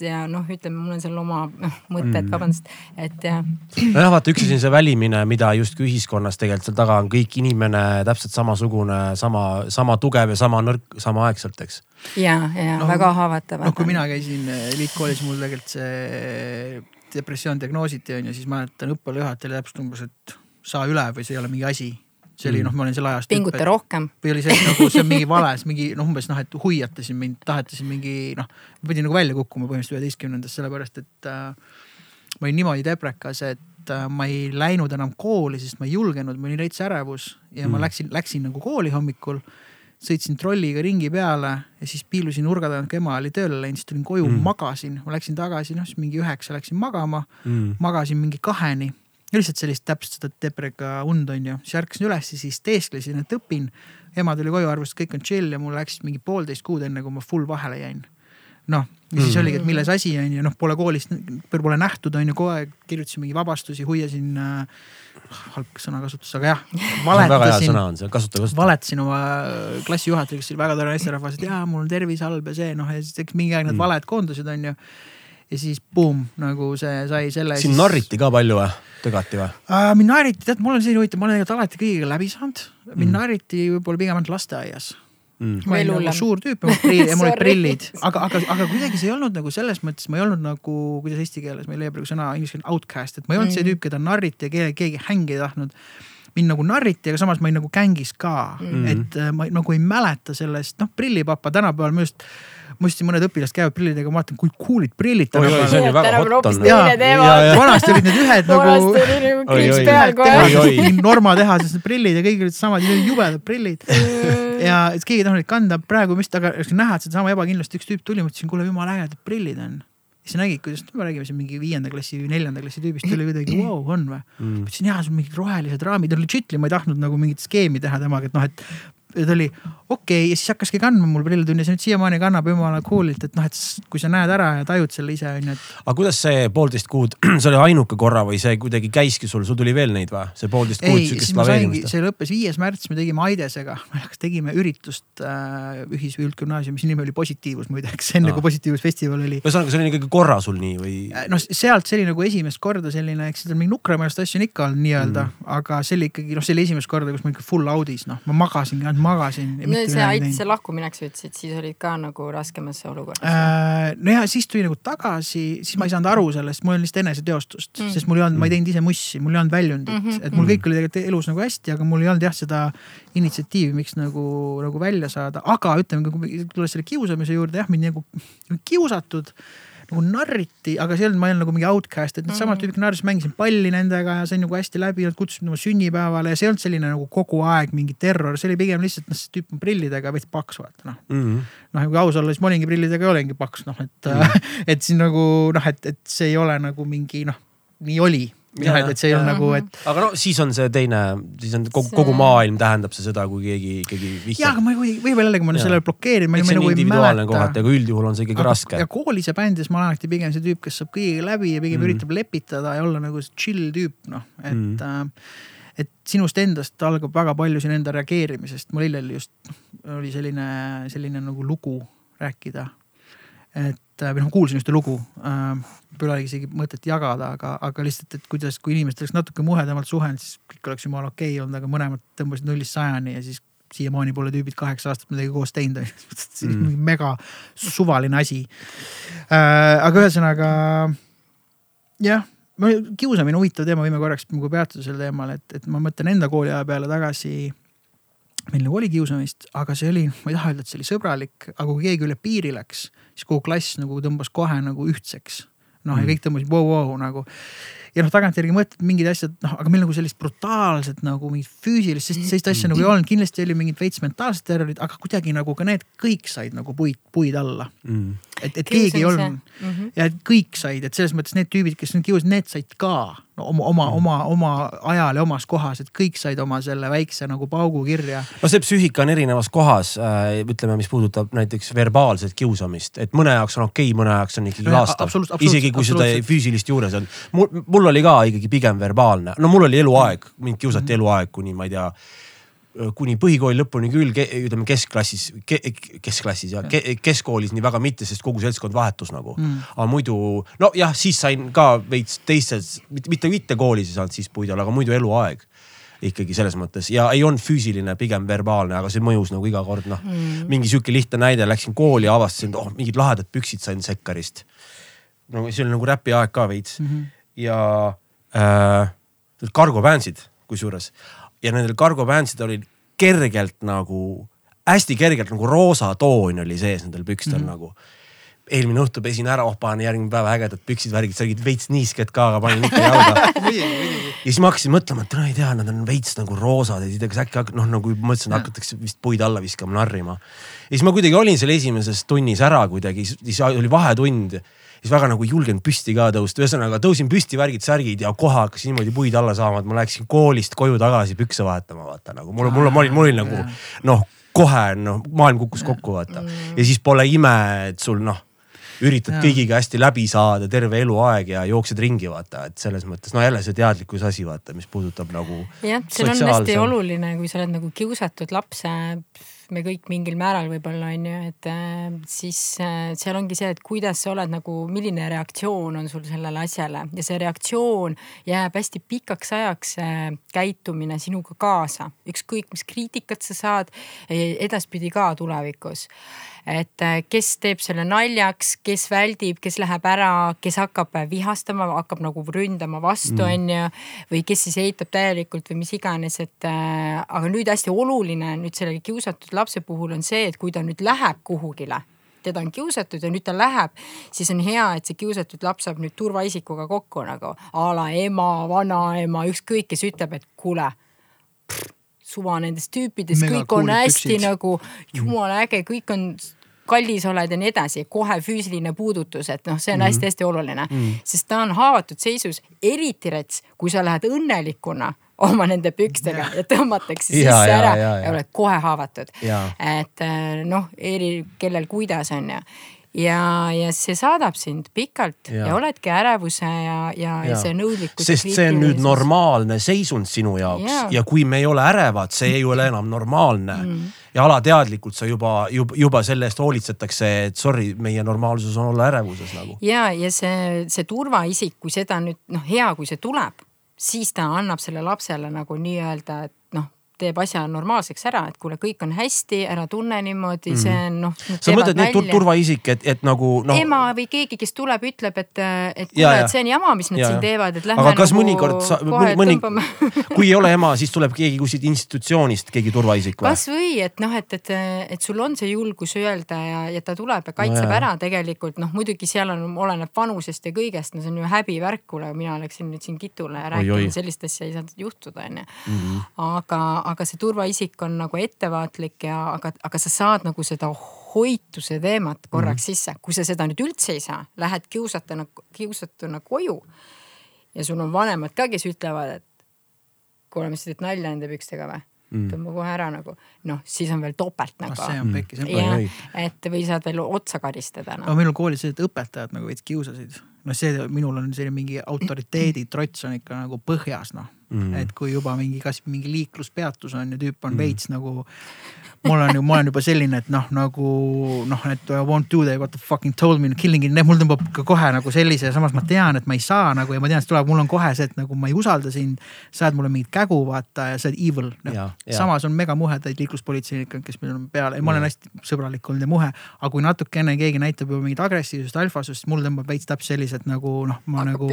S2: ja noh, ütleme, mul on seal oma noh, mõtted mm, -hmm. vabandust, et jah.
S3: nojah, vaata üks asi on see välimine, mida justkui ühiskonnas tegelikult seal taga on kõik inimene täpselt samasugune, sama, sama tugev ja sama nõrk samaaegselt, eks.
S2: ja, ja no, väga haavatav.
S1: noh, kui mina käisin eliitkoolis, mul tegelikult see depressioon diagnoositi on ju, siis mäletan õppealajuhatajale täpselt umbes, et saa üle või see ei ole mingi asi see oli mm. noh, ma olin selle ajast.
S2: pinguta rohkem.
S1: või oli see, nagu see on mingi vales, mingi noh, umbes noh, et huiatasin mind, tahetasin mingi noh, ma pidin nagu välja kukkuma põhimõtteliselt üheteistkümnendast, sellepärast et äh, ma olin niimoodi deprekas, et äh, ma ei läinud enam kooli, sest ma ei julgenud, mul oli täitsa ärevus ja mm. ma läksin, läksin nagu kooli hommikul sõitsin trolliga ringi peale ja siis piilusin nurga tagant, kui ema oli tööle läinud, siis tulin koju mm., magasin, ma läksin tagasi, noh siis mingi üheksa läksin magama mm., magasin mingi kaheni lihtsalt sellist täpselt seda deprega und on ju, siis ärkasin üles ja siis teesklesin, et õpin. ema tuli koju, arvas, et kõik on chill ja mul läks mingi poolteist kuud, enne kui ma full vahele jäin. noh, ja siis mm. oligi, et milles asi on ju, noh, pole koolist, pole nähtud, on ju, kogu aeg kirjutasin mingi vabastusi, hoiasin äh,. halb sõnakasutus, aga jah.
S3: väga hea sõna on see, kasuta, kasuta.
S1: valetasin oma klassijuhatajale, kes oli väga tore naisterahvas, et jaa, mul on tervis halb ja see noh, ja siis mingi aeg need mm. valed koondusid, on ju ja siis buum, nagu see sai selle.
S3: sind siis... narriti ka palju või, tõgati või
S1: uh,? mind narriti, tead, mul on selline huvitav, ma olen tegelikult alati kõigiga läbi saanud. mind mm. narriti võib-olla pigem ainult lasteaias mm.. ma olin nagu suur tüüp ja mul olid prillid, aga, aga, aga kuidagi see ei olnud nagu selles mõttes, ma ei olnud nagu, kuidas eesti keeles, ma ei leia praegu sõna, inglise keeles outcast, et ma ei olnud mm. see tüüp, keda narriti ja keegi, keegi hängi ei tahtnud mind nagu narriti, aga samas ma olin nagu gängis ka mm., et äh, ma nagu ei mäleta sellest, noh, prillipapa tänapäeval minu arust ma ostsin mõned õpilased käivad prillidega, ma vaatan, kui cool'id prillid
S3: tänapäeval. on on.
S1: vanasti olid need ühed nagu. Norma tehases need prillid ja kõik olid samad, jubedad prillid. ja keegi ei tahtnud neid kanda, praegu vist, aga näha, et sedasama ebakindlust, üks tüüp tuli, ma ütlesin, kuule jumala ägedad prillid on siis nägid, kuidas, me räägime siin mingi viienda klassi või neljanda klassi tüübist, oli kuidagi vau wow,, on või mm.. ütlesin jaa, sul mingid rohelised raamid, legitly ma ei tahtnud nagu mingit skeemi teha temaga, et noh, et ja ta oli okei okay, ja siis hakkaski kandma mul prillitünnis ja nüüd siiamaani kannab jumala cool'ilt, et noh, et kui sa näed ära ja tajud selle ise on ju, et.
S3: aga kuidas see poolteist kuud, see oli ainuke korra või see kuidagi käiski sul, sul tuli veel neid või? see poolteist kuud
S1: sihukest laveerimist? see lõppes viies märts, me tegime Aidesega, tegime üritust äh, ühis- või üldgümnaasiumis, nimi oli Positiivus muideks, enne no. kui Positiivusfestival oli.
S3: ühesõnaga, see oli ikkagi korra sul nii või?
S1: Äh, noh, sealt see oli nagu esimest korda selline, eks seda mingi nukramaid asju on ikka olnud nii-öelda mm., aga see oli ikkagi noh, see oli esimest korda, kus ma ikka full audis, noh, ma magasin, ainult magasin
S2: see Aitise lahkuminek, sa ütlesid, siis olid ka nagu raskemas olukorras
S1: äh,. no ja siis tuli nagu tagasi, siis ma ei saanud aru sellest, mul oli lihtsalt eneseteostust mm., sest mul ei olnud, ma ei teinud ise mussi, mul ei olnud väljundit mm, -hmm. et mul kõik oli tegelikult elus nagu hästi, aga mul ei olnud jah seda initsiatiivi, miks nagu, nagu välja saada, aga ütleme, kui tulles selle kiusamise juurde, jah, mind nagu kiusatud nagu narriti, aga see ei olnud, ma ei olnud nagu mingi outcast, et needsamad mm -hmm. tüübid narrisid, mängisin palli nendega ja sain nagu hästi läbi, nad kutsusid mu sünnipäevale ja see ei olnud selline nagu kogu aeg mingi terror, see oli pigem lihtsalt noh, see tüüp on prillidega veits paks vaata noh mm -hmm.. noh, kui aus olla, siis ma olingi prillidega ja olengi paks noh, et mm, -hmm. et siis nagu noh, et, et see ei ole nagu mingi noh, nii oli jah, et, et see ei ole nagu, et.
S3: aga no siis on see teine, siis on kogu, kogu maailm tähendab see seda, kui keegi, keegi vihjab.
S1: jah, aga ma või, võib-olla jällegi ma olen sellele blokeerinud.
S3: on nagu individuaalne kohati, aga üldjuhul on see ikkagi aga, raske.
S1: ja koolis ja bändis ma olen alati pigem see tüüp, kes saab kõigiga läbi ja pigem mm. üritab lepitada ja olla nagu chill tüüp, noh, et mm. äh, et sinust endast algab väga palju siin enda reageerimisest. mul eile oli just, oli selline, selline nagu lugu rääkida et äh, või noh, kuulsin ühte lugu äh,, pole isegi mõtet jagada, aga, aga lihtsalt, et kuidas, kui inimesed oleks natuke muhedamalt suhelnud, siis kõik oleks jumala okei okay olnud, aga mõlemad tõmbasid nullist sajani ja siis siiamaani pole tüübid kaheksa aastat midagi koos teinud, see on mm. mega suvaline asi äh,. aga ühesõnaga jah, kiusamine huvitav teema, võime korraks nagu peatuda sel teemal, et, et ma mõtlen enda kooliaja peale tagasi meil nagu oli kiusamist, aga see oli, ma ei taha öelda, et see oli sõbralik, aga kui keegi üle piiri läks, siis kogu klass nagu tõmbas kohe nagu ühtseks. noh mm., ja kõik tõmbasid vau, vau nagu ja noh, tagantjärgi mõtled mingid asjad, noh, aga meil nagu sellist brutaalset nagu mingit füüsilist, sest sellist asja nagu ei olnud, kindlasti oli mingid veits mentaalsed terrorid, aga kuidagi nagu ka need kõik said nagu puid, puid alla mm.. Et, et keegi ei olnud mm -hmm. ja kõik said, et selles mõttes need tüübid, kes nüüd kiusasid, need said ka no, oma, oma mm., oma, oma ajal ja omas kohas, et kõik said oma selle väikse nagu paugu kirja.
S3: no see psüühika on erinevas kohas äh,, ütleme, mis puudutab näiteks verbaalset kiusamist, et mõne jaoks on okei okay,, mõne jaoks on ikkagi laastav. isegi kui seda füüsilist juures on. mul, mul mul oli ka ikkagi pigem verbaalne, no mul oli eluaeg, mind kiusati mm -hmm. eluaeg kuni ma ei tea kuni põhikooli lõpuni küll ütleme keskklassis ke,, keskklassis ja ke, keskkoolis nii väga mitte, sest kogu seltskond vahetus nagu. Mm.. aga muidu nojah, siis sain ka veits teistes, mitte, mitte koolis ei saanud siis puid olla, aga muidu eluaeg ikkagi selles mõttes. Ja ei olnud füüsiline, pigem verbaalne, aga see mõjus nagu iga kord noh. Mm.. mingi sihuke lihtne näide, läksin kooli, avastasin, oh mingid lahedad püksid sain Sekkarist. no see oli nagu räpi aeg ka veits. Mm. -hmm ja äh, cargo bandsid kusjuures ja nendel cargo bandsidel oli kergelt nagu, hästi kergelt nagu roosa toon oli sees nendel pükstel mm -hmm. nagu eelmine õhtu pesin ära, oh panen järgmine päev ägedad püksid, värgid, sa olid veits niisked ka, aga panin ikka jalga ja siis ma hakkasin mõtlema, et no ei tea, nad on veits nagu roosad ja siis kas äkki noh, nagu mõtlesin, hakatakse vist puid alla viskama, narrima. ja siis ma kuidagi olin seal esimeses tunnis ära kuidagi, siis oli vahetund siis väga nagu ei julgenud püsti ka tõusta, ühesõnaga tõusin püsti, värgid, särgid ja kohe hakkasin niimoodi puid alla saama, et ma läksin koolist koju tagasi pükse vahetama, vaata nagu mul, mul, ma olin, mul oli nagu noh, kohe noh, maailm kukkus kokku, vaata. Ja siis pole ime, et sul noh üritad ja. kõigiga hästi läbi saada terve eluaeg ja jooksed ringi, vaata, et selles mõttes no jälle see teadlikkuse asi, vaata, mis puudutab nagu.
S2: jah, see on hästi oluline, kui sa oled nagu kiusatud lapse me kõik mingil määral võib-olla on ju, et äh, siis äh, seal ongi see, et kuidas sa oled nagu, milline reaktsioon on sul sellele asjale. Ja see reaktsioon jääb hästi pikaks ajaks äh, käitumine sinuga kaasa, ükskõik mis kriitikat sa saad edaspidi ka tulevikus et äh, kes teeb selle naljaks, kes väldib, kes läheb ära, kes hakkab äh, vihastama, hakkab nagu ründama vastu, mm. on ju. või kes siis eitab täielikult või mis iganes, et äh, aga nüüd hästi oluline nüüd selle kiusatud lapse puhul on see, et kui ta nüüd läheb kuhugile teda on kiusatud ja nüüd ta läheb, siis on hea, et see kiusatud laps saab nüüd turvaisikuga kokku nagu a la ema, vanaema, ükskõik, kes ütleb, et kuule suva nendest tüüpidest, kõik on hästi püksid. nagu jumala äge, kõik on kallis oled ja nii edasi, kohe füüsiline puudutus, et noh, see on hästi-hästi mhm. oluline mm, -hmm. sest ta on haavatud seisus, eriti rets, kui sa lähed õnnelikuna oma nende pükstega ja, tõmmatakse sisse ja, ära ja, ja, ja. ja oled kohe haavatud. et äh, noh, eri, kellel kuidas on ju ja, ja see saadab sind pikalt ja, ja oledki ärevuse ja, ja, ja. ja see nõudlikkus.
S3: sest see on nüüd normaalne seisund sinu jaoks ja, ja kui me ei ole ärevad, see ei ole enam normaalne mm. ja alateadlikult sa juba, juba, juba selle eest hoolitsetakse, et sorry, meie normaalsus on olla ärevuses nagu.
S2: ja, ja see, see turvaisik, kui seda nüüd noh, hea, kui see tuleb, siis ta annab selle lapsele nagu nii-öelda, et teeb asja normaalseks ära, et kuule, kõik on hästi, ära tunne niimoodi -hmm. see on noh.
S3: sa mõtled neid turvaisik, et, et nagu noh.
S2: ema või keegi, kes tuleb, ütleb, et, et kuule, et see on jama, mis nad ja, siin teevad, et lähme
S3: aga kas nagu mõnikord sa, mõni, kui ei ole ema, siis tuleb keegi kuskilt institutsioonist, keegi turvaisik
S2: või? kasvõi, et noh, et, et, et sul on see julgus öelda ja, ja ta tuleb ja kaitseb no, ära tegelikult noh, muidugi seal on, oleneb vanusest ja kõigest, no see on ju häbivärk, kuule, mina läksin nüüd siin kitule ja rääkisin, sellist asja ei saanud juhtuda, onju. Mhm. aga, aga see turvaisik on nagu ettevaatlik ja, aga, aga sa saad nagu seda hoituse teemat korraks mm -hmm. sisse, kui sa seda nüüd üldse ei saa, lähed kiusatuna, kiusatuna koju ja sul on vanemad ka, kes ütlevad, et kuule, mis sa teed nalja nende pükstega või mm., tõmba kohe ära nagu. noh, siis on veel topelt nagu no,.
S1: see on pekki, see on
S2: pekki. et või saad veel otsa karistada no..
S1: aga meil on koolis et õpetajad nagu veits kiusasid. noh, see minul on selline mingi autoriteedi trots on ikka nagu põhjas noh mm.. et kui juba mingi, kas mingi liikluspeatus on ja tüüp on mm. veits nagu mul on ju, ma olen juba selline, et noh, nagu noh, et I won't do that, what the fucking told me, killing it, mul tõmbab ka kohe nagu sellise ja samas ma tean, et ma ei saa nagu ja ma tean, et tuleb, mul on kohe see, et nagu ma ei usalda sind. sa ajad mulle mingit kägu, vaata ja sa oled evil no.. samas on mega muhedaid liikluspolitseinikke, kes meil on peal, ma olen hästi sõbralik olnud ja muhe. aga kui natukene keegi näitab juba mingit agressiivsust, alfasust, mul tõmbab veits täpselt sellised nagu noh, ma nagu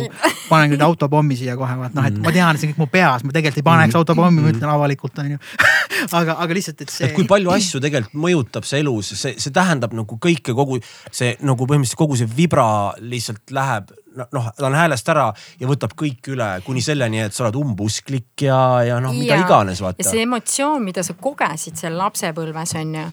S1: panen nüüd autopommi siia kohe, vaat noh, et ma tean, et see on kõik mu peas, ma tegelikult ei paneks mm. autopommi, ma ütlen avalikult on ju aga, aga lihtsalt, et see.
S3: kui palju asju tegelikult mõjutab see elus, see, see tähendab nagu kõike, kogu see nagu põhimõtteliselt kogu see vibra lihtsalt läheb noh, ta on häälest ära ja võtab kõik üle kuni selleni, et sa oled umbusklik ja, ja noh, mida ja, iganes vaata.
S2: see emotsioon, mida sa kogesid seal lapsepõlves on ju,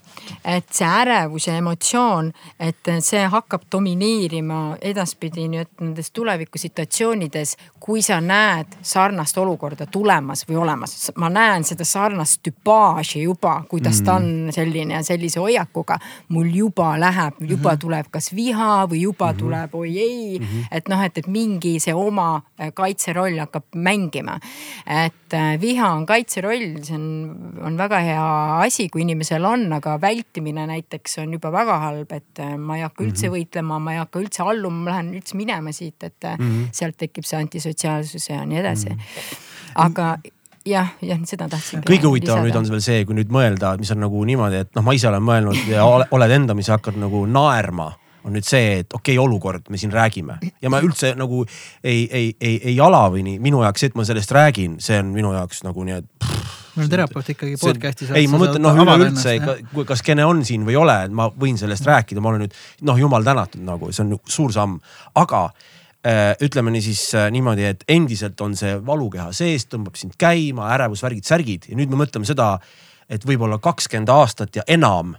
S2: et see ärevus ja emotsioon, et see hakkab domineerima edaspidi nüüd nendes tulevikusituatsioonides, kui sa näed sarnast olukorda tulemas või olemas. ma näen seda sarnast tüpaaži juba, kuidas mm. ta on selline ja sellise hoiakuga. mul juba läheb, juba mm -hmm. tuleb kas viha või juba mm -hmm. tuleb oi ei mm, -hmm. et noh noh, et, et mingi see oma äh, kaitseroll hakkab mängima. et äh, viha on kaitseroll, see on, on väga hea asi, kui inimesel on, aga vältimine näiteks on juba väga halb, et äh, ma ei hakka üldse mm -hmm. võitlema, ma ei hakka üldse alluma, ma lähen üldse minema siit, et mm -hmm. sealt tekib see antisotsiaalsus ja nii edasi mm. -hmm. aga jah, jah, seda tahtsin.
S3: kõige huvitavam nüüd on veel see, kui nüüd mõelda, mis on nagu niimoodi, et noh, ma ise olen mõelnud ja oled endamisi hakanud nagu naerma on nüüd see, et okei okay,, olukord, me siin räägime. Ja ma üldse nagu ei, ei, ei, ei alavini, minu jaoks see, et ma sellest räägin, see on minu jaoks nagu nii, et
S1: on terapeut ikkagi podcast'is.
S3: ei, ma mõtlen noh, üleüldse, kas Kene on siin või ei ole, et ma võin sellest rääkida, ma olen nüüd noh, jumal tänatud nagu, see on suur samm, aga äh, ütleme nii siis äh, niimoodi, et endiselt on see valukeha sees, tõmbab sind käima, ärevusvärgid, särgid. Ja nüüd me mõtleme seda, et võib-olla kakskümmend aastat ja enam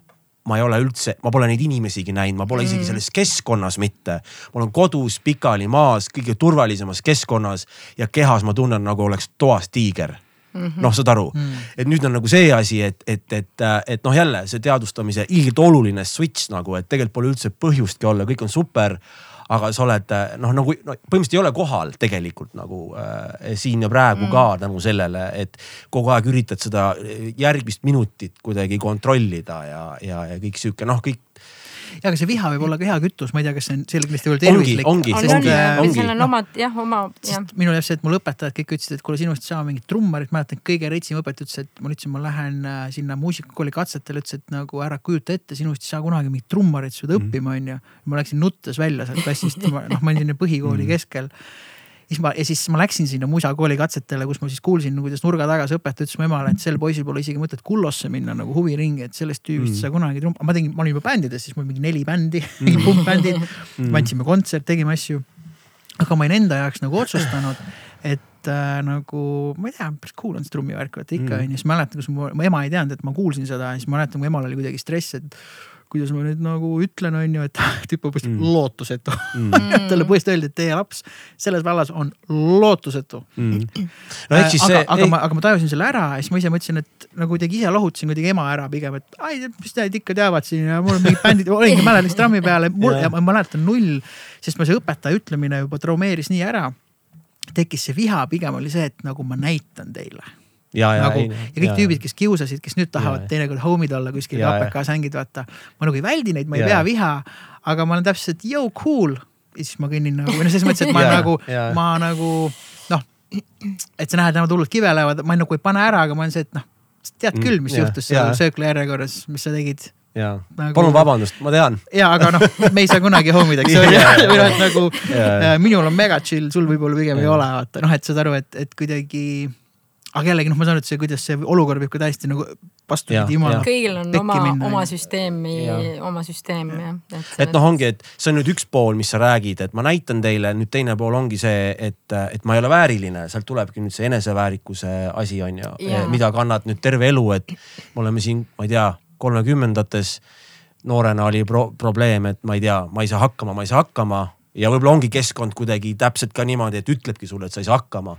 S3: ma ei ole üldse, ma pole neid inimesigi näinud, ma pole mm. isegi selles keskkonnas mitte. ma olen kodus pikali maas, kõige turvalisemas keskkonnas ja kehas ma tunnen nagu oleks toas tiiger Mm -hmm. noh, saad aru mm, -hmm. et nüüd on nagu see asi, et, et, et, et noh, jälle see teadvustamise ilgelt oluline switch nagu, et tegelikult pole üldse põhjustki olla, kõik on super aga sa oled noh, nagu no, põhimõtteliselt ei ole kohal tegelikult nagu äh, siin ja praegu mm. ka tänu sellele, et kogu aeg üritad seda järgmist minutit kuidagi kontrollida ja, ja, ja kõik sihuke noh, kõik
S1: ja aga see viha võib olla ka hea kütus, ma ei tea, kas see on selgesti veel tervislik.
S3: ongi,
S2: ongi,
S3: ongi,
S2: ongi. seal on omad jah, oma.
S1: minul jääb see, et mul õpetajad kõik ütlesid, et kuule sinust ei saa mingit trummarit, mäletan kõige retsim õpetaja ütles, et ma ütlesin, ma lähen äh, sinna muusikakooli katsetele, ütles, et nagu ära kujuta ette, sinust ei saa kunagi mingit trummarit, sa pead mm. õppima, onju. ma läksin nuttes välja sealt klassist, noh, ma olin sinna põhikooli mm. keskel siis ma ja siis ma läksin sinna musakooli katsetele, kus ma siis kuulsin, kuidas nurga taga see õpetaja ütles mu emale, et sel poisil pole isegi mõtet Kullosse minna nagu huviringi, et sellest tüübist mm. sa kunagi trumm-, ma tegin, ma olin juba bändides, siis mul mingi neli bändi mm., pumpbändid mm., andsime kontserte, tegime asju. aga ma olin enda jaoks nagu otsustanud, et äh, nagu ma ei tea, päris cool on see trummivärk, vaata ikka mm. onju mm., siis mäletan, kus mu, mu ema ei teadnud, et ma kuulsin seda ja siis mäletan, mu emal oli kuidagi stress, et kuidas ma nüüd nagu ütlen, on ju, et tüüp on põhimõtteliselt mm. lootusetu mm. talle põhimõtteliselt öeldi, et teie laps selles vallas on lootusetu mm.. no ehk siis see. aga, aga ei... ma, aga ma tajusin selle ära ja siis ma ise mõtlesin, et nagu kuidagi ise lohutasin kuidagi ema ära pigem, et ai, mis need ikka teavad siin ja mul on mingid bändid, olingi mäletan trammi peale mul, ja ma mäletan null, sest ma see õpetaja ütlemine juba traumeeris nii ära. tekkis see viha, pigem oli see, et nagu ma näitan teile
S3: ja, ja,
S1: nagu, ja kõik ja, tüübid, kes kiusasid, kes nüüd tahavad ja, teinekord homid olla kuskil KPK-s hängid, vaata. ma nagu ei väldi neid, ma ei ja, pea viha, aga ma olen täpselt, yo cool. ja siis ma kõnnin nagu, noh, selles mõttes, et ma ja, nagu, ma nagu noh, et sa näed, nemad hullult kive lähevad, ma nagu ei pane ära, aga ma olen see, et noh, tead küll, mis mm, juhtus seal söökla järjekorras, mis sa tegid.
S3: Jaa nagu..., palun vabandust, ma tean.
S1: ja, aga noh, me ei saa kunagi homideks või noh, et nagu ja. minul on mega chill, sul võib-olla pigem ja. ei ole, vaata. Noh, et saad aru, et, et kuidagi aga jällegi noh, ma saan aru, et see, kuidas see olukord võib ka täiesti nagu vastupidi jumala.
S2: kõigil on oma, oma süsteemi, oma süsteem jah.
S3: et, et noh, ongi, et see on nüüd üks pool, mis sa räägid, et ma näitan teile, nüüd teine pool ongi see, et, et ma ei ole vääriline, sealt tulebki nüüd see eneseväärikuse asi on ju, mida kannad nüüd terve elu, et me oleme siin, ma ei tea, kolmekümnendates noorena oli pro probleem, et ma ei tea, ma ei saa hakkama, ma ei saa hakkama ja võib-olla ongi keskkond kuidagi täpselt ka niimoodi, et ütlebki sulle, et sa ei saa hakkama.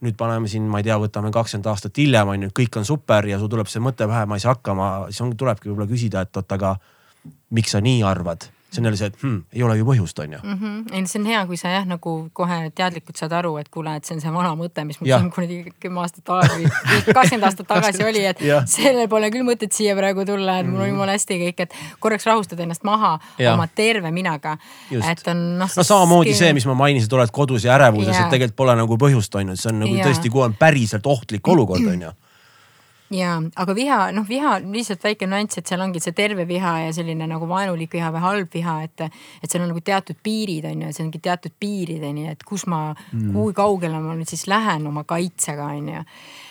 S3: Nüüd paneme siin, ma ei tea, võtame kakskümmend aastat hiljem on ju, kõik on super ja sul tuleb see mõte pähe, ma ei saa hakkama, siis on, tulebki võib-olla küsida, et oot, aga miks sa nii arvad see on jälle see, et hmm, ei ole ju põhjust, on ju
S2: mm. -hmm. ei, see on hea, kui sa jah, nagu kohe teadlikult saad aru, et kuule, et see on see vana mõte, mis mul siin kuradi kümme aastat tagasi, kakskümmend aastat tagasi oli, et sellel pole küll mõtet siia praegu tulla, et mul on mhm. jumala hästi kõik, et korraks rahustada ennast maha ja. oma terve minaga. et on noh.
S3: no samamoodi see, mis ma mainisin, et oled kodus ja ärevuses, et tegelikult pole nagu põhjust, on ju, see on nagu ja. tõesti, kui on päriselt ohtlik olukord, on ju
S2: ja, aga viha, noh, viha lihtsalt väike nüanss, et seal ongi see terve viha ja selline nagu vaenulik viha või halb viha, et. et seal on nagu teatud piirid on ju, see ongi teatud piirideni, et kus ma mm., kui kaugele ma nüüd siis lähen oma kaitsega on ju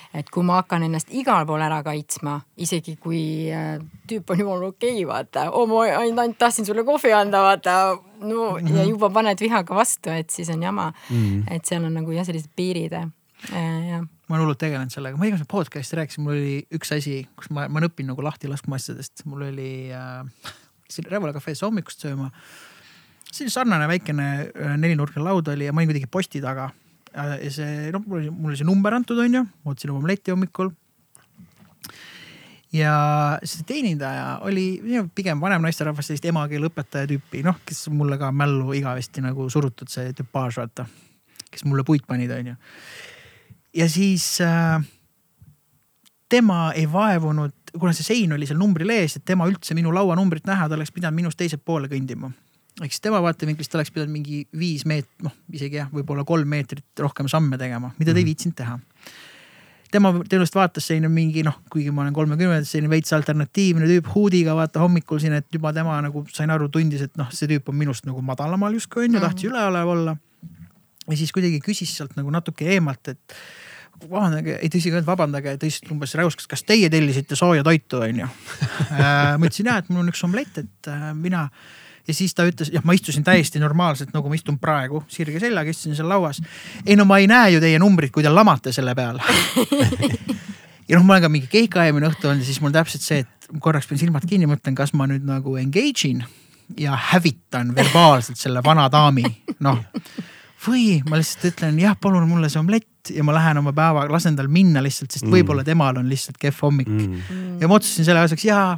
S2: et kui ma hakkan ennast igal pool ära kaitsma, isegi kui äh, tüüp on jumala okei okay,, vaata, oo ma ainult tahtsin sulle kohvi anda, vaata. no mm -hmm. ja juba paned vihaga vastu, et siis on jama mm. -hmm. et seal on nagu jah, sellised piirid äh, jah
S1: ma olen hullult tegelenud sellega, ma igasugust podcast'i rääkisin, mul oli üks asi, kus ma, ma olen õppinud nagu lahti laskma asjadest, mul oli äh,, siin Revola kafees hommikust sööma. selline sarnane väikene äh, nelinurkne laud oli ja ma olin kuidagi posti taga. ja see, noh, mul oli, mul oli see number antud, onju, ma ootasin oma omletti hommikul ja see teenindaja oli pigem vanem naisterahvas, sellist emakeeleõpetaja tüüpi, noh, kes mulle ka mällu igavesti nagu surutud see tüpaaž, vaata. kes mulle puit panid, onju ja siis äh, tema ei vaevunud, kuna see sein oli seal numbril ees, et tema üldse minu lauanumbrit näha, ta oleks pidanud minust teisele poole kõndima. ehk siis tema vaatevinklist oleks pidanud mingi viis meet-, noh isegi jah, võib-olla kolm meetrit rohkem samme tegema, mida ta ei mhm. viitsinud teha tema tõenäoliselt vaatas selline mingi noh, kuigi ma olen kolmekümnendates, selline veits alternatiivne tüüp huudiga vaata hommikul siin, et juba tema nagu sain aru, tundis, et noh, see tüüp on minust nagu madalamal justkui on ju, tahtis mhm. üleolev olla ja siis kuidagi küsis sealt nagu natuke eemalt, et vabandage, ei tõsi ka, vabandage, ta lihtsalt umbes räuskas, kas teie tellisite sooja toitu, onju. Äh, ma ütlesin ja, et mul on üks omlett, et äh, mina ja siis ta ütles, jah, ma istusin täiesti normaalselt, nagu ma istun praegu, sirge seljaga istusin seal lauas. ei no ma ei näe ju teie numbrit, kui te lamate selle peal ja noh, ma olen ka mingi keikaajamine õhtu olnud ja siis mul täpselt see, et korraks pean silmad kinni, mõtlen, kas ma nüüd nagu engage in ja hävitan verbaalselt selle vana daami, noh või ma lihtsalt ütlen jah, palun mulle see omlett ja ma lähen oma päevaga, lasen tal minna lihtsalt, sest mm. võib-olla temal on lihtsalt kehv hommik. Mm.. ja ma otsustasin selle asjaks, jaa,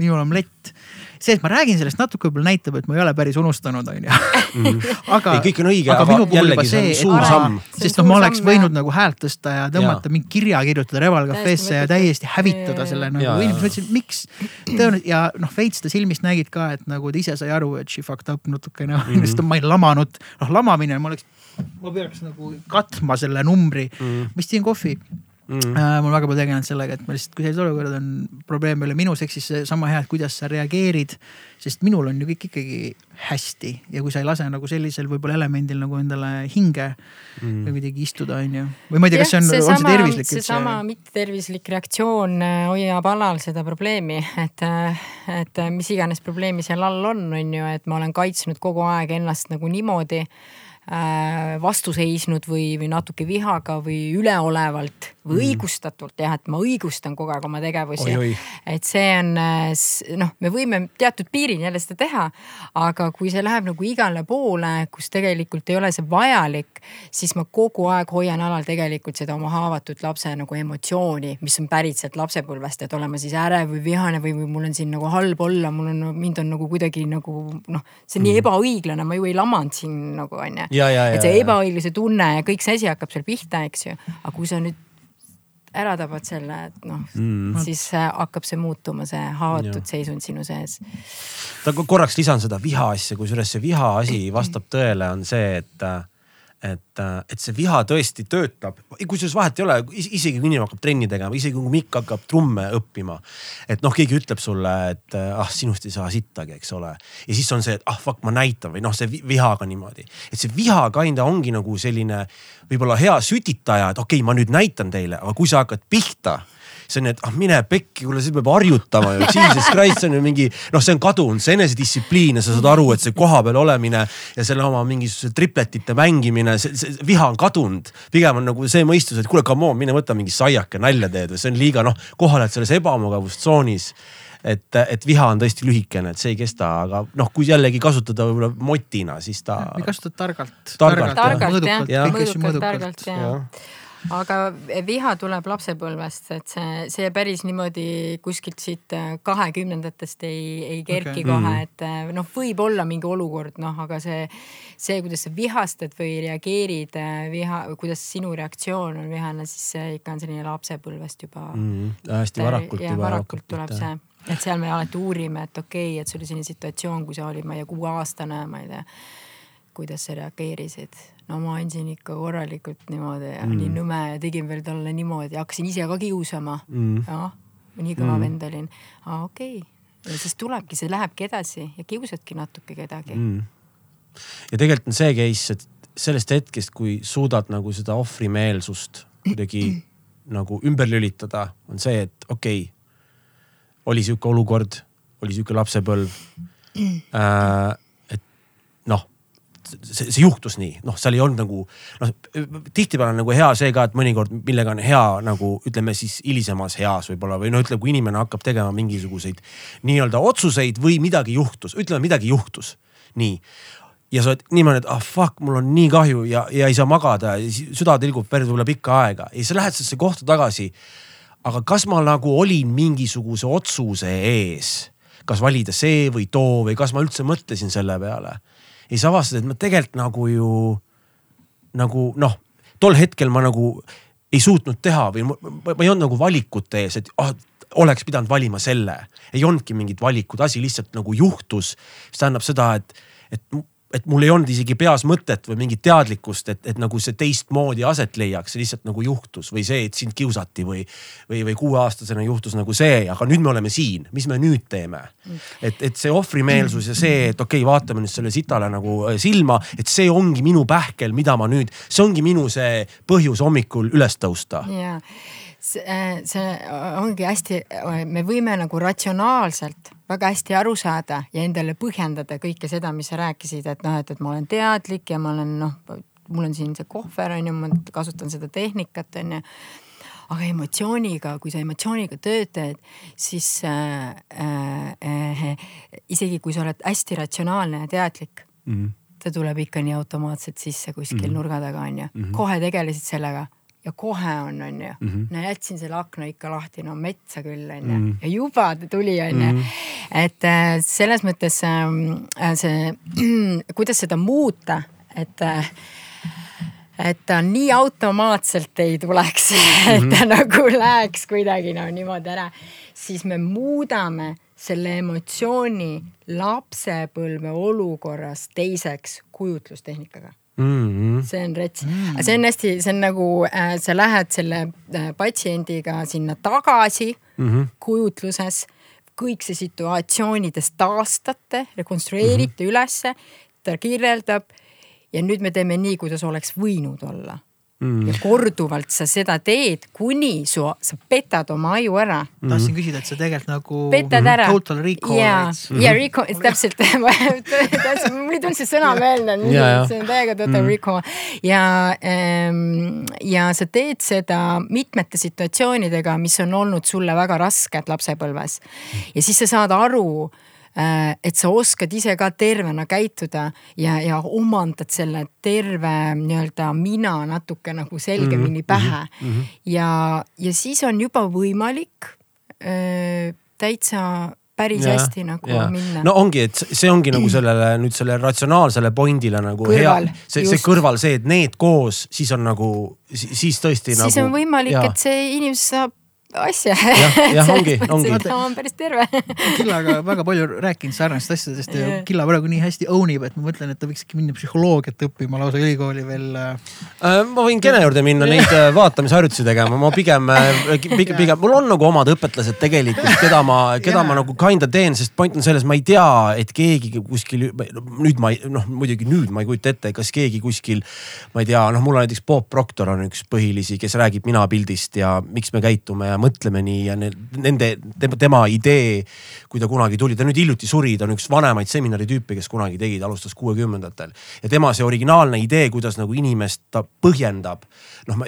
S1: minul omlett see, et ma räägin sellest natuke võib-olla näitab, et ma ei ole päris unustanud, onju.
S3: Mhm. aga, kõik on õige, aga, aga jällegi see on suur samm.
S1: sest noh, ma oleks võinud nagu häält tõsta ja tõmmata mingi kirja kirjutada Reval Cafe'sse ja täiesti hävitada selle nagu inimesed mõtlesid, miks. tõenäoliselt ja noh, veits ta silmist nägid ka, et nagu ta ise sai aru, et she fucked up natukene mm, -hmm. sest ma ei lamanud. noh, lamamine, ma oleks, ma peaks nagu katma selle numbri mm. -hmm. ma istsin kohvi Mm -hmm. äh, ma olen väga palju tegelenud sellega, et ma lihtsalt, kui sellised olukorrad on, probleem ei ole minus, ehk siis sama hea, et kuidas sa reageerid. sest minul on ju kõik ikkagi hästi ja kui sa ei lase nagu sellisel võib-olla elemendil nagu endale hinge mm -hmm. või kuidagi istuda, on ju. või ma ei tea, kas see on, on see tervislik
S2: üldse? seesama mittetervislik reaktsioon äh, hoiab alal seda probleemi, et, äh, et mis iganes probleemi seal all on, on ju, et ma olen kaitsnud kogu aeg ennast nagu niimoodi Äh, vastu seisnud või, või natuke vihaga või üleolevalt või mm. õigustatult jah, et ma õigustan kogu aeg oma tegevusi. et see on äh, noh, me võime teatud piirini jälle seda teha, aga kui see läheb nagu igale poole, kus tegelikult ei ole see vajalik, siis ma kogu aeg hoian alal tegelikult seda oma haavatud lapse nagu emotsiooni, mis on pärit sealt lapsepõlvest, et olema siis ärev või vihane või, või mul on siin nagu halb olla, mul on, mind on nagu kuidagi nagu noh, see on mm. nii ebaõiglane, ma ju ei lamanud siin nagu onju et see ebaõigluse tunne ja kõik see asi hakkab seal pihta, eks ju. aga kui sa nüüd ära tabad selle, et noh mm., siis äh, hakkab see muutuma, see haavatud seisund sinu sees.
S3: korraks lisan seda viha asja, kusjuures see viha asi vastab tõele, on see, et äh, et, äh, et see viha tõesti töötab, kusjuures vahet ei ole, isegi kui inimene hakkab trenni tegema, isegi kui Mikk hakkab trumme õppima. et noh, keegi ütleb sulle, et äh, ah sinust ei saa sittagi, eks ole. ja siis on see, et ah fuck, ma näitan või noh, see vihaga niimoodi. et see viha kinda ongi nagu selline võib-olla hea sütitaja, et okei okay,, ma nüüd näitan teile, aga kui sa hakkad pihta see on, et ah mine pekki, kuule siis peab harjutama ju, jesus christ, see on ju mingi noh, see on kadunud, see enesedistsipliin ja sa saad aru, et see kohapeal olemine ja selle oma mingisuguse tripletite mängimine, see, see viha on kadunud. pigem on nagu see mõistus, et kuule, come on, mine võta mingi saiake, nalja teed või see on liiga noh, kohal oled selles ebamugavustsoonis et, et viha on tõesti lühikene, et see ei kesta, aga noh, kui jällegi kasutada võib-olla motina, siis ta.
S1: või kasutada targalt.
S3: targalt,
S2: targalt, mõõdukalt, jah, mõõdukalt, targalt, jah aga viha tuleb lapsepõlvest, et see, see päris niimoodi kuskilt siit kahekümnendatest ei, ei kerki okay. kohe, mm. et noh, võib olla mingi olukord, noh, aga see, see, kuidas sa vihastad või reageerid viha, kuidas sinu reaktsioon on vihane, siis see ikka on selline lapsepõlvest juba
S3: mm,. hästi varakult
S2: juba. varakult tuleb see et seal me alati uurime, et okei okay,, et sul oli selline situatsioon, kui sa olid, ma ei tea, kuueaastane, ma ei tea, kuidas sa reageerisid. no ma andsin ikka korralikult niimoodi ja mm. nii nõme ja tegin veel talle niimoodi, hakkasin ise ka kiusama mm.. jah, nii kõva mm. vend olin. aa okei okay. ja siis tulebki, see lähebki edasi ja kiusadki natuke kedagi mm..
S3: ja tegelikult on see case, et sellest hetkest, kui suudad nagu seda ohvrimeelsust kuidagi nagu ümber lülitada, on see, et okei okay, oli sihuke olukord, oli sihuke lapsepõlv äh,. et noh, see, see juhtus nii, noh, seal ei olnud nagu noh, tihtipeale on nagu hea see ka, et mõnikord, millega on hea nagu ütleme siis hilisemas eas võib-olla või no ütleme, kui inimene hakkab tegema mingisuguseid nii-öelda otsuseid või midagi juhtus, ütleme midagi juhtus, nii. Ja sa oled niimoodi, et ah fuck, mul on nii kahju ja, ja ei saa magada, süda tilgub verd võib-olla pikka aega. Ja siis sa lähed sellesse kohta tagasi aga kas ma nagu olin mingisuguse otsuse ees, kas valida see või too või kas ma üldse mõtlesin selle peale. Ja siis avastad, et ma tegelikult nagu ju nagu noh, tol hetkel ma nagu ei suutnud teha või ma, ma ei olnud nagu valikute ees, et ah, oleks pidanud valima selle. ei olnudki mingit valikut, asi lihtsalt nagu juhtus. mis tähendab seda, et, et et mul ei olnud isegi peas mõtet või mingit teadlikkust, et, et nagu see teistmoodi aset leiaks, see lihtsalt nagu juhtus või see, et sind kiusati või, või, või kuueaastasena juhtus nagu see, aga nüüd me oleme siin, mis me nüüd teeme? et, et see ohvrimeelsus ja see, et okei okay,, vaatame nüüd selle sitale nagu äh, silma, et see ongi minu pähkel, mida ma nüüd, see ongi minu see põhjus hommikul üles tõusta.
S2: jaa see, see ongi hästi, me võime nagu ratsionaalselt väga hästi aru saada ja endale põhjendada kõike seda, mis sa rääkisid, et noh, et, et ma olen teadlik ja ma olen noh, mul on siin see kohver on ju, ma kasutan seda tehnikat on ju aga emotsiooniga, kui sa emotsiooniga tööd teed, siis äh, äh, isegi kui sa oled hästi ratsionaalne ja teadlik mm, -hmm. ta tuleb ikka nii automaatselt sisse kuskil mm -hmm. nurga taga on ju mm, -hmm. kohe tegelesid sellega ja kohe on, on ju mm. -hmm. no jätsin selle akna ikka lahti, no metsa küll, on ju. Mhm. ja juba ta tuli, on ju. Mhm. et äh, selles mõttes ähm, äh, see, kuidas seda muuta, et äh, et ta nii automaatselt ei tuleks mm, -hmm. et ta mhm. nagu läheks kuidagi no niimoodi ära, siis me muudame selle emotsiooni lapsepõlve olukorras teiseks kujutlustehnikaga Mm -hmm. see on rets mm, -hmm. see on hästi, see on nagu äh, sa lähed selle äh, patsiendiga sinna tagasi mm -hmm. kujutluses. kõik see situatsioonides taastate, rekonstrueerite mm -hmm. ülesse, ta kirjeldab ja nüüd me teeme nii, kuidas oleks võinud olla mm.. ja korduvalt sa seda teed, kuni su, sa petad oma aju ära
S1: mm.. tahtsin küsida, et sa tegelikult nagu.
S2: petad ära.
S1: Total recall.
S2: ja, ja recall, täpselt mul ei tulnud see sõna meelde, see on täiega total mm. recall ja ähm,, ja sa teed seda mitmete situatsioonidega, mis on olnud sulle väga rasked lapsepõlves ja siis sa saad aru et sa oskad ise ka tervena käituda ja, ja omandad selle terve nii-öelda mina natuke nagu selgemini mm -hmm, pähe mm. -hmm. ja, ja siis on juba võimalik öö, äh, täitsa päris ja, hästi nagu ja. minna.
S3: no ongi, et see ongi nagu sellele nüüd selle ratsionaalsele point'ile nagu kõrval, hea, see, see kõrval see, et need koos, siis on nagu, siis tõesti
S2: siis
S3: nagu.
S2: on võimalik, et see inimene saab asja.
S3: jah, ongi, ongi.
S2: ta on päris terve
S1: Killaga väga palju rääkinud sarnastest asjadest ja Killa praegu nii hästi own ib, et ma mõtlen, et ta võikski minna psühholoogiat õppima lausa ülikooli veel
S3: äh,. äh ma võin Kene juurde minna neid äh, vaatamisharjutusi tegema, ma pigem, pigem, pigem, mul on nagu omad õpetlased tegelikult, keda ma, keda ma nagu kinda teen, sest point on selles, ma ei tea, et keegi kuskil, nüüd ma ei, noh muidugi nüüd ma ei kujuta ette, kas keegi kuskil, ma ei tea, noh, mul on näiteks Bob Proctor on üks põhilisi, kes räägib minapildist ja miks me käitume ja mõtleme nii ja nende, tema idee, kui ta kunagi tuli, ta nüüd hiljuti suri, ta on üks vanemaid seminaritüüpe, kes kunagi tegid, alustas kuuekümnendatel. ja tema see originaalne idee, kuidas nagu inimest ta põhjendab. noh,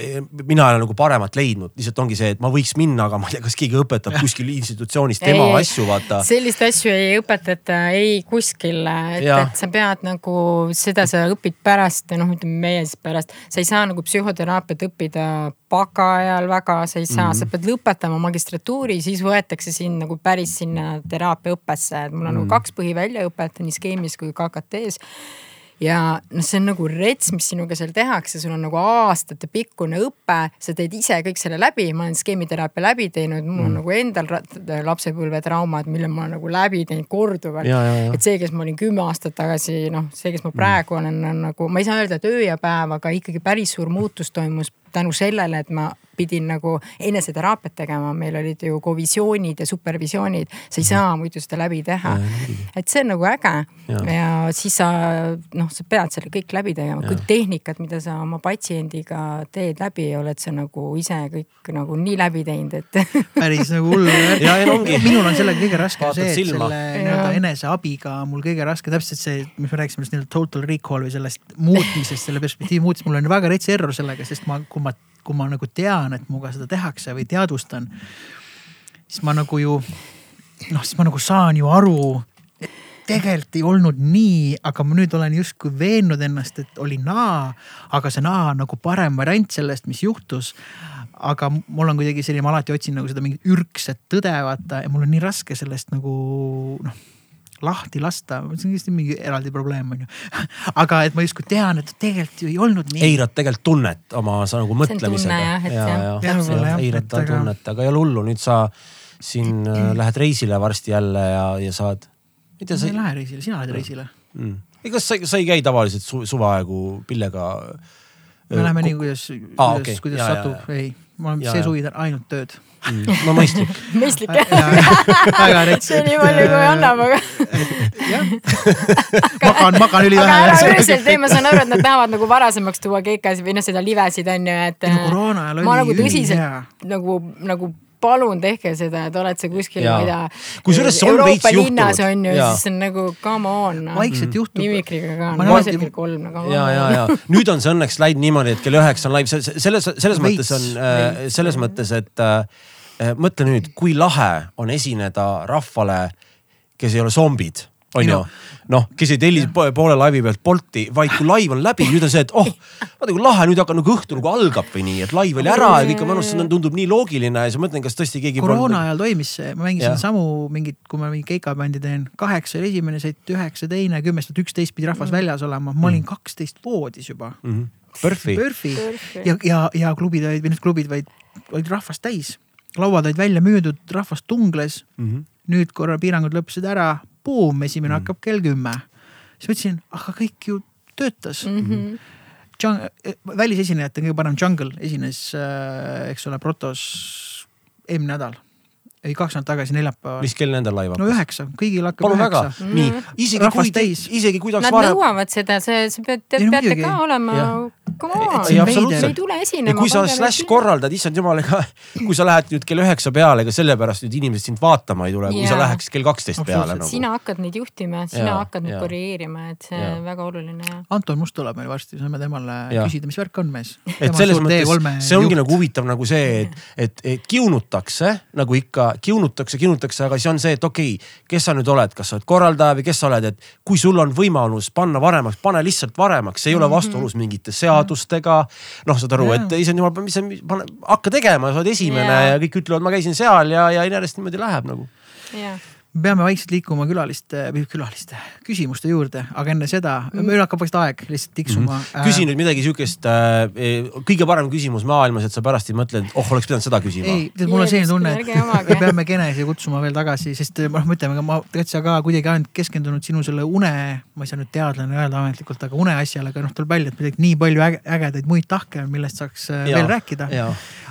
S3: mina ei ole nagu paremat leidnud, lihtsalt ongi see, et ma võiks minna, aga ma ei tea, kas keegi õpetab kuskil institutsioonis tema ei, asju, vaata.
S2: sellist asju ei õpetata ei kuskil, et, et sa pead nagu, seda sa õpid pärast, noh, ütleme meie siis pärast, sa ei saa nagu psühhoteraapiat õppida baka ajal väga, sa ei saa mm, -hmm. sa pead lõpetama magistratuuri, siis võetakse sind nagu päris sinna teraapiaõppesse, et mul on mm -hmm. nagu kaks põhiväljaõpet nii skeemis kui KKT-s ja noh, see on nagu rets, mis sinuga seal tehakse, sul on nagu aastatepikkune õpe, sa teed ise kõik selle läbi, ma olen skeemiteraapia läbi teinud, mul on mm. nagu endal lapsepõlvetraumad, mille ma olen nagu läbi teinud korduvalt. et see, kes ma olin kümme aastat tagasi, noh, see, kes ma mm. praegu olen, on nagu, ma ei saa öelda, et öö ja päev, aga ikkagi päris suur muutus toimus tänu sellele, et ma pidin nagu eneseteraapiat tegema, meil olid ju kovisioonid ja supervisioonid, sa ei mhm. saa muidu seda läbi teha. et see on nagu äge. Ja, ja siis sa noh, sa pead selle kõik läbi tegema, kõik tehnikad, mida sa oma patsiendiga teed läbi, oled sa nagu ise kõik nagu nii läbi teinud, et
S1: päris nagu hull minul on sellega kõige raskem see, et silma. selle nii-öelda eneseabiga mul kõige raskem täpselt see, mis me rääkisime just nii-öelda total recall või sellest muutmisest, selle perspektiivi muutmisest, mul on väga rets error sellega, sest ma, kui ma kui ma nagu tean, et minuga seda tehakse või teadvustan, siis ma nagu ju noh, siis ma nagu saan ju aru, tegelikult ei olnud nii, aga ma nüüd olen justkui veennud ennast, et oli naa, aga see naa on nagu parem variant sellest, mis juhtus. Aga mul on kuidagi selline, ma alati otsin nagu seda mingit ürgset tõde vaata ja mul on nii raske sellest nagu noh lahti lasta, see on kindlasti mingi eraldi probleem on ju. aga et ma justkui tean, et tegelikult ju ei olnud nii.
S3: eirad tegelikult tunnet oma sa nagu mõtlemisega. ja, ja, ja, eirad ta tunnet, aga ei ole hullu, nüüd sa siin äh, lähed reisile varsti jälle ja, ja saad.
S1: ma ei lähe reisile, sina lähed reisile
S3: mm.. kas sa, sa ei käi tavaliselt su, suveaegu pillega?
S1: me läheme nii, kuidas, kuidas, okay. kuidas satub, ei, ma olen see suvi ainult tööd
S3: mm.. no mõistlik
S2: mõistlik väga rets. see nii palju kui annab, aga.
S1: magan, magan ülivähe.
S2: aga ära üldiselt ei, ma saan aru, et nad tahavad nagu varasemaks tuua keikasid või noh, seda livesid on ju, et.
S1: no koroona ajal oli.
S2: ma nagu tõsiselt nagu, nagu palun tehke seda, et oled sa kuskil, ma ei tea.
S3: kusjuures see on veits
S2: juhtunud. on ju, siis on nagu come on.
S1: vaikselt mm. juhtub.
S2: Mimikriga ka, no see kell kolm
S3: nagu. ja, ja, ja nüüd on see õnneks läinud niimoodi, et kell üheksa on live, selles, selles mõttes on, äh, selles mõttes, et äh, mõtle nüüd, kui lahe on esineda rahvale, kes ei ole zombid on ju. noh, kes ei telli poole laivi pealt Bolti, vaid kui laiv on läbi, nüüd on see, et oh, vaata kui lahe, nüüd hakkab nagu õhtu nagu algab või nii, et laiv oli ära ja kõik on mõnus, see tundub nii loogiline ja siis mõtlen, kas tõesti keegi.
S1: koroona ajal toimis see, ma mängisin samu mingit, kui ma mingi keikabändi teen, kaheksa oli esimene sett, üheksa teine, kümnest tuhat üksteist pidi rahvas mm. väljas olema, ma olin mm. kaksteist voodis juba mm.
S3: -hmm. Pörfi.
S1: Pörfi ja, ja, ja klubid olid, või nüüd klubid, vaid olid rahvast täis. Lauad olid välja müüdud, rahvas tungles mm. -hmm. nüüd korra piirangud lõppesid ära buum, esimene mm. hakkab kell kümme. siis mõtlesin, aga kõik ju töötas mm. -hmm. Jung, välisesinejate kõige parem Jungle esines äh,, eks ole, Protos eelmine nädal ei, kaks nädalat tagasi neljapäeval.
S3: mis kell nendel laiv hakkas?
S1: no üheksa, kõigil hakkab
S3: Palun üheksa. Mm. nii, isegi kui, isegi kui tahaks
S2: varem. Nad nõuavad seda, see, see pead, te peate muidugi. ka olema, come on, ei tule esinema.
S3: kui sa slash korraldad, issand jumal, ega kui sa lähed nüüd kell üheksa peale, ega sellepärast nüüd inimesed sind vaatama ei tule, kui sa läheks kell kaksteist peale nagu.
S2: sina hakkad neid juhtima, sina ja, hakkad neid korrigeerima, et see on väga oluline.
S1: Anton Must tuleb meil varsti, saame temale küsida, mis värk on mees.
S3: et selles mõttes see ongi nagu huvitav nagu see, et, et, et kiunutakse nagu ikka, kiunutakse, kiunutakse aga siis on see, et okei okay,, kes sa nüüd oled, kas sa oled korraldaja või kes sa oled, et kui sul on võimalus panna varemaks, pane lihtsalt varemaks, see ei ole mhm. vastuolus mingite seadustega. noh, saad aru, et issand jumal, mis sa, hakka tegema, sa oled esimene yeah. ja kõik ütlevad, ma käisin seal ja, ja järjest niimoodi läheb nagu
S1: yeah me peame vaikselt liikuma külaliste, külaliste, küsimuste juurde, aga enne seda mm., meil hakkab vist aeg lihtsalt tiksuma mm.
S3: -hmm. küsi nüüd midagi sihukest äh,, e, kõige parem küsimus maailmas, et sa pärast ei mõtle, et oh, oleks pidanud seda küsima.
S1: ei, tead mul on selline tunne, et me peame Genesi kutsuma veel tagasi, sest noh, me ütleme, ma tegelikult sa ka kuidagi ainult keskendunud sinu selle une, ma ei saa nüüd teadlane öelda ametlikult, aga une asjale, aga noh, tuleb välja, et midagi nii palju ägedaid muid tahke on, millest saaks äh, ja, veel rääkida.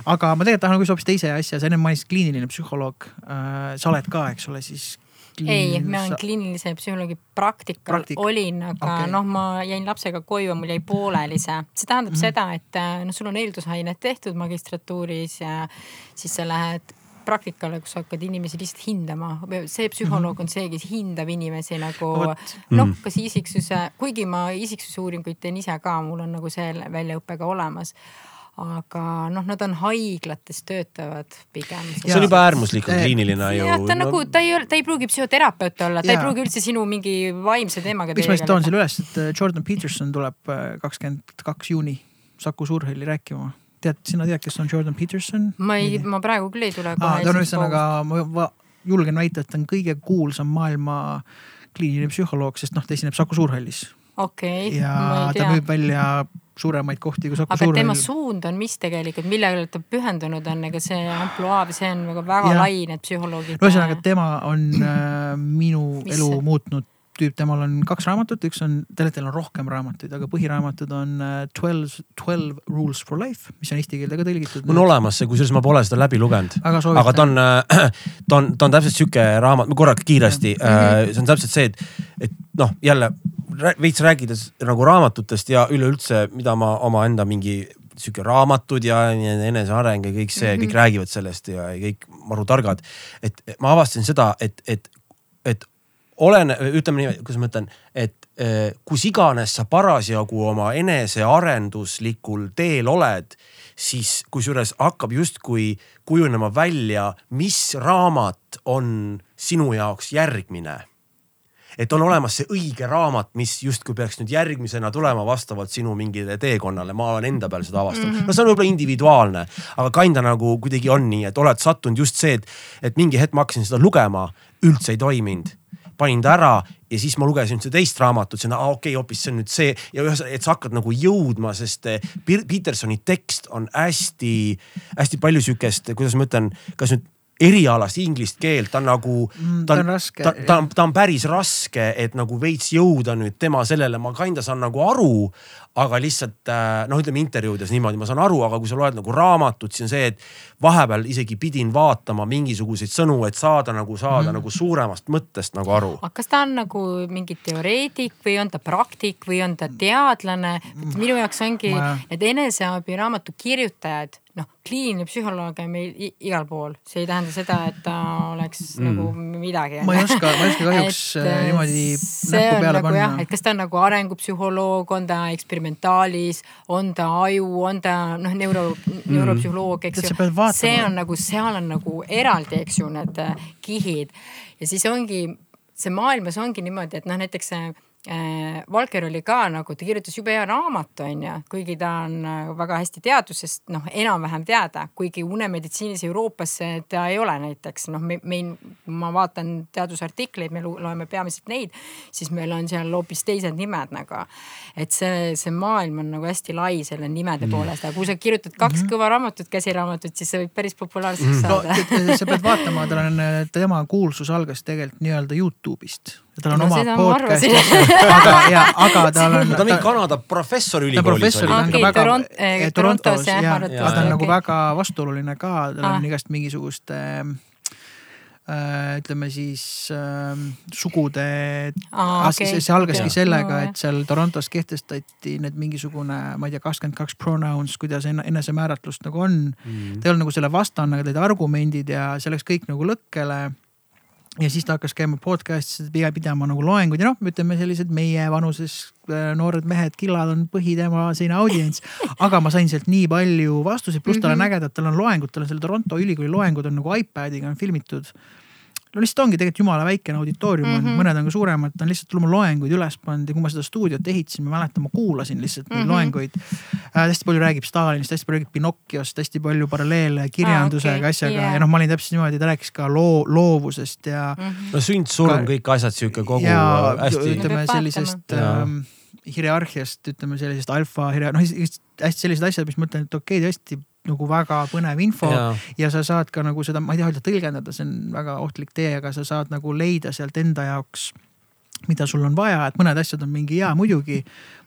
S1: aga ma tegelikult tahan küsimuse hoopis teise asja, sa enne mainisid kliiniline psühholoog äh,. sa oled ka, eks ole, siis
S2: ei, ma olen kliinilise psühholoogi praktikal Praktik. olin, aga okay. noh, ma jäin lapsega koju, mul jäi pooleli see. see tähendab mm -hmm. seda, et äh, noh, sul on eeldusained tehtud magistratuuris ja siis sa lähed praktikale, kus sa hakkad inimesi lihtsalt hindama. see psühholoog on see, kes hindab inimesi nagu noh, mhm. kas isiksuse, kuigi ma isiksuse uuringuid teen ise ka, mul on nagu see väljaõpe ka olemas aga noh, nad on haiglates töötavad pigem.
S3: see on juba äärmuslikult kliiniline ju.
S2: jah, ta no... nagu, ta ei ole, ta ei pruugi psühhoterapeut olla, ta ja. ei pruugi üldse sinu mingi vaimse teemaga.
S1: miks ma just toon selle üles, et äh, Jordan Peterson tuleb äh, kakskümmend kaks juuni Saku Suurhalli rääkima tead, sina tead, kes on Jordan Peterson?
S2: ma ei, ma praegu küll ei tule kohe.
S1: ta on ühesõnaga, ma julgen väita, et ta on kõige kuulsam maailma kliiniline psühholoog, sest noh, ta esineb Saku Suurhallis.
S2: okei okay,.
S1: ja ta müüb välja suuremaid kohti kui Saku
S2: aga Suurhall. tema suund on mis tegelikult, millele ta pühendunud on, ega see ampluaa, see on väga, väga ja. lai, need psühholoogid.
S1: ühesõnaga, tema on äh, minu mis? elu muutnud tüüp, temal on kaks raamatut, üks on, tegelikult on rohkem raamatuid, aga põhiraamatud on äh, Twelve, Twelve Rules for Life, mis on eesti keelde ka tõlgitud.
S3: mul on olemas see, kusjuures ma pole seda läbi lugenud. aga ta on, äh, ta on, ta on täpselt sihuke raamat, korraks kiiresti, äh, see on täpselt see, et, et noh, jälle veits rääkides nagu raamatutest ja üleüldse, mida ma omaenda mingi sihuke raamatud ja eneseareng ja kõik see mm, -hmm. kõik mhm. räägivad sellest ja kõik maru targad. et ma avastasin seda, et, et, et olene, ütleme nii, kuidas ma ütlen, et eh, kus iganes sa parasjagu oma enesearenduslikul teel oled, siis kusjuures hakkab justkui kujunema välja, mis raamat on sinu jaoks järgmine et on olemas see õige raamat, mis justkui peaks nüüd järgmisena tulema vastavalt sinu mingile teekonnale, ma olen enda peal seda avastanud mm. -hmm. no see on võib-olla individuaalne, aga kinda nagu kuidagi on nii, et oled sattunud just see, et, et mingi hetk ma hakkasin seda lugema, üldse ei toiminud panin ta ära ja siis ma lugesin seda teist raamatut, see on ah, okei okay,, hoopis see on nüüd see ja ühesõnaga, et sa hakkad nagu jõudma, sest eh, Petersoni tekst on hästi-hästi palju sihukest, kuidas ma ütlen, kas nüüd erialast inglise keelt, ta on nagu
S1: mm,. ta on
S3: ta, ta, ta on päris raske, et nagu veits jõuda nüüd tema sellele, ma kinda saan nagu aru. Aga lihtsalt äh, noh, ütleme intervjuudes niimoodi ma saan aru, aga kui sa loed nagu raamatut, siis on see, et vahepeal isegi pidin vaatama mingisuguseid sõnu, et saada nagu, saada mm. nagu suuremast mõttest nagu aru.
S2: aga kas ta on nagu mingi teoreetik või on ta praktik või on ta teadlane? minu jaoks ongi need eneseabiraamatu kirjutajad noh, kliiniline psühholoog on meil igal pool, see ei tähenda seda, et ta oleks mm. nagu midagi.
S1: ma ei oska, ma ei oska kahjuks et, äh, niimoodi näppu peale
S2: nagu, panna. et kas ta on nagu arengupsühholoog, on ta eksperimentaalis, on ta aju, on ta noh, neuro mm., neuropsühholoog, eks ju. see on nagu, seal on nagu eraldi, eks ju, need äh, kihid ja siis ongi see maailmas ongi niimoodi, et noh, näiteks Äh, Valker oli ka nagu, ta kirjutas jube hea raamatu, onju, kuigi ta on äh, väga hästi teadusest noh, enam-vähem teada, kuigi unemeditsiinis Euroopas ta ei ole näiteks noh, me, me, ma vaatan teadusartikleid, me loeme peamiselt neid, siis meil on seal hoopis teised nimed nagu. et see, see maailm on nagu hästi lai selle nimede mm. poolest, aga kui sa kirjutad kaks mm -hmm. kõva raamatut, käsiraamatut, siis sa võid päris populaarseks mm -hmm.
S1: saada no,. sa pead vaatama, tal on, tema kuulsus algas tegelikult nii-öelda Youtube'ist tal on no, oma podcast, aga, ja, aga tal on.
S3: ta on mingi Kanada professor ülikoolis.
S1: ta on ka väga Toront, eh, Torontos ja, ja, ja ta on nagu väga vastuoluline ka, tal on igast mingisuguste äh, ütleme siis äh, sugude ah,, okay. see, see algaski okay. sellega, et seal Torontos kehtestati need mingisugune, ma ei tea, kakskümmend kaks pronouns, kuidas enesemääratlust nagu on. Mm.. ta ei olnud nagu selle vastane, aga tõid argumendid ja see läks kõik nagu lõkkele ja siis ta hakkas käima podcast'is pidama nagu loenguid ja noh, ütleme sellised meie vanuses äh, noored mehed, killad on põhitema selline audients. aga ma sain sealt nii palju vastuseid, pluss tal on mhm. ägedad, tal on loengud, tal on seal Toronto ülikooli loengud on nagu iPad'iga on filmitud no lihtsalt ongi tegelikult jumala väikene auditoorium on mm, -hmm. mõned on ka suuremad, ta on lihtsalt oma loenguid üles pannud ja kui ma seda stuudiot ehitasin, ma mäletan, ma kuulasin lihtsalt neid mm -hmm. loenguid äh,. hästi palju räägib Stalinist, hästi palju räägib Pinocchiost, hästi palju paralleele kirjandusega ah,, okay. asjaga yeah. ja noh, ma olin täpselt niimoodi, ta rääkis ka loo, loovusest ja mm.
S3: -hmm. no sünd-surm, kõik asjad sihuke kogu
S1: ja, hästi. ütleme sellisest ähm, hierarhiast, ütleme sellisest alfa, noh hästi sellised asjad, mis ma ütlen, et okei okay,, tõesti nagu väga põnev info ja. ja sa saad ka nagu seda, ma ei taha öelda tõlgendada, see on väga ohtlik tee, aga sa saad nagu leida sealt enda jaoks mida sul on vaja, et mõned asjad on mingi jaa, muidugi.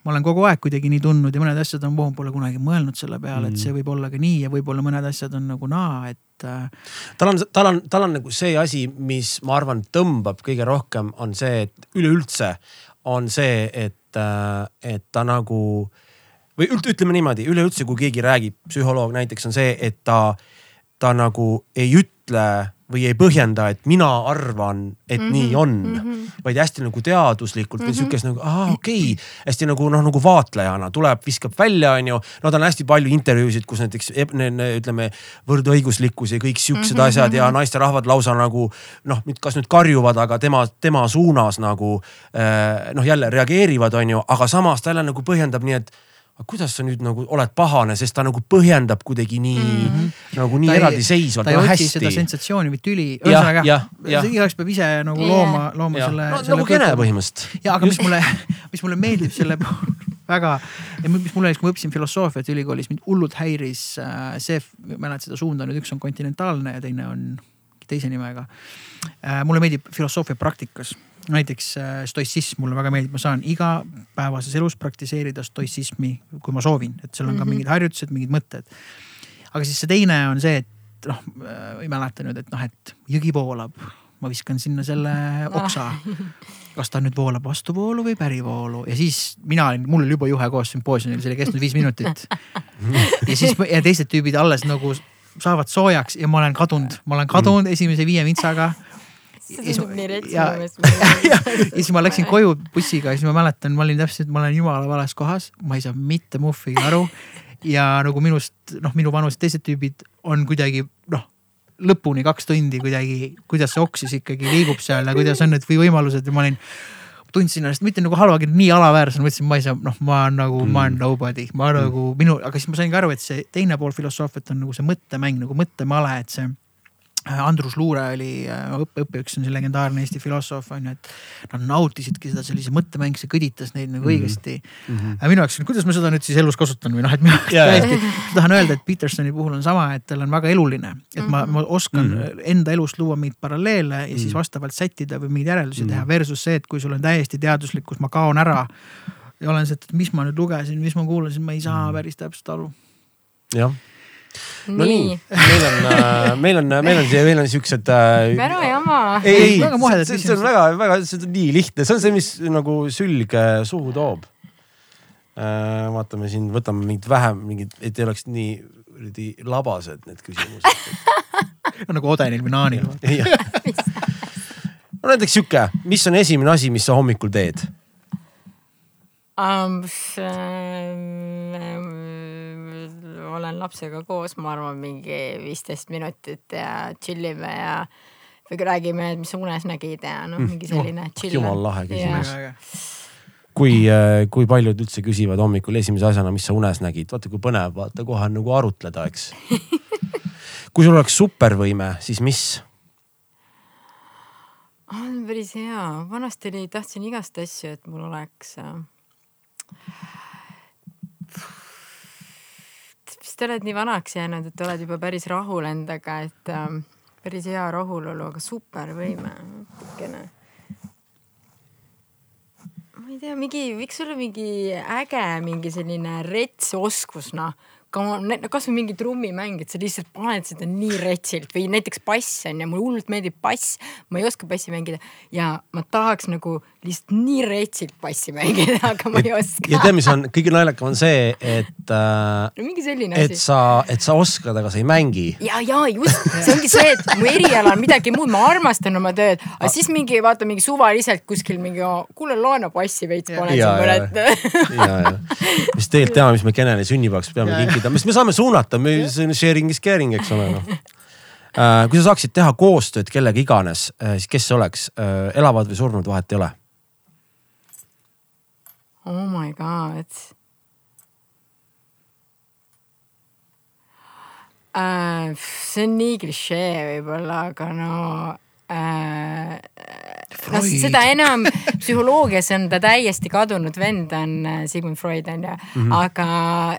S1: ma olen kogu aeg kuidagi nii tundnud ja mõned asjad on, ma pole kunagi mõelnud selle peale, et mm. see võib olla ka nii ja võib-olla mõned asjad on nagu naa, et äh....
S3: tal on, tal on, tal on nagu see asi, mis ma arvan, tõmbab kõige rohkem, on see, et üleüldse on see, et, äh, et ta nagu või ütleme niimoodi, üleüldse, kui keegi räägib, psühholoog näiteks on see, et ta, ta nagu ei ütle või ei põhjenda, et mina arvan, et mm -hmm, nii on mm, -hmm. vaid hästi nagu teaduslikult mm -hmm. või mhm. sihukest nagu, aa okei okay., hästi nagu noh, nagu vaatlejana tuleb, viskab välja, onju. no tal on hästi palju intervjuusid, kus näiteks ütleme võrdõiguslikkus ja kõik siuksed mm -hmm, asjad ja mhm. naisterahvad lausa nagu noh, kas nüüd karjuvad, aga tema, tema suunas nagu eh, noh, jälle reageerivad, onju, aga samas ta jälle nagu põhjendab nii, et aga kuidas sa nüüd nagu oled pahane, sest ta nagu põhjendab kuidagi nii mm, -hmm. nagu nii eraldiseisvalt.
S1: ta ei otsi hästi. seda sensatsiooni või tüli, ühesõnaga igaüks peab ise nagu looma, looma ja. selle
S3: no,. nagu kene põhimõtteliselt.
S1: ja aga mis mulle, mis mulle meeldib selle puhul väga ja mis mulle, kui ma õppisin filosoofiat ülikoolis, mind hullult häiris äh, see, ma mäletan seda suunda nüüd, üks on kontinentaalne ja teine on teise nimega äh,. mulle meeldib filosoofia praktikas näiteks äh, stoissism mulle väga meeldib, ma saan igapäevases elus praktiseerida stoissismi, kui ma soovin, et seal on ka mm -hmm. mingid harjutused, mingid mõtted. aga siis see teine on see, et noh, äh, ei mäleta nüüd, et noh, et jõgi voolab, ma viskan sinna selle oksa. kas ta nüüd voolab vastuvoolu või pärivoolu ja siis mina olin, mul oli juba juhe koos sümpoosiumil, see oli kestnud viis minutit. ja siis ja teised tüübid alles nagu saavad soojaks ja ma olen kadunud, ma olen kadunud esimese viie vintsaga
S2: see tundub nii rets
S1: minu meelest. ja siis ma läksin koju bussiga ja siis ma mäletan, ma olin täpselt, ma olen jumala vales kohas, ma ei saa mitte muhvigi aru. ja nagu minust, noh, minu vanused teised tüübid on kuidagi noh, lõpuni kaks tundi kuidagi, kuidas see oks siis ikkagi liigub seal ja kuidas on need või võimalused ja ma olin tundsin ennast mitte nagu halvagi, nii alaväärsena, mõtlesin, ma ei saa, noh, ma olen nagu mm., ma olen nobody, ma mm. nagu minu, aga siis ma sain ka aru, et see teine pool filosoofiat on nagu see mõttemäng nagu mõttemale, et see Andrus Luure oli äh, õppe, õppejõuks on see legendaarne Eesti filosoof on ju, et nad nautisidki seda sellise mõttemäng, see kõditas neid nagu -hmm. õigesti mm. -hmm. minu jaoks, kuidas ma seda nüüd siis elus kasutan või noh, et minu jaoks yeah. täiesti, ma tahan öelda, et Petersoni puhul on sama, et tal on väga eluline, et ma, ma oskan mm -hmm. enda elust luua mingeid paralleele ja mm -hmm. siis mhm. vastavalt sättida või mingeid järeldusi mm -hmm. teha versus see, et kui sul on täiesti teaduslikkus, ma kaon ära ja olen see, et mis ma nüüd lugesin, mis ma kuulasin, ma ei saa päris täpselt aru.
S3: jah no nii, nii., meil on, äh, meil on, meil on meil on siuksed
S2: äh,. ära jama.
S3: ei, ei, see, see on väga, väga, see on nii lihtne, see on see, mis nagu sülg suhu toob äh,. vaatame siin, võtame mingid vähem, mingid, et ei oleks nii kuradi labased need küsimused
S1: nagu Odenil või Naanil
S3: no näiteks sihuke, mis on esimene asi, mis sa hommikul teed
S2: um,? Olen lapsega koos, ma arvan, mingi viisteist minutit ja chill ime ja või räägime, mis sa unes nägid ja noh, mingi mm. selline oh, chill.
S3: jumal lahe küsimus. kui, äh, kui paljud üldse küsivad hommikul esimese asjana, mis sa unes nägid, vaata kui põnev, vaata kohe on nagu arutleda, eks kui sul oleks supervõime, siis mis?
S2: on päris hea, vanasti oli, tahtsin igast asju, et mul oleks äh, vist oled nii vanaks jäänud, et oled juba päris rahul endaga, et ähm, päris hea rahulolu, aga supervõime natukene. ma ei tea, mingi, võiks olla mingi äge, mingi selline rets oskus, noh kasvõi mingi trummimäng, et sa lihtsalt paned seda nii retsilt või näiteks bass on ju, mulle hullult meeldib bass. ma ei oska bassi mängida ja ma tahaks nagu lihtsalt nii retsilt bassi mängida, aga ma ei oska.
S3: ja tead, mis on kõige naljakam on see, et äh,.
S2: no mingi selline
S3: asi. et sa, et sa oskad, aga sa ei mängi.
S2: ja, ja just, see ongi see, et mu eriala on midagi muud, ma armastan oma tööd, aga siis mingi vaata mingi suvaliselt kuskil mingi, kuule laena bassi veits, panen siin mõned.
S3: ja, ja, mis tegelikult teha, mis me Kenele sünnipäevaks peame kinkima rääkida, mis me saame suunata, me, sharing is caring, eks ole noh äh, kui sa saaksid teha koostööd kellega iganes, äh, siis kes see oleks, äh, elavad või surnud, vahet ei ole?
S2: Oh my god äh,. see on nii klišee võib-olla, aga no äh,. Noh, seda enam psühholoogias on ta täiesti kadunud vend on äh, Sigmund Freud on ju mm, -hmm. aga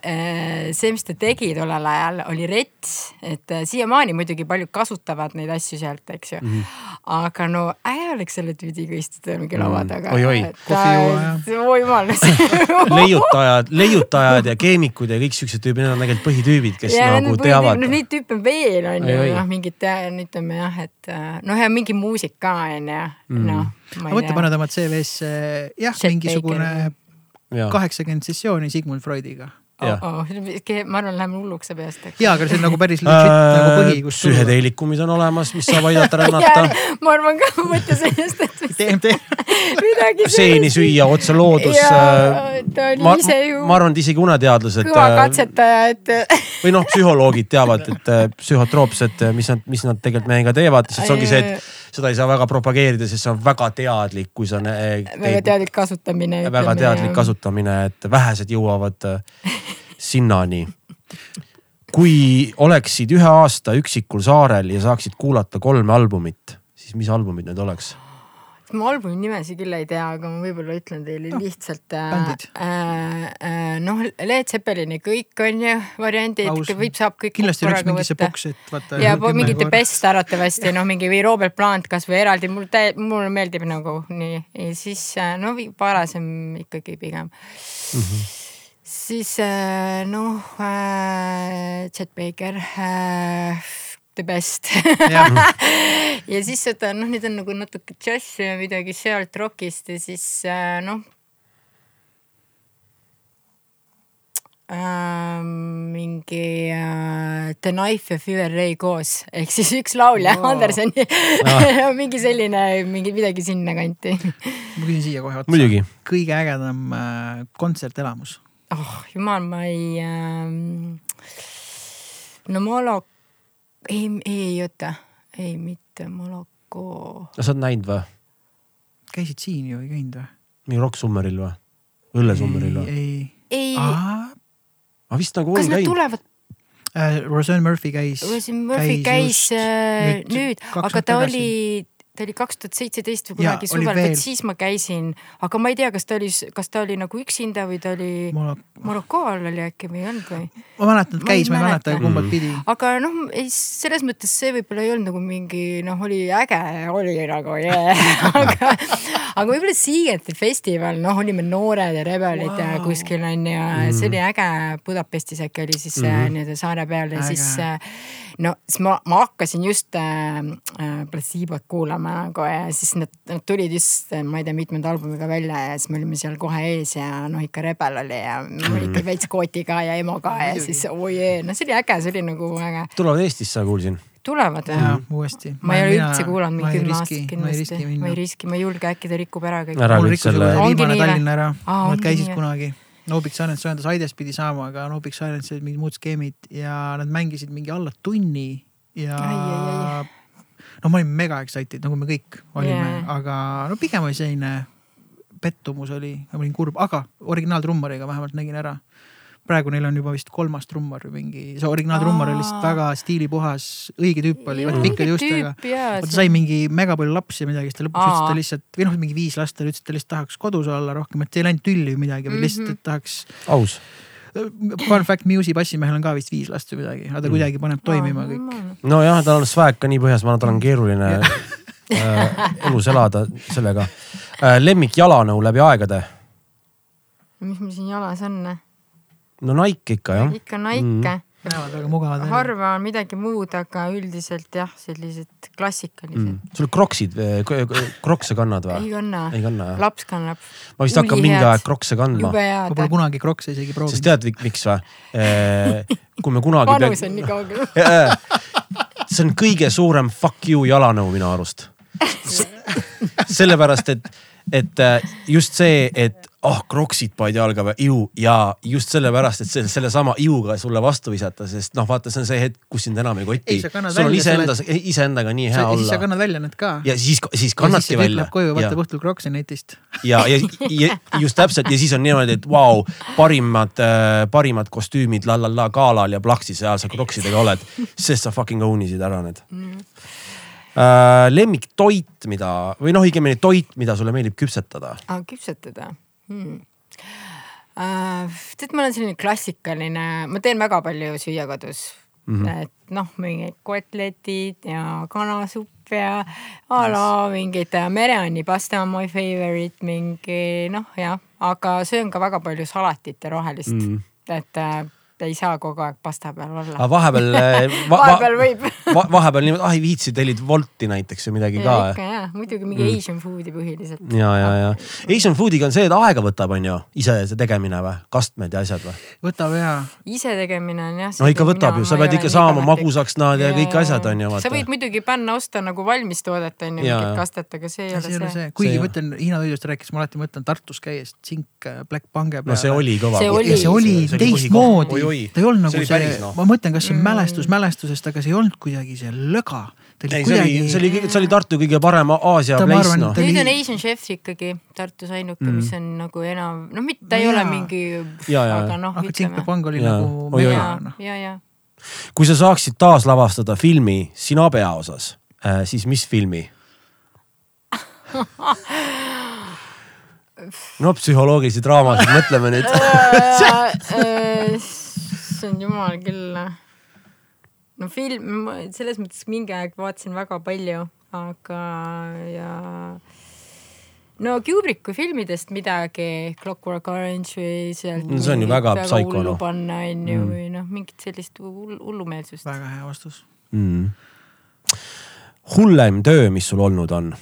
S2: äh, see, mis ta tegi tollel ajal, oli rets, et äh, siiamaani muidugi paljud kasutavad neid asju sealt, eks ju mm. -hmm. aga no äge oleks selle tüüdiga istuda mingi laua mhm. taga
S3: mm.
S2: oi-oi. oi jumal
S3: leiutajad, leiutajad ja keemikud ja kõik siuksed tüübid, need on tegelikult põhitüübid, kes ja, nagu teavad.
S2: no neid tüüpe on veel on ju, noh mingid ütleme jah, et noh, ja mingi muusik ka on ju. Noh
S1: aga mõtle, paned oma CV-sse jah, mingisugune kaheksakümmend sessiooni Sigmund Freudiga
S2: Oh, oh. ma arvan, läheme hulluks see peast.
S1: ja, aga see on nagu päris legit äh, nagu põhi, kus.
S3: süheteelikumid on olemas, mis saab aidata rännata
S2: ma arvan ka, ma mõtlesin just, et.
S1: DMT
S2: midagi.
S3: seeni süüa otse loodus.
S2: Äh, ta oli
S3: ma,
S2: ise ju.
S3: ma arvan, et isegi uneteadlased.
S2: kõva äh, et.
S3: või noh, psühholoogid teavad, et psühhotroopsed, mis nad, mis nad tegelikult meiega teevad, sest see ongi see, et seda ei saa väga propageerida, sest see on väga teadlik, kui sa.
S2: väga teadlik kasutamine.
S3: väga teadlik kasutamine, et vähesed jõuavad äh, sinnani. kui oleksid ühe aasta üksikul saarel ja saaksid kuulata kolme albumit, siis mis albumid need oleks?
S2: Ma albumi nimesid küll ei tea, aga ma võib-olla ütlen teile no, lihtsalt äh,. Äh, äh, noh, Led Zeppelini kõik on ju variandid, võib, saab kõik.
S1: kindlasti oleks mingi see boks, et vaata.
S2: ja mingi The Best arvatavasti noh, mingi või Robert Plant kasvõi eraldi, mul täi-, mulle meeldib nagu nii ja siis äh, no varasem ikkagi pigem mm. -hmm siis äh, noh äh,, Chet Baker äh, the best ja. ja siis seda noh, nüüd on nagu natuke džässi ja midagi sealt rokist ja siis äh, noh äh,. mingi äh, The Knife ja Fever Ray koos ehk siis üks laulja wow. Anderson no. mingi selline mingi midagi sinnakanti.
S1: ma küsin siia kohe otsa. kõige ägedam äh, kontsertelamus
S2: oh jumal, ma ei ähm,. no Molok ei, ei, ei oota, ei mitte Moloko.
S3: no sa oled näinud või?
S1: käisid siin ju, ei käinud või?
S3: mingi Rock Summeril või? Õllesummeril või?
S1: ei,
S2: ei.
S3: ma vist nagu kas
S2: olin käinud. tulevad
S1: äh,? Roseanne Murphy käis.
S2: Roseanne Murphy käis, käis äh, nüüd, nüüd, aga ta tagasi. oli ta oli kaks tuhat seitseteist või kunagi suvel, vot siis ma käisin, aga ma ei tea, kas ta oli, kas ta oli nagu üksinda või ta oli Monacoal oli äkki või ei olnud või?
S1: ma mäletan, et käis, ma ei mäleta kumbat pidi.
S2: aga noh, selles mõttes see võib-olla ei olnud nagu mingi noh, oli äge, oli nagu yeah. aga, aga võib-olla Siigeti festival, noh, olime noored ja rebelid wow. ja kuskil on ju mm., see oli äge. Budapestis äkki oli siis mm -hmm. nii-öelda saare peal ja äge. siis no siis ma, ma hakkasin just äh, äh, Placebot kuulama nagu ja siis nad, nad tulid just, ma ei tea, mitmenda albumiga välja ja siis me olime seal kohe ees ja noh, ikka rebel oli ja mul ikka veits kootiga ja emoga ja siis oi jee, no see oli äge, see oli nagu äge.
S3: tulevad Eestisse, kuulsin
S2: tulevad
S1: või? jaa, uuesti.
S2: ma ei ole üldse kuulanud mingi kümme aastat kindlasti. ma ei riski, ma ei julge, äkki ta rikub ära kõik.
S3: ära kõik selle.
S1: viimane Tallinna ära, nad käisid kunagi No Big Silence ühendas Aides pidi saama, aga No Big Silence olid mingid muud skeemid ja nad mängisid mingi alla tunni ja. no ma olin mega excited, nagu me kõik olime yeah., aga no pigem oli selline pettumus oli, ma olin kurb, aga originaaltrummariga vähemalt nägin ära praegu neil on juba vist kolmas trummar või mingi, see originaaltrummar oli lihtsalt väga stiilipuhas, õige tüüp oli, vaata pikkade juustega. vaata sai mingi mega palju lapsi või midagi, siis ta lõpuks ütles, et ta lihtsalt või noh, mingi viis last, ta ütles, et ta lihtsalt tahaks kodus olla rohkem, et ei läinud tülli või midagi, vaid lihtsalt, et tahaks.
S3: aus
S1: Fun fact, Muse'i bassimehel on ka vist viis last või midagi, aga ta mm. kuidagi paneb toimima kõik.
S3: nojah, tal on swag ka nii põhjas, ma arvan, tal on keeruline äh, elus elada sellega äh,. lemmik jalanõu läbi aegade?
S2: mis mul siin jalas on?
S3: No Nike ikka jah.
S2: ikka Nike mm..
S1: näevad väga mugavad välja.
S2: harva on midagi muud, aga üldiselt jah, sellised klassikalised mm..
S3: sul Crocsid, Crocse kannad või?
S2: ei kanna.
S3: ei kanna jah?
S2: laps kannab.
S3: ma vist hakkan mingi aeg Crocse kandma.
S1: ma pole kunagi Crocse isegi proovinud.
S3: sest tead miks või? kui me kunagi.
S2: vanus on nii kaugel
S3: see on kõige suurem fuck you jalanõu minu arust sellepärast, et, et just see, et oh, kroksid panid jalga või iu ja just sellepärast, et selle, sellesama iuga sulle vastu visata, sest noh, vaata, see on see hetk, kus sind enam ei koti. sul on iseenda, iseendaga nii hea sa, olla.
S1: siis sa kannad välja need ka.
S3: ja siis, siis kannadki välja.
S1: tuleb koju, vaatab õhtul kroksi netist.
S3: ja, ja, ja just täpselt ja siis on niimoodi, et vau wow,, parimad äh,, parimad kostüümid la la la galal ja plaksis seal sa kroksidega oled, sest sa fucking own isid ära need mm äh,. Lemmiktoit, mida või noh, õigemini toit, mida sulle meeldib küpsetada
S2: ah,? küpsetada hmm. uh,. tead, ma olen selline klassikaline, ma teen väga palju süüa kodus mm. -hmm. et noh, mingid kotletid ja kanasupp ja a la mingid äh, mereanni pasta on my favorite, mingi noh, jah, aga söön ka väga palju salatit ja rohelist mm. -hmm. et äh, ei saa kogu aeg pasta peal olla.
S3: aga vahepeal
S2: eh, va, vahepeal võib
S3: va, vahepeal niimoodi, ah ei viitsi, tellid Wolti näiteks või midagi ka.
S2: ikka ja, muidugi mingi mm. Asian food'i põhiliselt.
S3: ja, ja, ja Asian food'iga on see, et aega võtab, on ju, ise see tegemine või, kastmed ja asjad või?
S1: võtab ja.
S2: ise tegemine on jah.
S3: no ikka võtab ju, sa pead ikka saama magusaks nad ja, ja kõik asjad on ju.
S2: sa võid muidugi panna osta nagu valmis toodet on ju, mingit kastet, aga see ei ole see, see..
S1: kuigi ma ütlen, Hiina toidust rääkides ma alati mõtlen Tartus käies tsink äh, Black Pange
S3: peale. no see oli kõva.
S1: see oli teistmoodi, ta ei olnud nagu see, no. ma mõtlen, kas see on mälestus mm. mälestusest, aga see ei olnud kuidagi see löga.
S3: ei, see oli, see oli, see oli Tartu kõige parem Aasia place noh.
S2: nüüd on Asian Chef ikkagi Tartus ainuke mm., mis on nagu enam, no mitte, ta ei ole mingi. aga noh.
S1: aga Tsinklepang oli ja. nagu
S2: noh. ja, ja.
S3: kui sa saaksid taaslavastada filmi sina peaosas äh,, siis mis filmi no psühholoogilisi draamasid, mõtleme nüüd
S2: issand jumal küll. no film, selles mõttes mingi aeg vaatasin väga palju, aga ja no Kubricku filmidest midagi, Clockwork Orange või sealt
S3: no,. see on ju väga psühho noh.
S2: panna on ju mm. või noh, mingit sellist hullumeelsust.
S1: väga hea vastus
S3: mm.. hullem töö, mis sul olnud on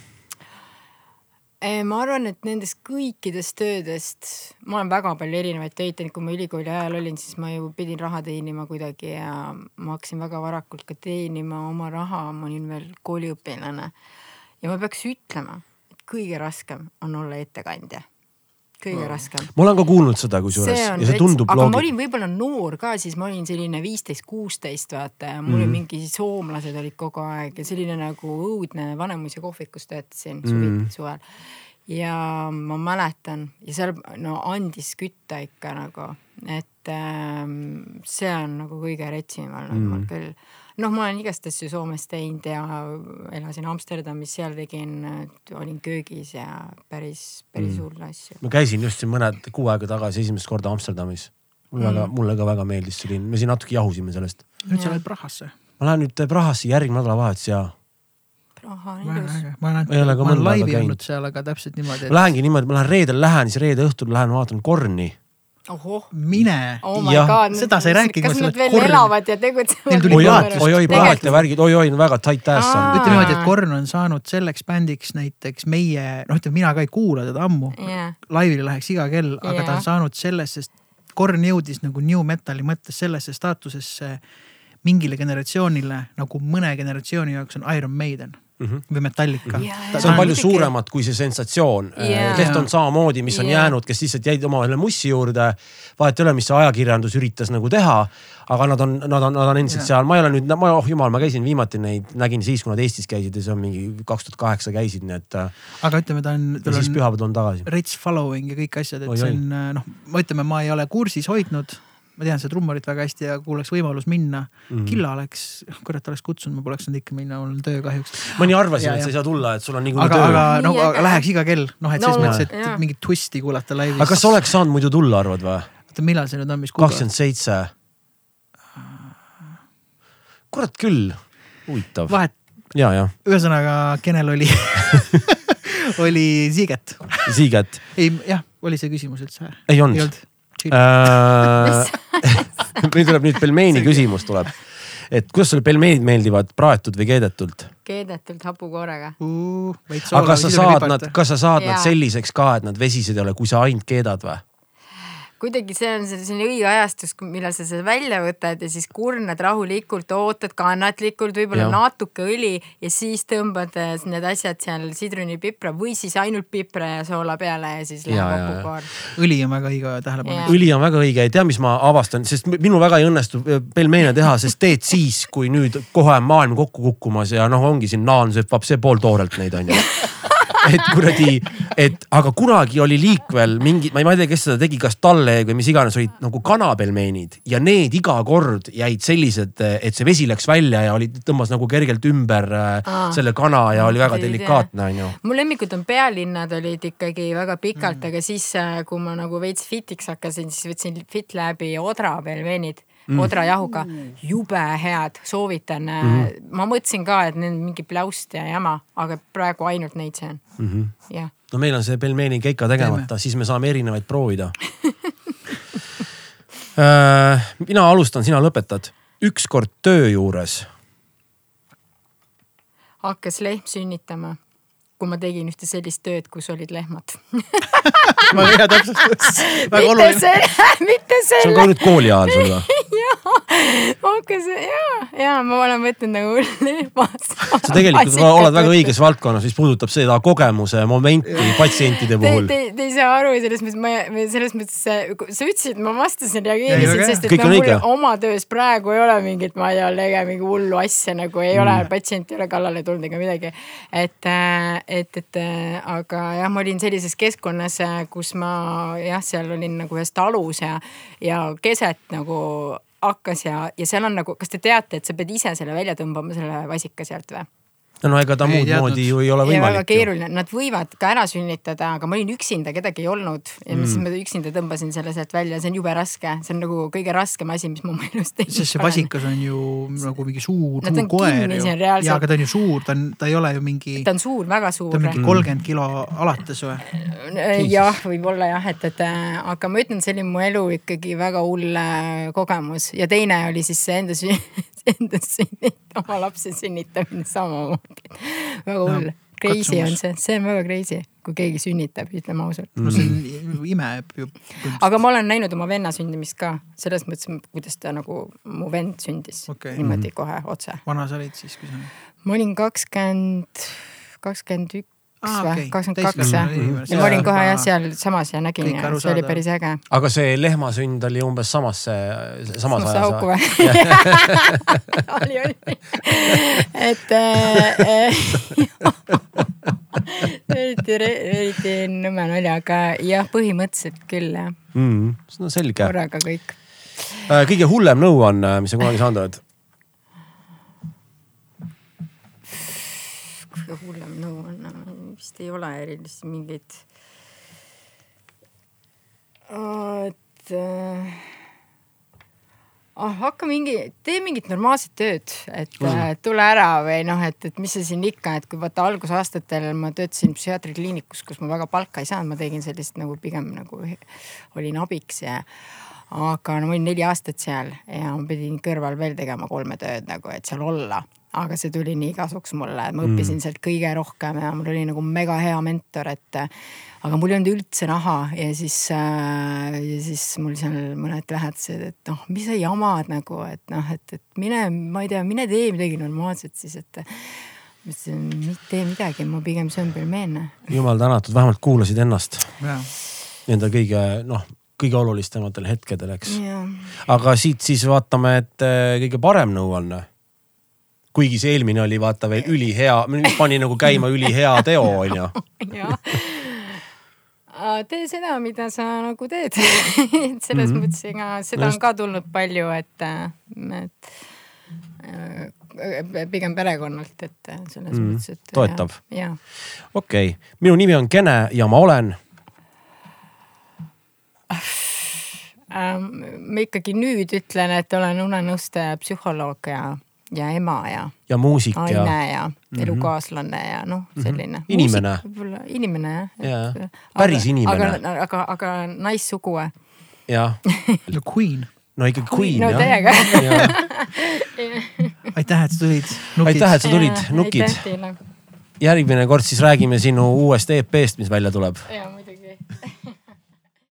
S2: ma arvan, et nendest kõikidest töödest, ma olen väga palju erinevaid töid teinud, kui ma ülikooli ajal olin, siis ma ju pidin raha teenima kuidagi ja ma hakkasin väga varakult ka teenima oma raha, ma olin veel kooliõpilane. ja ma peaks ütlema, et kõige raskem on olla ettekandja kõige no. raskem.
S3: ma olen ka kuulnud seda kusjuures ja see tundub
S2: aga
S3: loogik.
S2: ma olin võib-olla noor ka, siis ma olin selline viisteist, kuusteist vaata ja mul mm -hmm. mingi soomlased olid kogu aeg ja selline nagu õudne Vanemuise kohvikus töötasin mm -hmm. suvel. ja ma mäletan ja seal no andis kütta ikka nagu, et ähm, see on nagu kõige retsim olnud mm -hmm. mul küll noh, ma olen igast asju Soomes teinud ja elasin Amsterdamis, seal tegin, olin köögis ja päris, päris mm. hulle asju.
S3: ma käisin just siin mõned kuu aega tagasi esimest korda Amsterdamis. mulle mm. väga, mulle ka väga meeldis see linn, me siin natuke jahusime sellest.
S1: nüüd sa lähed Prahasse?
S3: ma lähen nüüd Prahasse järgmine nädalavahetus ja
S2: Praha on ilus.
S1: ma olen, ma olen laivi olnud seal, aga täpselt niimoodi
S3: et.... ma lähengi niimoodi, ma lähen reedel lähen, siis reede õhtul lähen vaatan Korni
S1: mine
S2: oh.
S1: seda sa ei rääkinud.
S2: kas nad veel korn... elavad ja tegutsevad?
S3: oi-oi, plaat ja värgid, oi-oi, väga tight ass on.
S1: ütleme niimoodi, et Korn on saanud selleks bändiks näiteks meie, noh, ütleme mina ka ei kuula teda ammu yeah.. laivile läheks iga kell, aga yeah. ta on saanud sellest, sest Korn jõudis nagu new metal'i mõttes sellesse staatusesse mingile generatsioonile nagu mõne generatsiooni jaoks on Iron Maiden mm -hmm. või Metallica
S3: yeah.. see on palju suuremat kui see sensatsioon yeah.. Leht on samamoodi, mis on yeah. jäänud, kes lihtsalt jäid omavahel mussi juurde. vahet ei ole, mis see ajakirjandus üritas nagu teha, aga nad on, nad on, nad on endiselt yeah. seal, ma ei ole nüüd, ma oh jumal, ma käisin viimati neid, nägin siis, kui nad Eestis käisid ja see on mingi kaks tuhat kaheksa käisid, nii et. Äh,
S1: aga ütleme, ta on.
S3: ja siis pühapäeval on tagasi.
S1: Rich following ja kõik asjad, et oi, see on äh, noh, ütleme, ma ei ole kursis hoidnud ma tean seda trummarit väga hästi ja kui oleks võimalus minna mm, -hmm. Killa oleks, kurat oleks kutsunud, ma poleks saanud ikka minna, mul on töö kahjuks.
S3: ma nii arvasin, et sa ei saa tulla, et sul on niikuinii
S1: töö. aga no aga läheks iga kell, noh, et selles no, mõttes, et jah. mingit twisti kuulata laivis.
S3: aga kas sa oleks saanud muidu tulla, arvad või?
S1: oota, millal see nüüd on, mis
S3: kuupäev? kakskümmend seitse. kurat küll, huvitav.
S1: vahet.
S3: ja,
S1: ühesõnaga, kenel oli oli Siiget.
S3: Siiget.
S1: ei, jah, oli see küsimus üldse?
S3: ei olnud meil tuleb nüüd pelmeeni küsimus tuleb. et kuidas sulle pelmeenid meeldivad, praetud või keedetult?
S2: keedetult hapukoorega
S1: uh,.
S3: aga kas sa saad nad, kas sa saad Jaa. nad selliseks ka, et nad vesised ei ole, kui sa ainult keedad või?
S2: Kuidagi see on selline õige ajastus, millal sa selle välja võtad ja siis kurnad rahulikult, ootad kannatlikult, võib-olla natuke õli ja siis tõmbad äh, need asjad seal sidrunipipra või siis ainult pipra ja soola peale ja siis läheb hapukoor.
S1: õli on väga õige tähelepanek.
S3: õli on väga õige ja tea, mis ma avastan, sest minul väga ei õnnestu äh, pelmeene teha, sest teed siis, kui nüüd kohe on maailm kokku kukkumas ja noh, ongi siin naan sööb vapsee pooltoorelt neid onju et kuradi, et aga kunagi oli liikvel mingi, ma ei, tea, kes seda tegi, kas Talle või mis iganes olid nagu kanapelmeenid ja need iga kord jäid sellised, et see vesi läks välja ja oli, tõmbas nagu kergelt ümber äh, Aa, selle kana ja oli väga delikaatne onju.
S2: mu lemmikud on pealinnad olid ikkagi väga pikalt mm., aga siis, äh, kui ma nagu veits fit'iks hakkasin, siis võtsin FitLabi Odra pelmeenid mm. odrajahuga, jube head, soovitan mm. -hmm. ma mõtlesin ka, et need on mingi pläust ja jama, aga praegu ainult neid söön mm. -hmm. jah.
S3: no meil on see pelmeeni keika tegemata, siis me saame erinevaid proovida äh, mina alustan, sina lõpetad. ükskord töö juures.
S2: hakkas lehm sünnitama kui ma tegin ühte sellist tööd, kus olid lehmad
S1: väga hea täpsustus, väga
S2: oluline. mitte selle.
S3: see on ka nüüd kooli ajal sul või?
S2: jaa, hakkas ja, ja ma olen võtnud nagu lehmast.
S3: sa tegelikult oled väga õiges valdkonnas, mis puudutab seda kogemuse momenti patsientide puhul.
S2: Te, te, te ei saa aru selles mõttes, ma selles mõttes, sa ütlesid, ma vastasin, reageerisin, sest et no, mul oma töös praegu ei ole mingit, ma ei tea, lege mingi hullu asja nagu ei mm. ole, patsient ei ole kallale tulnud ega midagi. et äh, et, et äh, aga jah, ma olin sellises keskkonnas, äh, kus ma jah, seal olin nagu ühes talus ja, ja keset nagu hakkas ja, ja seal on nagu, kas te teate, et sa pead ise selle välja tõmbama, selle vasika sealt või?
S3: No ega ta muud teadnud. moodi ju ei ole võimalik.
S2: väga keeruline, nad võivad ka ära sünnitada, aga ma olin üksinda, kedagi ei olnud ja mm. siis ma üksinda tõmbasin selle sealt välja, see on jube raske, see on nagu kõige raskem asi, mis ma oma elus teinud
S1: olen. sest see vasikas on ju nagu mingi suur, suur koer ju. ja, aga ta on ju suur, ta on, ta ei ole ju mingi.
S2: ta on suur, väga suur.
S1: ta on mingi kolmkümmend kilo alates või?
S2: jah, võib-olla jah, et, et aga ma ütlen, see oli mu elu ikkagi väga hull äh, kogemus ja teine oli siis see enda enda sünnit-, oma lapse sünnitamine samamoodi. väga hull no,. Crazy on see, see on väga crazy, kui keegi sünnitab, ütleme ausalt.
S1: no see on ime ju.
S2: aga ma olen näinud oma venna sündimist ka, selles mõttes, kuidas ta nagu, mu vend sündis okay. niimoodi kohe otse.
S1: vana sa olid siis, kui sa?
S2: ma olin kakskümmend, kakskümmend üks kakskümmend kaks või? ja ma olin kohe jah sealsamas ja nägin ja see oli päris äge.
S3: aga see lehmasünd oli umbes samasse, samas ajas
S2: või? oli, oli. et äh, eriti, eriti nõme nali, aga jah, põhimõtteliselt küll jah
S3: mm,. no selge.
S2: korraga kõik.
S3: Äh, kõige hullem nõuanne, mis sa kunagi saanud oled?
S2: kõige hullem nõuanne vist ei ole erilisi mingeid. et äh, ah, hakka mingi, tee mingit normaalset tööd, et mm. tule ära või noh, et, et mis sa siin ikka, et kui vaata algusaastatel ma töötasin psühhiaatrikliinikus, kus ma väga palka ei saanud, ma tegin sellist nagu pigem nagu olin abiks ja aga no ma olin neli aastat seal ja ma pidin kõrval veel tegema kolme tööd nagu, et seal olla aga see tuli nii kasuks mulle, ma õppisin mm. sealt kõige rohkem ja mul oli nagu mega hea mentor, et aga mul ei olnud üldse naha ja siis äh,, ja siis mul seal mõned lähedasid, et noh, mis sa jamad nagu, et noh, et, et mine, ma ei tea, mine tee midagi normaalset siis, et ma ütlesin, mitte tee midagi, ma pigem söön pelmeene.
S3: jumal tänatud, vähemalt kuulasid ennast. Nende kõige noh, kõige olulisematel hetkedel, eks. aga siit siis vaatame, et äh, kõige parem nõuanne kuigi see eelmine oli vaata veel ülihea, pani nagu käima ülihea teo onju
S2: tee seda, mida sa nagu teed et selles mm -hmm. mõttes, ega seda Just. on ka tulnud palju, et, et äh, pigem perekonnalt, et selles mm, mõttes, et.
S3: toetav. okei minu nimi on Kene ja ma olen
S2: ähm, ma ikkagi nüüd ütlen, et olen unenõustaja, psühholoog ja ja ema ja.
S3: ja muusik
S2: ja. naine ja mm -hmm. elukaaslane ja noh, mhm. selline mm. -hmm.
S3: inimene.
S2: võib-olla inimene jah
S3: ja.. päris inimene.
S2: aga, aga, aga, aga naissugu või?
S3: jah
S1: no queen.
S3: no ikka queen
S2: no,
S3: jah.
S1: aitäh, et sa tulid.
S3: aitäh, et sa tulid, nukid. järgmine kord siis räägime sinu uuest EP-st, mis välja tuleb.
S2: jah